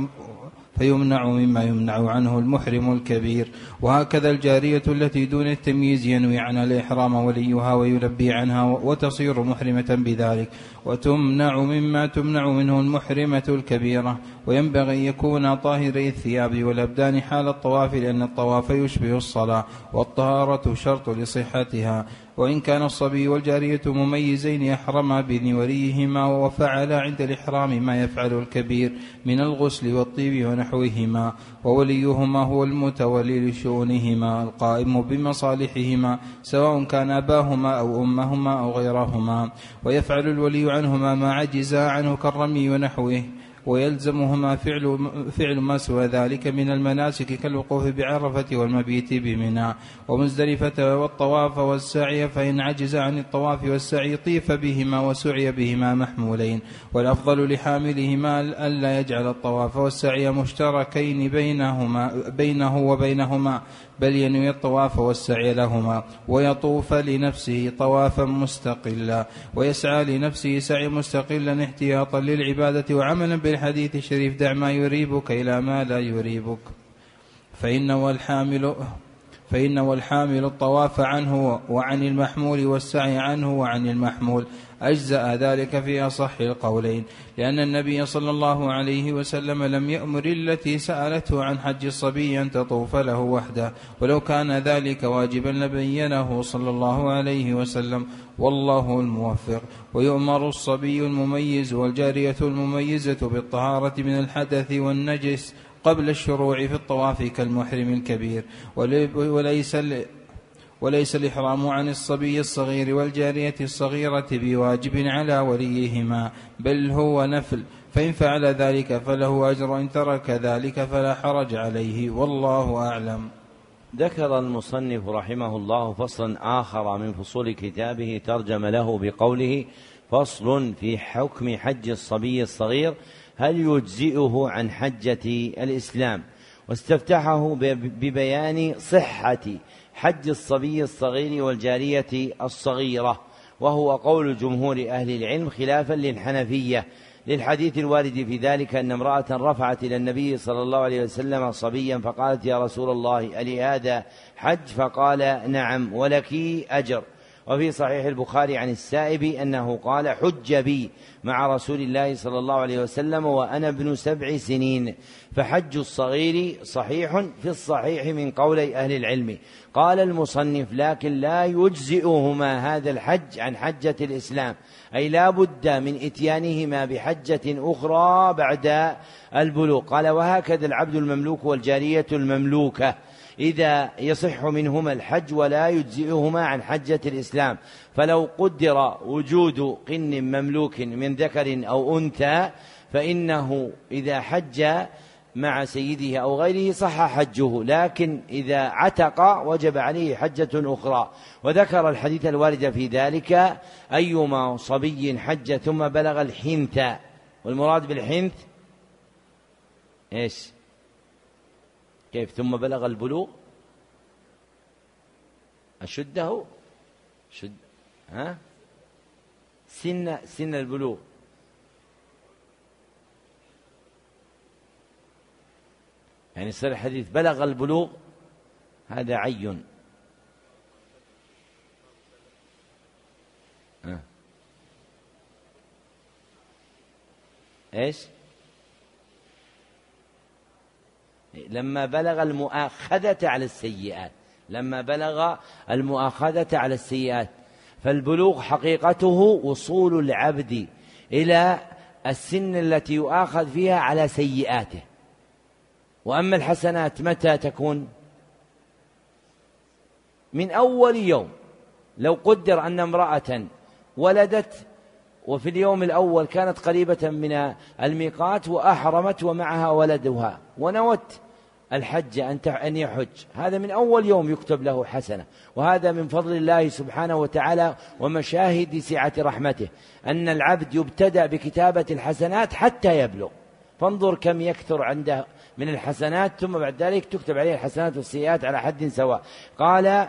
فيمنع مما يمنع عنه المحرم الكبير. وهكذا الجارية التي دون التمييز ينوي عنها الإحرام وليها ويلبي عنها وتصير محرمة بذلك. وتمنع مما تمنع منه المحرمة الكبيرة وينبغي أن يكون طاهري الثياب والأبدان حال الطواف لأن الطواف يشبه الصلاة والطهارة شرط لصحتها. وإن كان الصبي والجارية مميزين يحرما بإذن وليهما وفعلا عند الإحرام ما يفعل الكبير من الغسل والطيب ونحوهما ووليهما هو المتولي لشؤونهما القائم بمصالحهما سواء كان أباهما أو أمهما أو غيرهما. ويفعل الولي عنهما ما عجزا عنه كالرمي ونحوه ويلزمهما فعل فعل ما سوى ذلك من المناسك كالوقوف بعرفة والمبيت بمنى. ومزدلفة والطواف والسعي فإن عجز عن الطواف والسعي طيف بهما وسعي بهما محمولين. والأفضل لحاملهما ألا يجعل الطواف والسعي مشتركين بينهما بينه وبينهما. بل ينوي الطواف والسعي لهما ويطوف لنفسه طوافا مستقلا ويسعى لنفسه سعي مستقلا احتياطا للعبادة وعملا بالحديث الشريف دع ما يريبك إلى ما لا يريبك فإنه الحامل فإن والحامل الطواف عنه وعن المحمول والسعي عنه وعن المحمول. أجزأ ذلك في أصح القولين لأن النبي صلى الله عليه وسلم لم يأمر التي سألته عن حج الصبي أن تطوف له وحده ولو كان ذلك واجبا لبينه صلى الله عليه وسلم والله الموفق. ويؤمر الصبي المميز والجارية المميزة بالطهارة من الحدث والنجس قبل الشروع في الطواف كالمحرم الكبير وليس وليس الإحرام عن الصبي الصغير والجارية الصغيرة بواجب على وليهما بل هو نفل فإن فعل ذلك فله أجر إن ترك ذلك فلا حرج عليه والله أعلم. ذكر المصنف رحمه الله فصلا آخر من فصول كتابه ترجم له بقوله فصل في حكم حج الصبي الصغير هل يجزئه عن حجة الإسلام؟ واستفتحه ببيان صحة حج الصبي الصغير والجارية الصغيرة وهو قول جمهور أهل العلم خلافا للحنفية. للحديث الوارد في ذلك أن امرأة رفعت إلى النبي صلى الله عليه وسلم صبيا فقالت يا رسول الله ألي هذا حج؟ فقال نعم ولك أجر. وفي صحيح البخاري عن السائب أنه قال حج بي مع رسول الله صلى الله عليه وسلم وأنا ابن سبع سنين فحج الصغير صحيح في الصحيح من قولي أهل العلم. قال المصنف لكن لا يجزئهما هذا الحج عن حجة الإسلام أي لا بد من إتيانهما بحجة أخرى بعد البلوغ. قال وهكذا العبد المملوك والجارية المملوكة. إذا يصح منهما الحج ولا يجزئهما عن حجة الإسلام. فلو قدر وجود قن مملوك من ذكر أو أنثى فإنه إذا حج مع سيده أو غيره صح حجه. لكن إذا عتق وجب عليه حجة أخرى. وذكر الحديث الوارد في ذلك أيما صبي حج ثم بلغ الحنث. والمراد بالحنث إيش؟ كيف ثم بلغ البلوغ؟ أشده؟ شد ها؟ سن سن البلوغ. يعني يصير الحديث بلغ البلوغ هذا عي. ها. إيش؟ لما بلغ المؤاخذة على السيئات لما بلغ المؤاخذة على السيئات. فالبلوغ حقيقته وصول العبد إلى السن التي يؤاخذ فيها على سيئاته. وأما الحسنات متى تكون؟ من أول يوم. لو قدر أن امرأة ولدت وفي اليوم الأول كانت قريبة من الميقات وأحرمت ومعها ولدها ونوت الحج أن أن يحج. هذا من أول يوم يكتب له حسنة. وهذا من فضل الله سبحانه وتعالى ومشاهد سعة رحمته. أن العبد يبتدأ بكتابة الحسنات حتى يبلغ. فانظر كم يكثر عنده من الحسنات ثم بعد ذلك تكتب عليه الحسنات والسيئات على حد سواء. قال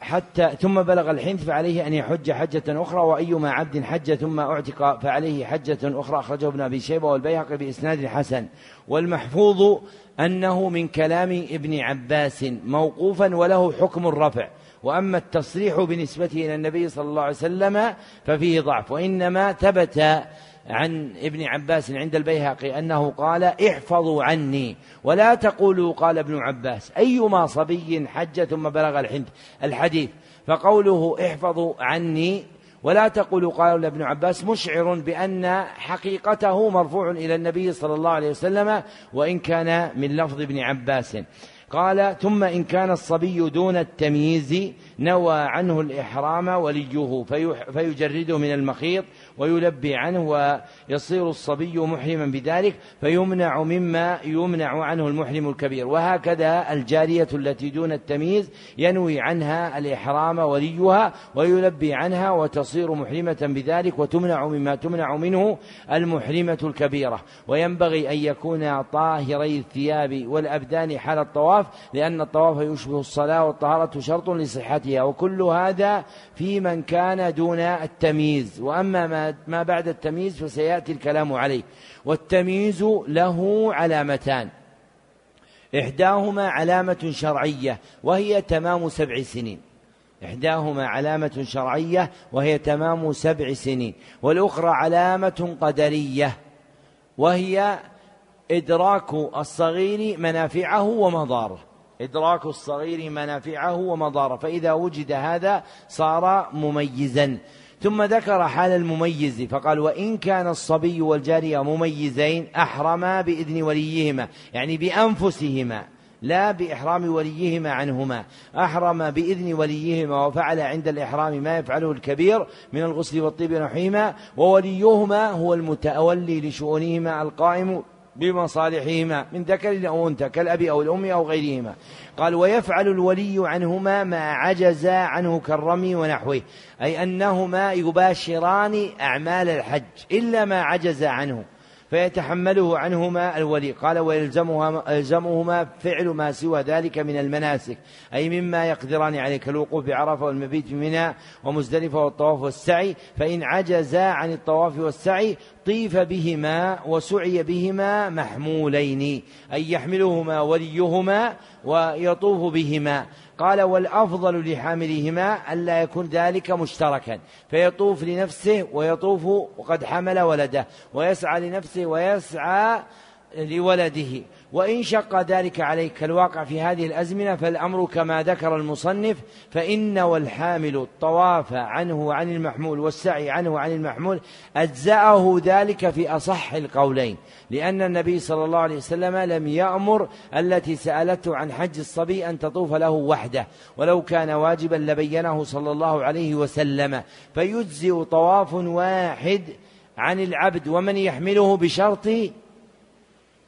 حتى ثم بلغ الحنث فعليه أن يحج حجة أخرى وأيما عبد حج ثم أعتق فعليه حجة أخرى أخرجه ابن أبي شيبة والبيهقي بإسناد حسن. والمحفوظ أنه من كلام ابن عباس موقوفا وله حكم الرفع. وأما التصريح بنسبته إلى النبي صلى الله عليه وسلم ففيه ضعف وإنما ثبت عن ابن عباس عند البيهقي أنه قال احفظوا عني ولا تقولوا قال ابن عباس أيما صبي حج ثم بلغ الحنث الحديث فقوله احفظوا عني ولا تقولوا قال ابن عباس مشعر بأن حقيقته مرفوع إلى النبي صلى الله عليه وسلم وإن كان من لفظ ابن عباس قال ثم إن كان الصبي دون التمييز نوى عنه الإحرام وليه فيجرده من المخيط ويلبي عنه ويصير الصبي محرما بذلك فيمنع مما يمنع عنه المحرم الكبير. وهكذا الجارية التي دون التمييز ينوي عنها الإحرام وليها ويلبي عنها وتصير محرمة بذلك وتمنع مما تمنع منه المحرمة الكبيرة. وينبغي أن يكون طاهري الثياب والأبدان حال الطواف لأن الطواف يشبه الصلاة والطهارة شرط لصحتها. وكل هذا في من كان دون التمييز. وأما ما ما بعد التمييز فسيأتي الكلام عليه. والتمييز له علامتان. إحداهما علامة شرعية وهي تمام سبع سنين. إحداهما علامة شرعية وهي تمام سبع سنين. والأخرى علامة قدرية وهي إدراك الصغير منافعه ومضاره. إدراك الصغير منافعه ومضاره. فإذا وجد هذا صار مميزا. ثم ذكر حال المميز فقال وإن كان الصبي والجارية مميزين أحرما بإذن وليهما يعني بأنفسهما لا بإحرام وليهما عنهما. أحرم بإذن وليهما وفعل عند الإحرام ما يفعله الكبير من الغسل والطيب ونحوهما ووليهما هو المتولي لشؤونهما القائم بمصالحهما من ذكر أو أنثى كالأب أو الأم أو غيرهما. قال ويفعل الولي عنهما ما عجز عنه كالرمي ونحوه أي أنهما يباشران أعمال الحج إلا ما عجز عنه. فيتحمله عنهما الولي. قال ويلزمهما فعل ما سوى ذلك من المناسك أي مما يقدران عليه كالوقوف بعرفة والمبيت في منى ومزدلفة والطواف والسعي. فإن عجزا عن الطواف والسعي طيف بهما وسعي بهما محمولين أي يحملهما وليهما ويطوف بهما. قال والأفضل لحاملهما ألا يكون ذلك مشتركا. فيطوف لنفسه ويطوف وقد حمل ولده ويسعى لنفسه ويسعى لولده. وإن شق ذلك عليك كالواقع في هذه الأزمنة فالأمر كما ذكر المصنف فإن والحامل الطواف عنه وعن المحمول والسعي عنه وعن المحمول أجزأه ذلك في أصح القولين لأن النبي صلى الله عليه وسلم لم يأمر التي سألته عن حج الصبي أن تطوف له وحده ولو كان واجبا لبينه صلى الله عليه وسلم فيجزئ طواف واحد عن العبد ومن يحمله بشرط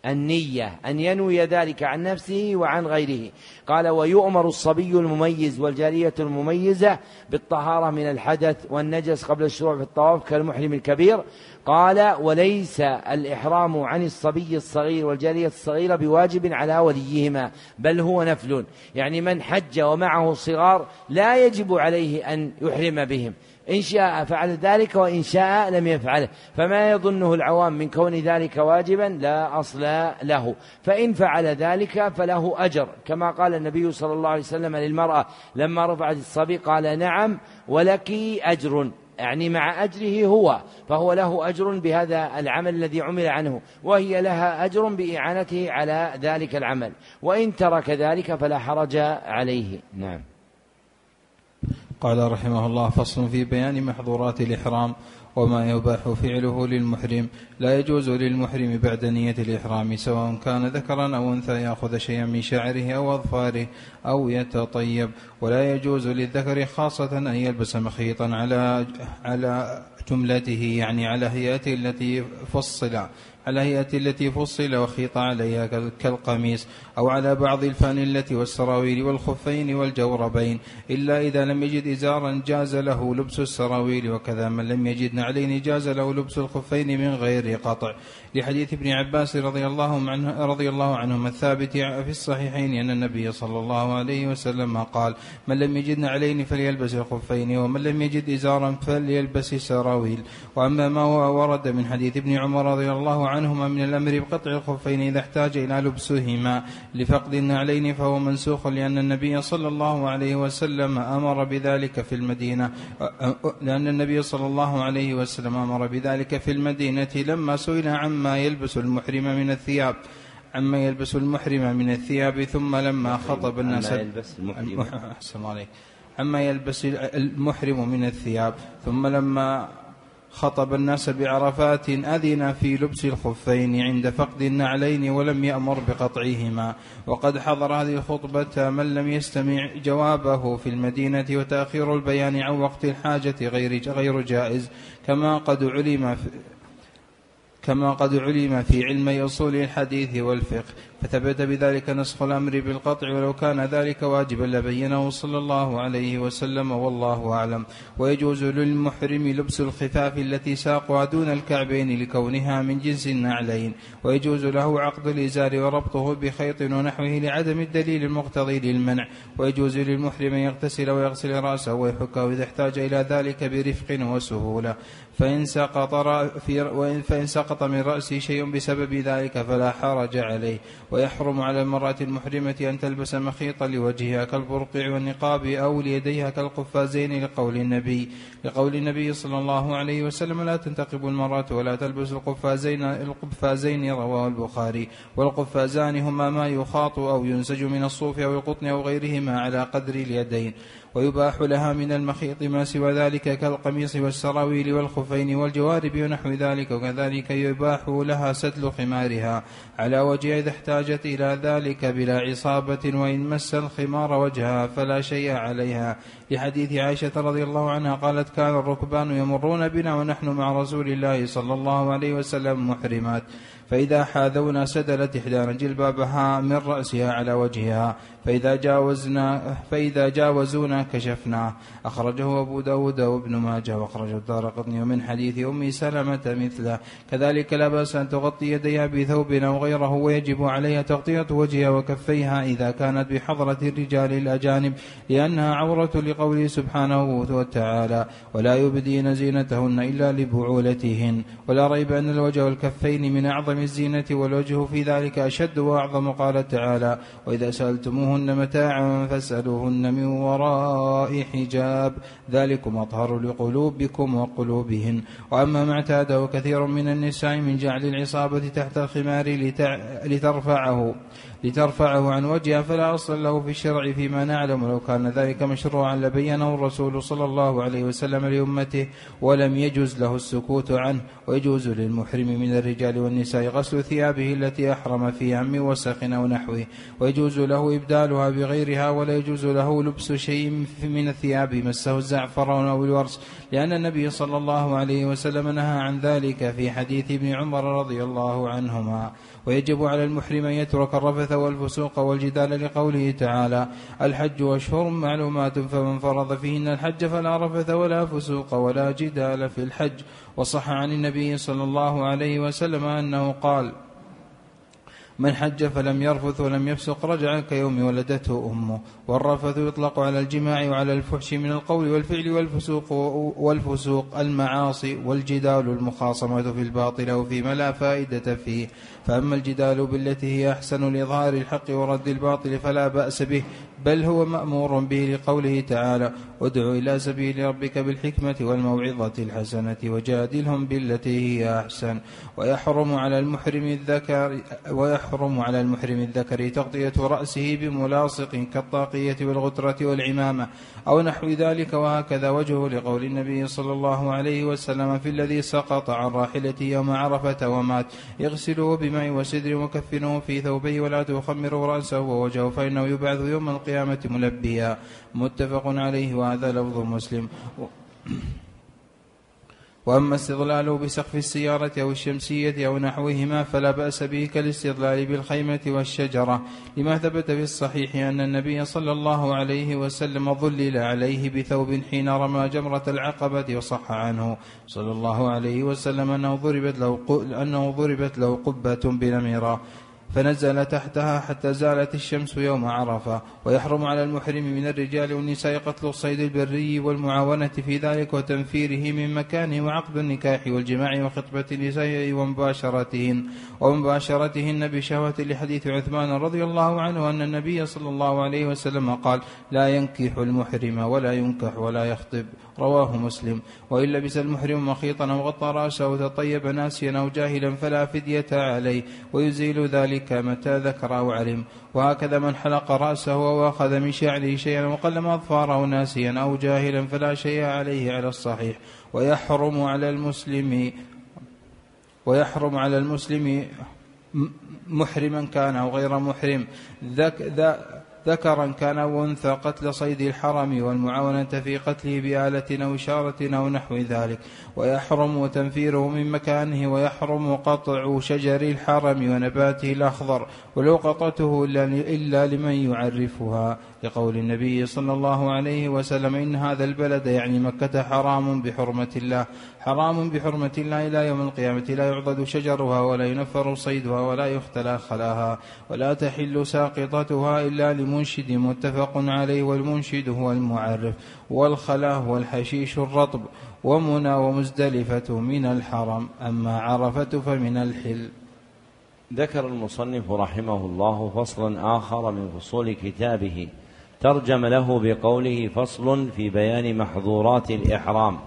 النية أن ينوي ذلك عن نفسه وعن غيره. قال ويؤمر الصبي المميز والجارية المميزة بالطهارة من الحدث والنجس قبل الشروع في الطواف كالمحرم الكبير. قال وليس الإحرام عن الصبي الصغير والجارية الصغيرة بواجب على وليهما بل هو نفل. يعني من حج ومعه صغار لا يجب عليه أن يحرم بهم. إن شاء فعل ذلك وإن شاء لم يفعله. فما يظنه العوام من كون ذلك واجبا لا أصل له. فإن فعل ذلك فله أجر. كما قال النبي صلى الله عليه وسلم للمرأة لما رفعت الصبي قال نعم ولك أجر. يعني مع أجره هو. فهو له أجر بهذا العمل الذي عمل عنه. وهي لها أجر بإعانته على ذلك العمل. وإن ترك ذلك فلا حرج عليه. نعم. قال رحمه الله فصل في بيان محظورات الإحرام وما يباح فعله للمحرم. لا يجوز للمحرم بعد نية الإحرام سواء كان ذكرا أو أنثى يأخذ شيئا من شعره أو أظفاره أو يتطيب. ولا يجوز للذكر خاصة أن يلبس مخيطا على على جملته يعني على هيئته التي فصل على هيئة التي فصل وخيط عليها كالقميص أو على بعض الفانلة والسراويل والخفين والجوربين إلا إذا لم يجد إزارا جاز له لبس السراويل وكذا من لم يجد نعلين جاز له لبس الخفين من غير قطع. لحديث ابن عباس رضي الله عنه رضي الله عنهما الثابت في الصحيحين أن النبي صلى الله عليه وسلم قال من لم يجد نعلين فليلبس الخفين ومن لم يجد إزارا فليلبس السراويل. وأما ما ورد من حديث ابن عمر رضي الله عنهما من الأمر بقطع الخفين إذا احتاج إلى لبسهما لفقد النعلين فهو منسوخ لأن النبي صلى الله عليه وسلم أمر بذلك في المدينة. لأن النبي صلى الله عليه وسلم أمر بذلك في المدينة لما سئل عما يلبس المحرم من الثياب. عما يلبس المحرم من الثياب ثم لما خطب الناس. (laughs) عما يلبس المحرم. أحسن عليك عما يلبس المحرم من الثياب ثم لما خطب الناس بعرفات أذن في لبس الخفين عند فقد النعلين ولم يأمر بقطعهما. وقد حضر هذه الخطبة من لم يستمع جوابه في المدينة وتأخير البيان عن وقت الحاجة غير غير جائز. كما قد علم كما قد علم في علم أصول الحديث والفقه. فثبت بذلك نسخ الأمر بالقطع ولو كان ذلك واجبا لبينه صلى الله عليه وسلم والله أعلم. ويجوز للمحرم لبس الخفاف التي ساقها دون الكعبين لكونها من جنس النعلين. ويجوز له عقد الإزار وربطه بخيط ونحوه لعدم الدليل المقتضي للمنع. ويجوز للمحرم أن يغتسل ويغسل رأسه ويحكه إذا احتاج إلى ذلك برفق وسهولة. فإن سقط, في فإن سقط من رأسه شيء بسبب ذلك فلا حرج عليه. ويحرم على المرأة المحرمة أن تلبس مخيطا لوجهها كالبرقع والنقاب أو ليديها كالقفازين لقول النبي. لقول النبي صلى الله عليه وسلم لا تنتقب المرأة ولا تلبس القفازين القفازين رواه البخاري. والقفازان هما ما يخاط أو ينسج من الصوف أو القطن أو غيرهما على قدر اليدين. ويباح لها من المخيط ما سوى ذلك كالقميص والسراويل والخفين والجوارب ونحو ذلك وكذلك يباح لها سدل خمارها. على وجه إذا احتاجت إلى ذلك بلا عصابة وإن مس الخمار وجهها فلا شيء عليها. لحديث عائشة رضي الله عنها قالت كان الركبان يمرون بنا ونحن مع رسول الله صلى الله عليه وسلم محرمات. فإذا حاذونا سدلت إحدانا جلبابها من رأسها على وجهها فإذا جاوزنا فإذا جاوزونا كشفناه أخرجه أبو داود وابن ماجه وأخرجه الدار قطني ومن حديث أم سلمة مثله. كذلك لا بأس أن تغطي يديها بثوب أو غيره ويجب عليها تغطية وجهها وكفيها إذا كانت بحضرة الرجال الأجانب لأنها عورة لقوله سبحانه وتعالى ولا يبدين زينتهن إلا لبعولتهن ولا ريب أن الوجه والكفين من أعظم الزينة والوجه في ذلك أشد وأعظم قال تعالى وإذا سألتموهن متاعا فاسألوهن من وراء حجاب. ذلكم أطهر لقلوبكم وقلوبهن. وأما ما اعتاده كثير من النساء من جعل العصابة تحت الخمار لترفعه. لترفعه عن وجهها فلا أصل له في الشرع فيما نعلم. ولو كان ذلك مشروعا لبينه الرسول صلى الله عليه وسلم لأمته ولم يجوز له السكوت عنه. ويجوز للمحرم من الرجال والنساء غسل ثيابه التي أحرم فيها من وسخ أو نحوه ويجوز له إبدالها بغيرها ولا يجوز له لبس شيء من الثياب مسه الزعفران أو الورس. لأن النبي صلى الله عليه وسلم نهى عن ذلك في حديث ابن عمر رضي الله عنهما. ويجب على المحرم أن يترك الرفث والفسوق والجدال لقوله تعالى الحج أشهر معلومات فمن فرض فيهن الحج فلا رفث ولا فسوق ولا جدال في الحج. وصح عن النبي صلى الله عليه وسلم أنه قال من حج فلم يرفث ولم يفسق رجع كيوم ولدته أمه. والرفث يطلق على الجماع وعلى الفحش من القول والفعل والفسوق والفسوق المعاصي والجدال المخاصمة في الباطل أو فيما لا فائدة فيه. فأما الجدال بالتي هي أحسن لإظهار الحق ورد الباطل فلا بأس به. بل هو مأمور به لقوله تعالى ادع إلى سبيل ربك بالحكمة والموعظة الحسنة وجادلهم بالتي هي أحسن. ويحرم على المحرم الذكر ويحرم على المحرم الذكر تغطية رأسه بملاصق كالطاقية والغترة والعمامة أو نحو ذلك وهكذا وجهه لقول النبي صلى الله عليه وسلم في الذي سقط عن راحلته يوم عرفة ومات اغسلوه بماء وسدر وكفنوه في ثوبيه ولا تخمروا رأسه ووجهه فإنه يبعث يوم القيامة ملبيا. متفق عليه وهذا لفظ مسلم. وأما استظلاله بسقف السيارة أو الشمسية أو نحوهما فلا بأس به كالاستظلال بالخيمة والشجرة. لما ثبت في الصحيح أن النبي صلى الله عليه وسلم ظلل عليه بثوب حين رمى جمرة العقبة وصح عنه. صلى الله عليه وسلم أنه ضربت له, أنه ضربت له قبة بنميرة فنزل تحتها حتى زالت الشمس يوم عرفة. ويحرم على المحرم من الرجال والنساء قتل الصيد البري والمعاونة في ذلك وتنفيره من مكانه وعقد النكاح والجماع وخطبة النساء ومباشرتهن. ومباشرتهن بشهوة لحديث عثمان رضي الله عنه أن النبي صلى الله عليه وسلم قال لا ينكح المحرم ولا ينكح ولا يخطب. رواه مسلم. وإن لبس المحرم مخيطا أو غطى رأسه وتطيب ناسيا أو جاهلا فلا فدية عليه ويزيل ذلك متى ذكر أو علم. وهكذا من حلق رأسه أو أخذ من شعره شيئا وقلم أظفاره ناسيا أو جاهلا فلا شيء عليه على الصحيح. ويحرم على المسلم ويحرم على المسلم محرما كان أو غير محرم. ذك ذا ذكرا كان أو أنثى قتل صيد الحرم والمعاونة في قتله بآلة أو إشارة أو نحو ذلك. ويحرم تنفيره من مكانه ويحرم قطع شجر الحرم ونباته الأخضر ولو قطعته إلا لمن يعرفها. لقول النبي صلى الله عليه وسلم إن هذا البلد يعني مكة حرام بحرمة الله. حرام بحرمة الله إلى يوم القيامة لا يعضد شجرها ولا ينفر صيدها ولا يختلى خلاها ولا تحل ساقطتها إلا لمنشد متفق عليه والمنشد هو المعرف والخلا هو الحشيش الرطب. ومنى ومزدلفة من الحرم أما عرفة فمن الحل. ذكر المصنف رحمه الله فصلا آخر من فصول كتابه ترجم له بقوله فصل في بيان محظورات الإحرام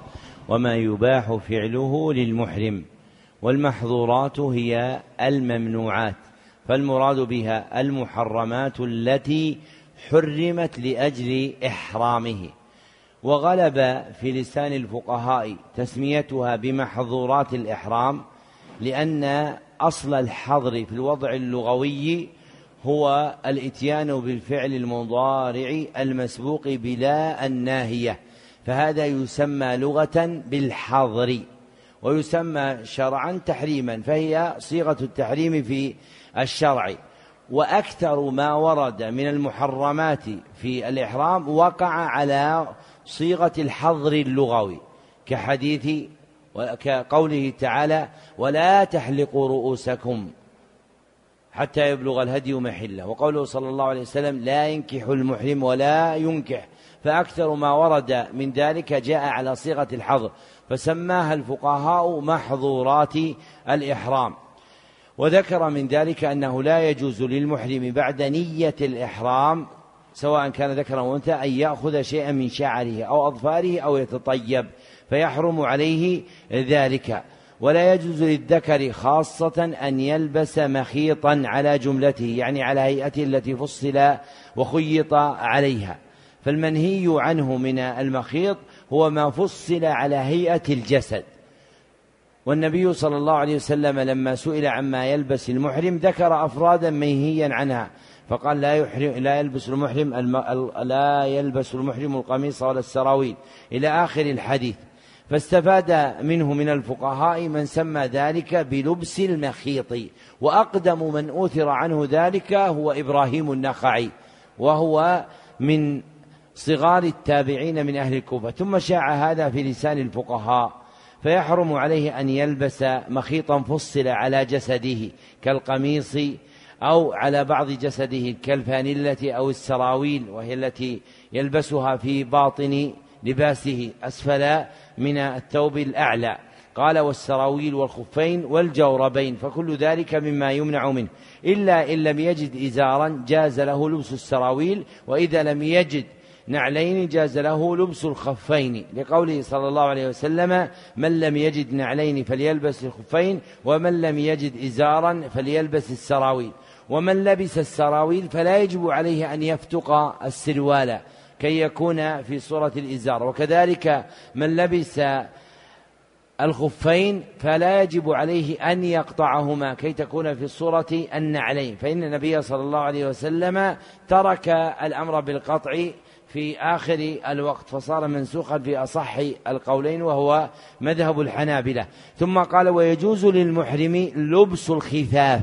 وما يباح فعله للمحرم. والمحظورات هي الممنوعات فالمراد بها المحرمات التي حرمت لأجل إحرامه. وغلب في لسان الفقهاء تسميتها بمحظورات الإحرام لأن أصل الحظر في الوضع اللغوي هو الإتيان بالفعل المضارع المسبوق بلا الناهية. فهذا يسمى لغة بالحظر ويسمى شرعا تحريما فهي صيغة التحريم في الشرع. وأكثر ما ورد من المحرمات في الإحرام وقع على صيغة الحظر اللغوي كحديث كقوله تعالى ولا تحلقوا رؤوسكم حتى يبلغ الهدي محله وقوله صلى الله عليه وسلم لا ينكح المحرم ولا ينكح فأكثر ما ورد من ذلك جاء على صيغة الحظر فسماها الفقهاء محظورات الإحرام. وذكر من ذلك أنه لا يجوز للمحرم بعد نية الإحرام سواء كان ذكرا أو أنثى أن يأخذ شيئا من شعره أو أظفاره أو يتطيب. فيحرم عليه ذلك. ولا يجوز للذكر خاصة أن يلبس مخيطا على جملته يعني على هيئته التي فصل وخيط عليها. فالمنهي عنه من المخيط هو ما فصل على هيئة الجسد. والنبي صلى الله عليه وسلم لما سئل عما يلبس المحرم ذكر أفرادا منهيا عنها. فقال لا يحرم لا يلبس المحرم الم... لا يلبس المحرم القميص ولا السراويل. إلى آخر الحديث. فاستفاد منه من الفقهاء من سمى ذلك بلبس المخيط. وأقدم من أوثر عنه ذلك هو إبراهيم النخعي. وهو من صغار التابعين من أهل الكوفة. ثم شاع هذا في لسان الفقهاء. فيحرم عليه أن يلبس مخيطا فصل على جسده كالقميص أو على بعض جسده كالفانلة أو السراويل وهي التي يلبسها في باطن لباسه أسفل من الثوب الأعلى. قال والسراويل والخفين والجوربين فكل ذلك مما يمنع منه. إلا إن لم يجد إزارا جاز له لبس السراويل وإذا لم يجد نعلين جاز له لبس الخفين. لقوله صلى الله عليه وسلم من لم يجد نعلين فليلبس الخفين ومن لم يجد إزارا فليلبس السراويل. ومن لبس السراويل فلا يجب عليه أن يفتق السروال كي يكون في صورة الإزار. وكذلك من لبس الخفين فلا يجب عليه أن يقطعهما كي تكون في صورة النعلين. فإن النبي صلى الله عليه وسلم ترك الأمر بالقطع في آخر الوقت فصار منسوخا في أصح القولين وهو مذهب الحنابلة. ثم قال ويجوز للمحرم لبس الخفاف.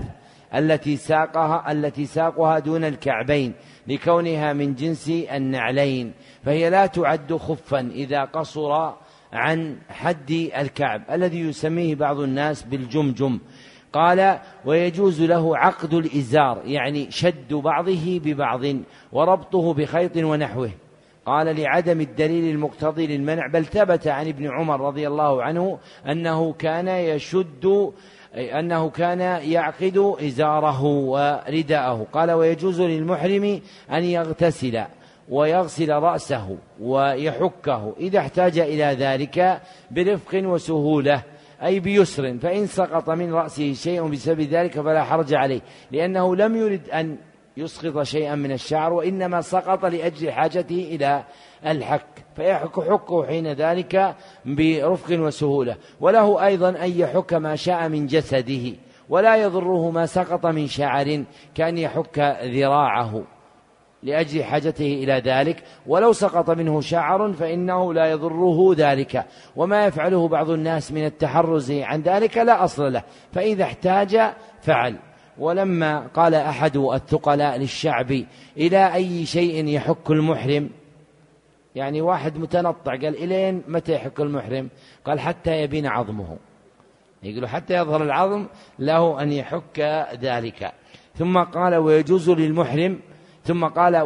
التي ساقها التي ساقها دون الكعبين لكونها من جنس النعلين. فهي لا تعد خفا إذا قصر عن حد الكعب الذي يسميه بعض الناس بالجمجم. قال ويجوز له عقد الإزار يعني شد بعضه ببعض وربطه بخيط ونحوه. قال لعدم الدليل المقتضي للمنع. بل ثبت عن ابن عمر رضي الله عنه أنه كان يشد أنه كان يعقد إزاره ورداءه. قال ويجوز للمحرم أن يغتسل ويغسل رأسه ويحكه إذا احتاج إلى ذلك برفق وسهولة أي بيسر فإن سقط من رأسه شيء بسبب ذلك فلا حرج عليه لأنه لم يرد أن يسقط شيئا من الشعر وإنما سقط لأجل حاجته إلى الحك. فيحك حكه حين ذلك برفق وسهولة. وله أيضا أن يحك ما شاء من جسده ولا يضره ما سقط من شعر كأن يحك ذراعه لأجل حاجته إلى ذلك. ولو سقط منه شعر فإنه لا يضره ذلك. وما يفعله بعض الناس من التحرز عن ذلك لا أصل له. فإذا احتاج فعل. ولما قال أحد الثقلاء للشعب إلى أي شيء يحك المحرم يعني واحد متنطع قال إلين متى يحك المحرم؟ قال حتى يبين عظمه. يقول حتى يظهر العظم له أن يحك ذلك. ثم قال ويجوز للمحرم ثم قال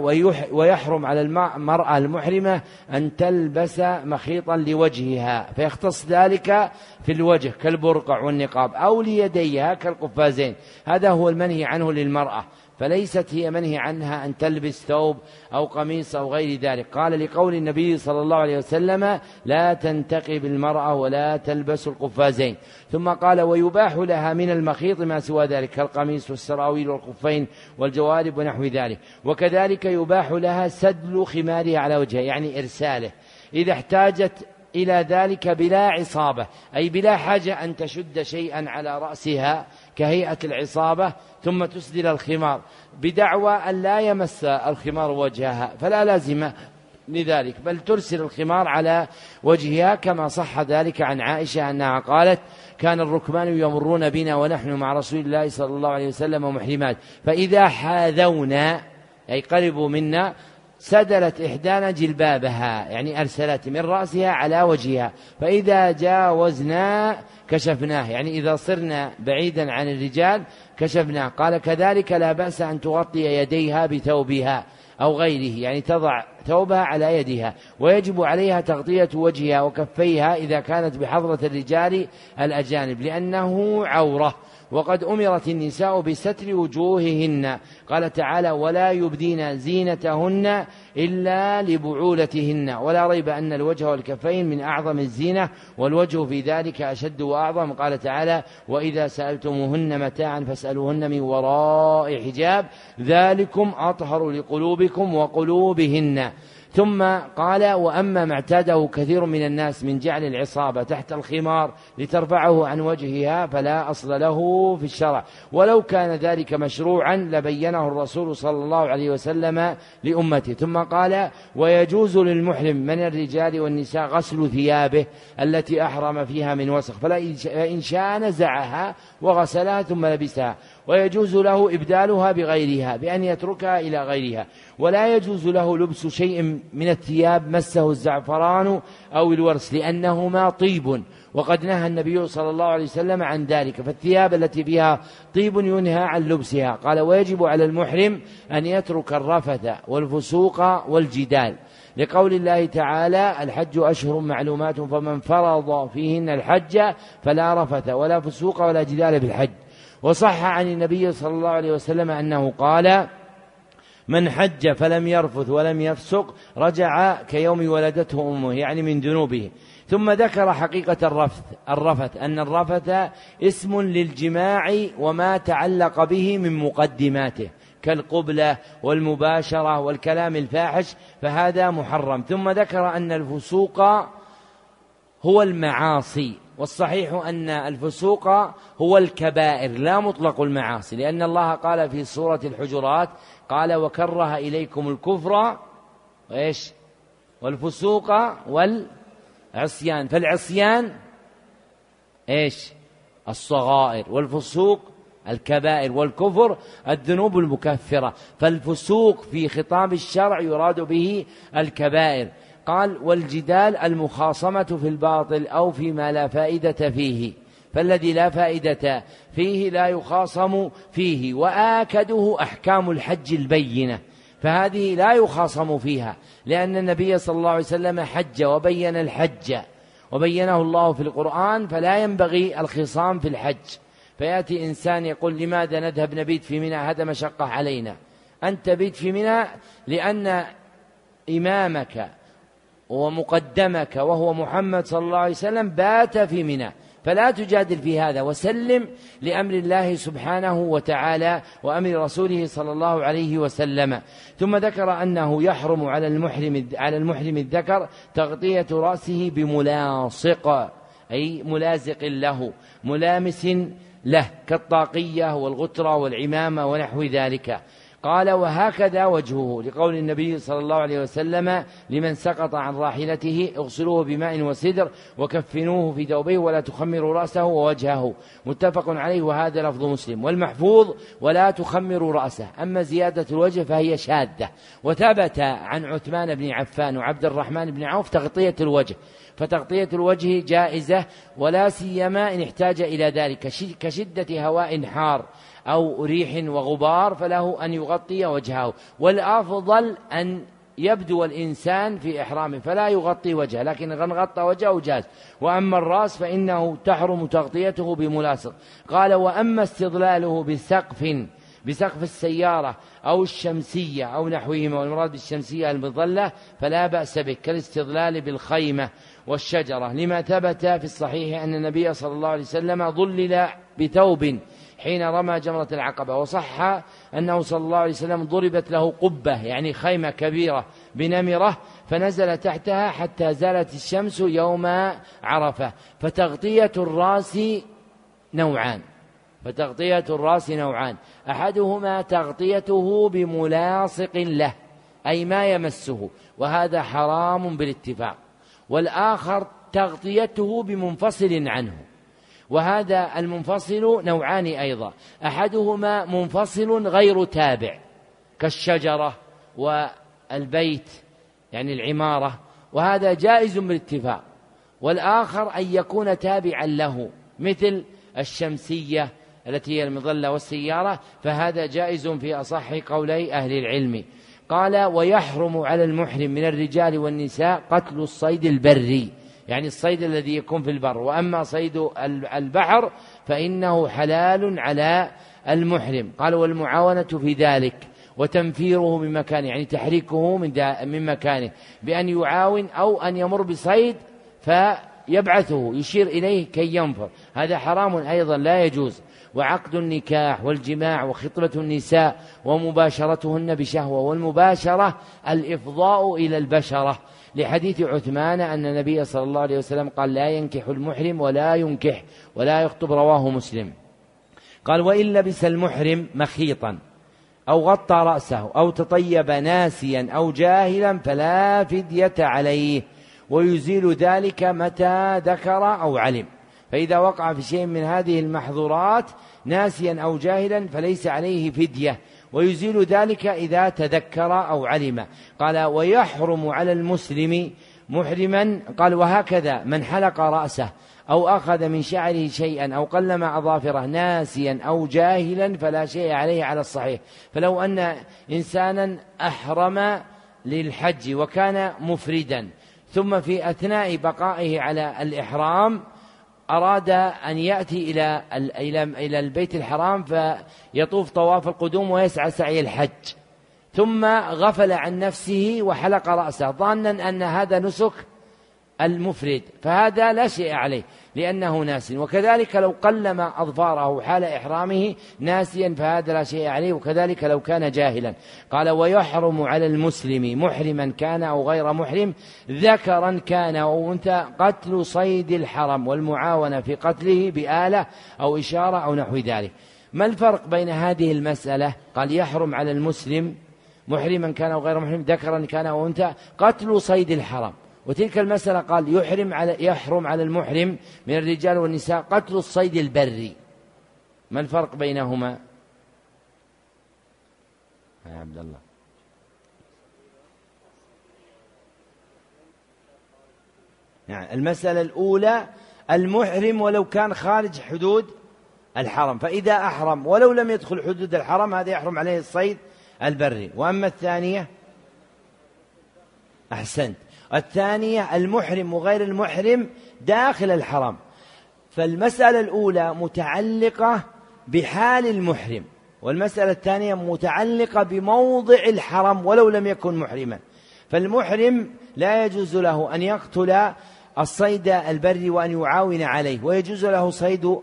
ويحرم على المرأة المحرمة أن تلبس مخيطا لوجهها. فيختص ذلك في الوجه كالبرقع والنقاب أو ليديها كالقفازين. هذا هو المنهي عنه للمرأة. فليست هي منهي عنها أن تلبس ثوب أو قميص أو غير ذلك. قال لقول النبي صلى الله عليه وسلم لا تنتقب المرأة ولا تلبس القفازين. ثم قال ويباح لها من المخيط ما سوى ذلك كالقميص والسراويل والخفين والجوارب ونحو ذلك. وكذلك يباح لها سدل خمارها على وجهها يعني إرساله. إذا احتاجت إلى ذلك بلا عصابة أي بلا حاجة أن تشد شيئا على رأسها كهيئة العصابة ثم تسدل الخمار بدعوى أن لا يمس الخمار وجهها فلا لازم لذلك بل ترسل الخمار على وجهها كما صح ذلك عن عائشة أنها قالت كان الركبان يمرون بنا ونحن مع رسول الله صلى الله عليه وسلم محرمات فإذا حاذونا أي قربوا منا سدلت إحدانا جلبابها يعني أرسلت من رأسها على وجهها فإذا جاوزنا كشفناه. يعني إذا صرنا بعيدا عن الرجال كشفناه. قال كذلك لا بأس أن تغطي يديها بثوبها أو غيره يعني تضع ثوبها على يدها ويجب عليها تغطية وجهها وكفيها إذا كانت بحضرة الرجال الأجانب لأنه عورة. وقد أمرت النساء بستر وجوههن. قال تعالى ولا يبدين زينتهن إلا لبعولتهن. ولا ريب أن الوجه والكفين من أعظم الزينة والوجه في ذلك أشد وأعظم. قال تعالى وإذا سألتموهن متاعا فاسألوهن من وراء حجاب ذلكم أطهر لقلوبكم وقلوبهن. ثم قال وأما ما اعتاده كثير من الناس من جعل العصابة تحت الخمار لترفعه عن وجهها فلا أصل له في الشرع. ولو كان ذلك مشروعا لبينه الرسول صلى الله عليه وسلم لأمته. ثم قال ويجوز للمحرم من الرجال والنساء غسل ثيابه التي أحرم فيها من وسخ فإن شاء نزعها وغسلها ثم لبسها. ويجوز له إبدالها بغيرها بأن يتركها إلى غيرها. ولا يجوز له لبس شيء من الثياب مسه الزعفران أو الورس لأنهما طيب. وقد نهى النبي صلى الله عليه وسلم عن ذلك فالثياب التي فيها طيب ينهى عن لبسها. قال ويجب على المحرم أن يترك الرفث والفسوق والجدال. لقول الله تعالى الحج أشهر معلومات فمن فرض فيهن الحج فلا رفث ولا فسوق ولا جدال بالحج وصح عن النبي صلى الله عليه وسلم أنه قال من حج فلم يرفث ولم يفسق رجع كيوم ولدته أمه يعني من ذنوبه. ثم ذكر حقيقة الرفث الرفث أن الرفث اسم للجماع وما تعلق به من مقدماته. كالقبلة والمباشرة والكلام الفاحش فهذا محرم. ثم ذكر أن الفسوق هو المعاصي والصحيح أن الفسوق هو الكبائر لا مطلق المعاصي لأن الله قال في سورة الحجرات قال وكره إليكم الكفر وإيش والفسوق والعصيان. فالعصيان إيش؟ الصغائر. والفسوق الكبائر والكفر الذنوب المكفرة. فالفسوق في خطاب الشرع يراد به الكبائر. قال والجدال المخاصمة في الباطل أو فيما لا فائدة فيه. فالذي لا فائدة فيه لا يخاصم فيه وآكده أحكام الحج البينة. فهذه لا يخاصم فيها لأن النبي صلى الله عليه وسلم حج وبين الحج. وبينه الله في القرآن فلا ينبغي الخصام في الحج. فيأتي إنسان يقول لماذا نذهب نبيت في منى؟ هذا مشقة علينا. أنت بيت في منى لأن إمامك ومقدمك وهو محمد صلى الله عليه وسلم بات في منى. فلا تجادل في هذا وسلم لأمر الله سبحانه وتعالى وأمر رسوله صلى الله عليه وسلم. ثم ذكر أنه يحرم على المحرم على المحرم الذكر تغطية رأسه بملاصق أي ملازق له ملامس له كالطاقية والغترة والعمامة ونحو ذلك. قال وهكذا وجهه لقول النبي صلى الله عليه وسلم لمن سقط عن راحلته اغسلوه بماء وسدر وكفنوه في ثوبه ولا تخمروا رأسه ووجهه. متفق عليه وهذا لفظ مسلم. والمحفوظ ولا تخمروا رأسه. أما زيادة الوجه فهي شاذة. وثبت عن عثمان بن عفان وعبد الرحمن بن عوف تغطية الوجه. فتغطية الوجه جائزة ولا سيما إن احتاج إلى ذلك. كشدة هواء حار. أو ريح وغبار فله أن يغطي وجهه. والأفضل أن يبدو الإنسان في إحرامه فلا يغطي وجهه لكن إن غطى وجهه جاز. وأما الرأس فإنه تحرم تغطيته بملاصق. قال وأما استظلاله بسقف بسقف السيارة أو الشمسية أو نحوهما والمراد بالشمسية المظلة فلا بأس به كالاستظلال بالخيمة والشجرة. لما ثبت في الصحيح أن النبي صلى الله عليه وسلم ظلل بثوب حين رمى جمرة العقبة وصح أنه صلى الله عليه وسلم ضربت له قبة يعني خيمة كبيرة بنمرة فنزل تحتها حتى زالت الشمس يوم عرفة. فتغطية الرأس نوعان فتغطية الرأس نوعان. أحدهما تغطيته بملاصق له أي ما يمسه وهذا حرام بالاتفاق. والآخر تغطيته بمنفصل عنه. وهذا المنفصل نوعان أيضا. أحدهما منفصل غير تابع كالشجرة والبيت يعني العمارة وهذا جائز بالاتفاق. والآخر أن يكون تابعا له مثل الشمسية التي هي المظلة والسيارة فهذا جائز في أصح قولي أهل العلم. قال ويحرم على المحرم من الرجال والنساء قتل الصيد البري يعني الصيد الذي يكون في البر. وأما صيد البحر فإنه حلال على المحرم. قال والمعاونة في ذلك وتنفيره من مكانه يعني تحريكه من, من مكانه. بأن يعاون أو أن يمر بصيد فيبعثه يشير إليه كي ينفر. هذا حرام أيضا لا يجوز. وعقد النكاح والجماع وخطبة النساء ومباشرتهن بشهوة والمباشرة الإفضاء إلى البشرة. لحديث عثمان أن النبي صلى الله عليه وسلم قال لا ينكح المحرم ولا ينكح ولا يخطب رواه مسلم. قال وإن لبس المحرم مخيطا أو غطى رأسه أو تطيب ناسيا أو جاهلا فلا فدية عليه ويزيل ذلك متى ذكر أو علم. فإذا وقع في شيء من هذه المحظورات ناسيا أو جاهلا فليس عليه فدية ويزيل ذلك إذا تذكر أو علم. قال ويحرم على المسلم محرما قال وهكذا من حلق رأسه أو أخذ من شعره شيئا أو قلم أظافره ناسيا أو جاهلا فلا شيء عليه على الصحيح. فلو أن إنسانا أحرم للحج وكان مفردا ثم في أثناء بقائه على الإحرام أراد أن يأتي إلى إلى البيت الحرام فيطوف طواف القدوم ويسعى سعي الحج. ثم غفل عن نفسه وحلق رأسه ظانا أن هذا نسك المفرد فهذا لا شيء عليه. لأنه ناس. وكذلك لو قلم أظفاره حال إحرامه ناسيا فهذا لا شيء عليه. وكذلك لو كان جاهلا. قال ويحرم على المسلم محرما كان أو غير محرم ذكرا كان أو أنثى قتل صيد الحرم والمعاونة في قتله بآلة أو إشارة أو نحو ذلك. ما الفرق بين هذه المسألة؟ قال يحرم على المسلم محرما كان أو غير محرم ذكرا كان أو أنثى قتل صيد الحرم. وتلك المسألة قال يحرم على يحرم على المحرم من الرجال والنساء قتل الصيد البري. ما الفرق بينهما؟ يا عبد الله. يعني المسألة الأولى المحرم ولو كان خارج حدود الحرم فإذا أحرم ولو لم يدخل حدود الحرم هذا يحرم عليه الصيد البري. وأما الثانية؟ أحسنت. الثانية المحرم وغير المحرم داخل الحرم فالمسألة الأولى متعلقة بحال المحرم والمسألة الثانية متعلقة بموضع الحرم ولو لم يكن محرما. فالمحرم لا يجوز له أن يقتل الصيد البري وأن يعاون عليه ويجوز له صيد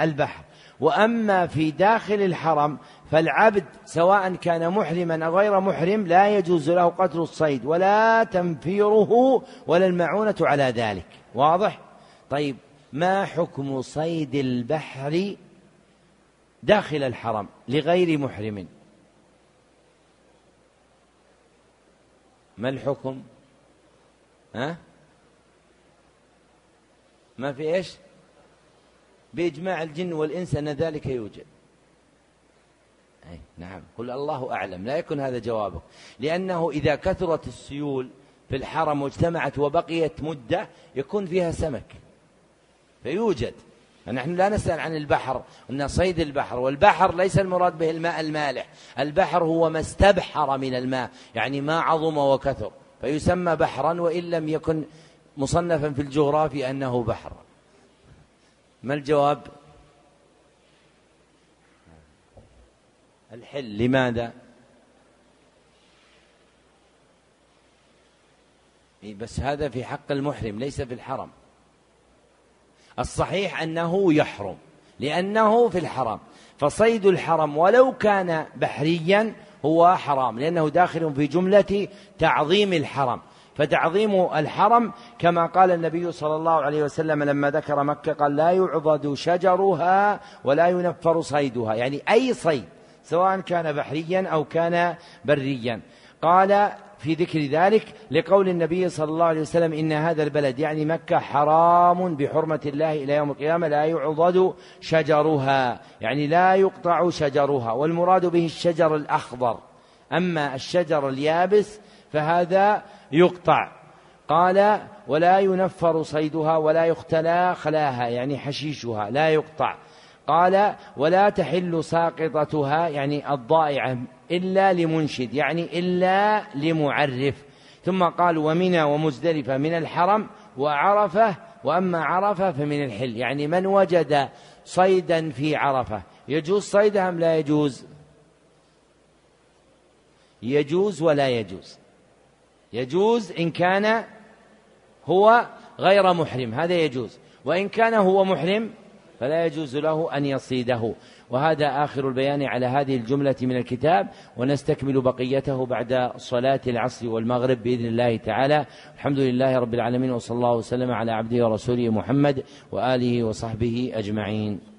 البحر. وأما في داخل الحرم فالعبد سواء كان محرما أو غير محرم لا يجوز له قتل الصيد ولا تنفيره ولا المعونة على ذلك. واضح؟ طيب ما حكم صيد البحر داخل الحرم لغير محرم؟ ما الحكم؟ ها؟ ما في إيش؟ بإجماع الجن والإنس أن ذلك يوجد. أي نعم. قل الله أعلم. لا يكون هذا جوابك. لأنه إذا كثرت السيول في الحرم واجتمعت وبقيت مدة يكون فيها سمك. فيوجد. نحن لا نسأل عن البحر أن صيد البحر والبحر ليس المراد به الماء المالح. البحر هو ما استبحر من الماء يعني ما عظم وكثر. فيسمى بحرا وإن لم يكن مصنفا في الجغرافيا أنه بحر. ما الجواب؟ الحل. لماذا؟ بس هذا في حق المحرم ليس في الحرم. الصحيح أنه يحرم لأنه في الحرم. فصيد الحرم ولو كان بحريا هو حرام لأنه داخل في جملة تعظيم الحرم. فتعظيم الحرم كما قال النبي صلى الله عليه وسلم لما ذكر مكة قال لا يعضد شجرها ولا ينفر صيدها. يعني أي صيد. سواء كان بحريا أو كان بريا. قال في ذكر ذلك لقول النبي صلى الله عليه وسلم إن هذا البلد يعني مكة حرام بحرمة الله إلى يوم القيامة لا يعضد شجرها يعني لا يقطع شجرها والمراد به الشجر الأخضر. أما الشجر اليابس فهذا يقطع. قال ولا ينفر صيدها ولا يختلى خلاها يعني حشيشها لا يقطع. قال ولا تحل ساقطتها يعني الضائعة إلا لمنشد يعني إلا لمعرف. ثم قال ومنى ومزدلفة من الحرم وعرفة وأما عرفة فمن الحل يعني من وجد صيدا في عرفة. يجوز صيدها أم لا يجوز؟ يجوز ولا يجوز. يجوز إن كان هو غير محرم هذا يجوز. وإن كان هو محرم فلا يجوز له أن يصيده. وهذا آخر البيان على هذه الجملة من الكتاب ونستكمل بقيته بعد صلاة العصر والمغرب بإذن الله تعالى. الحمد لله رب العالمين وصلى الله وسلم على عبده ورسوله محمد وآله وصحبه أجمعين.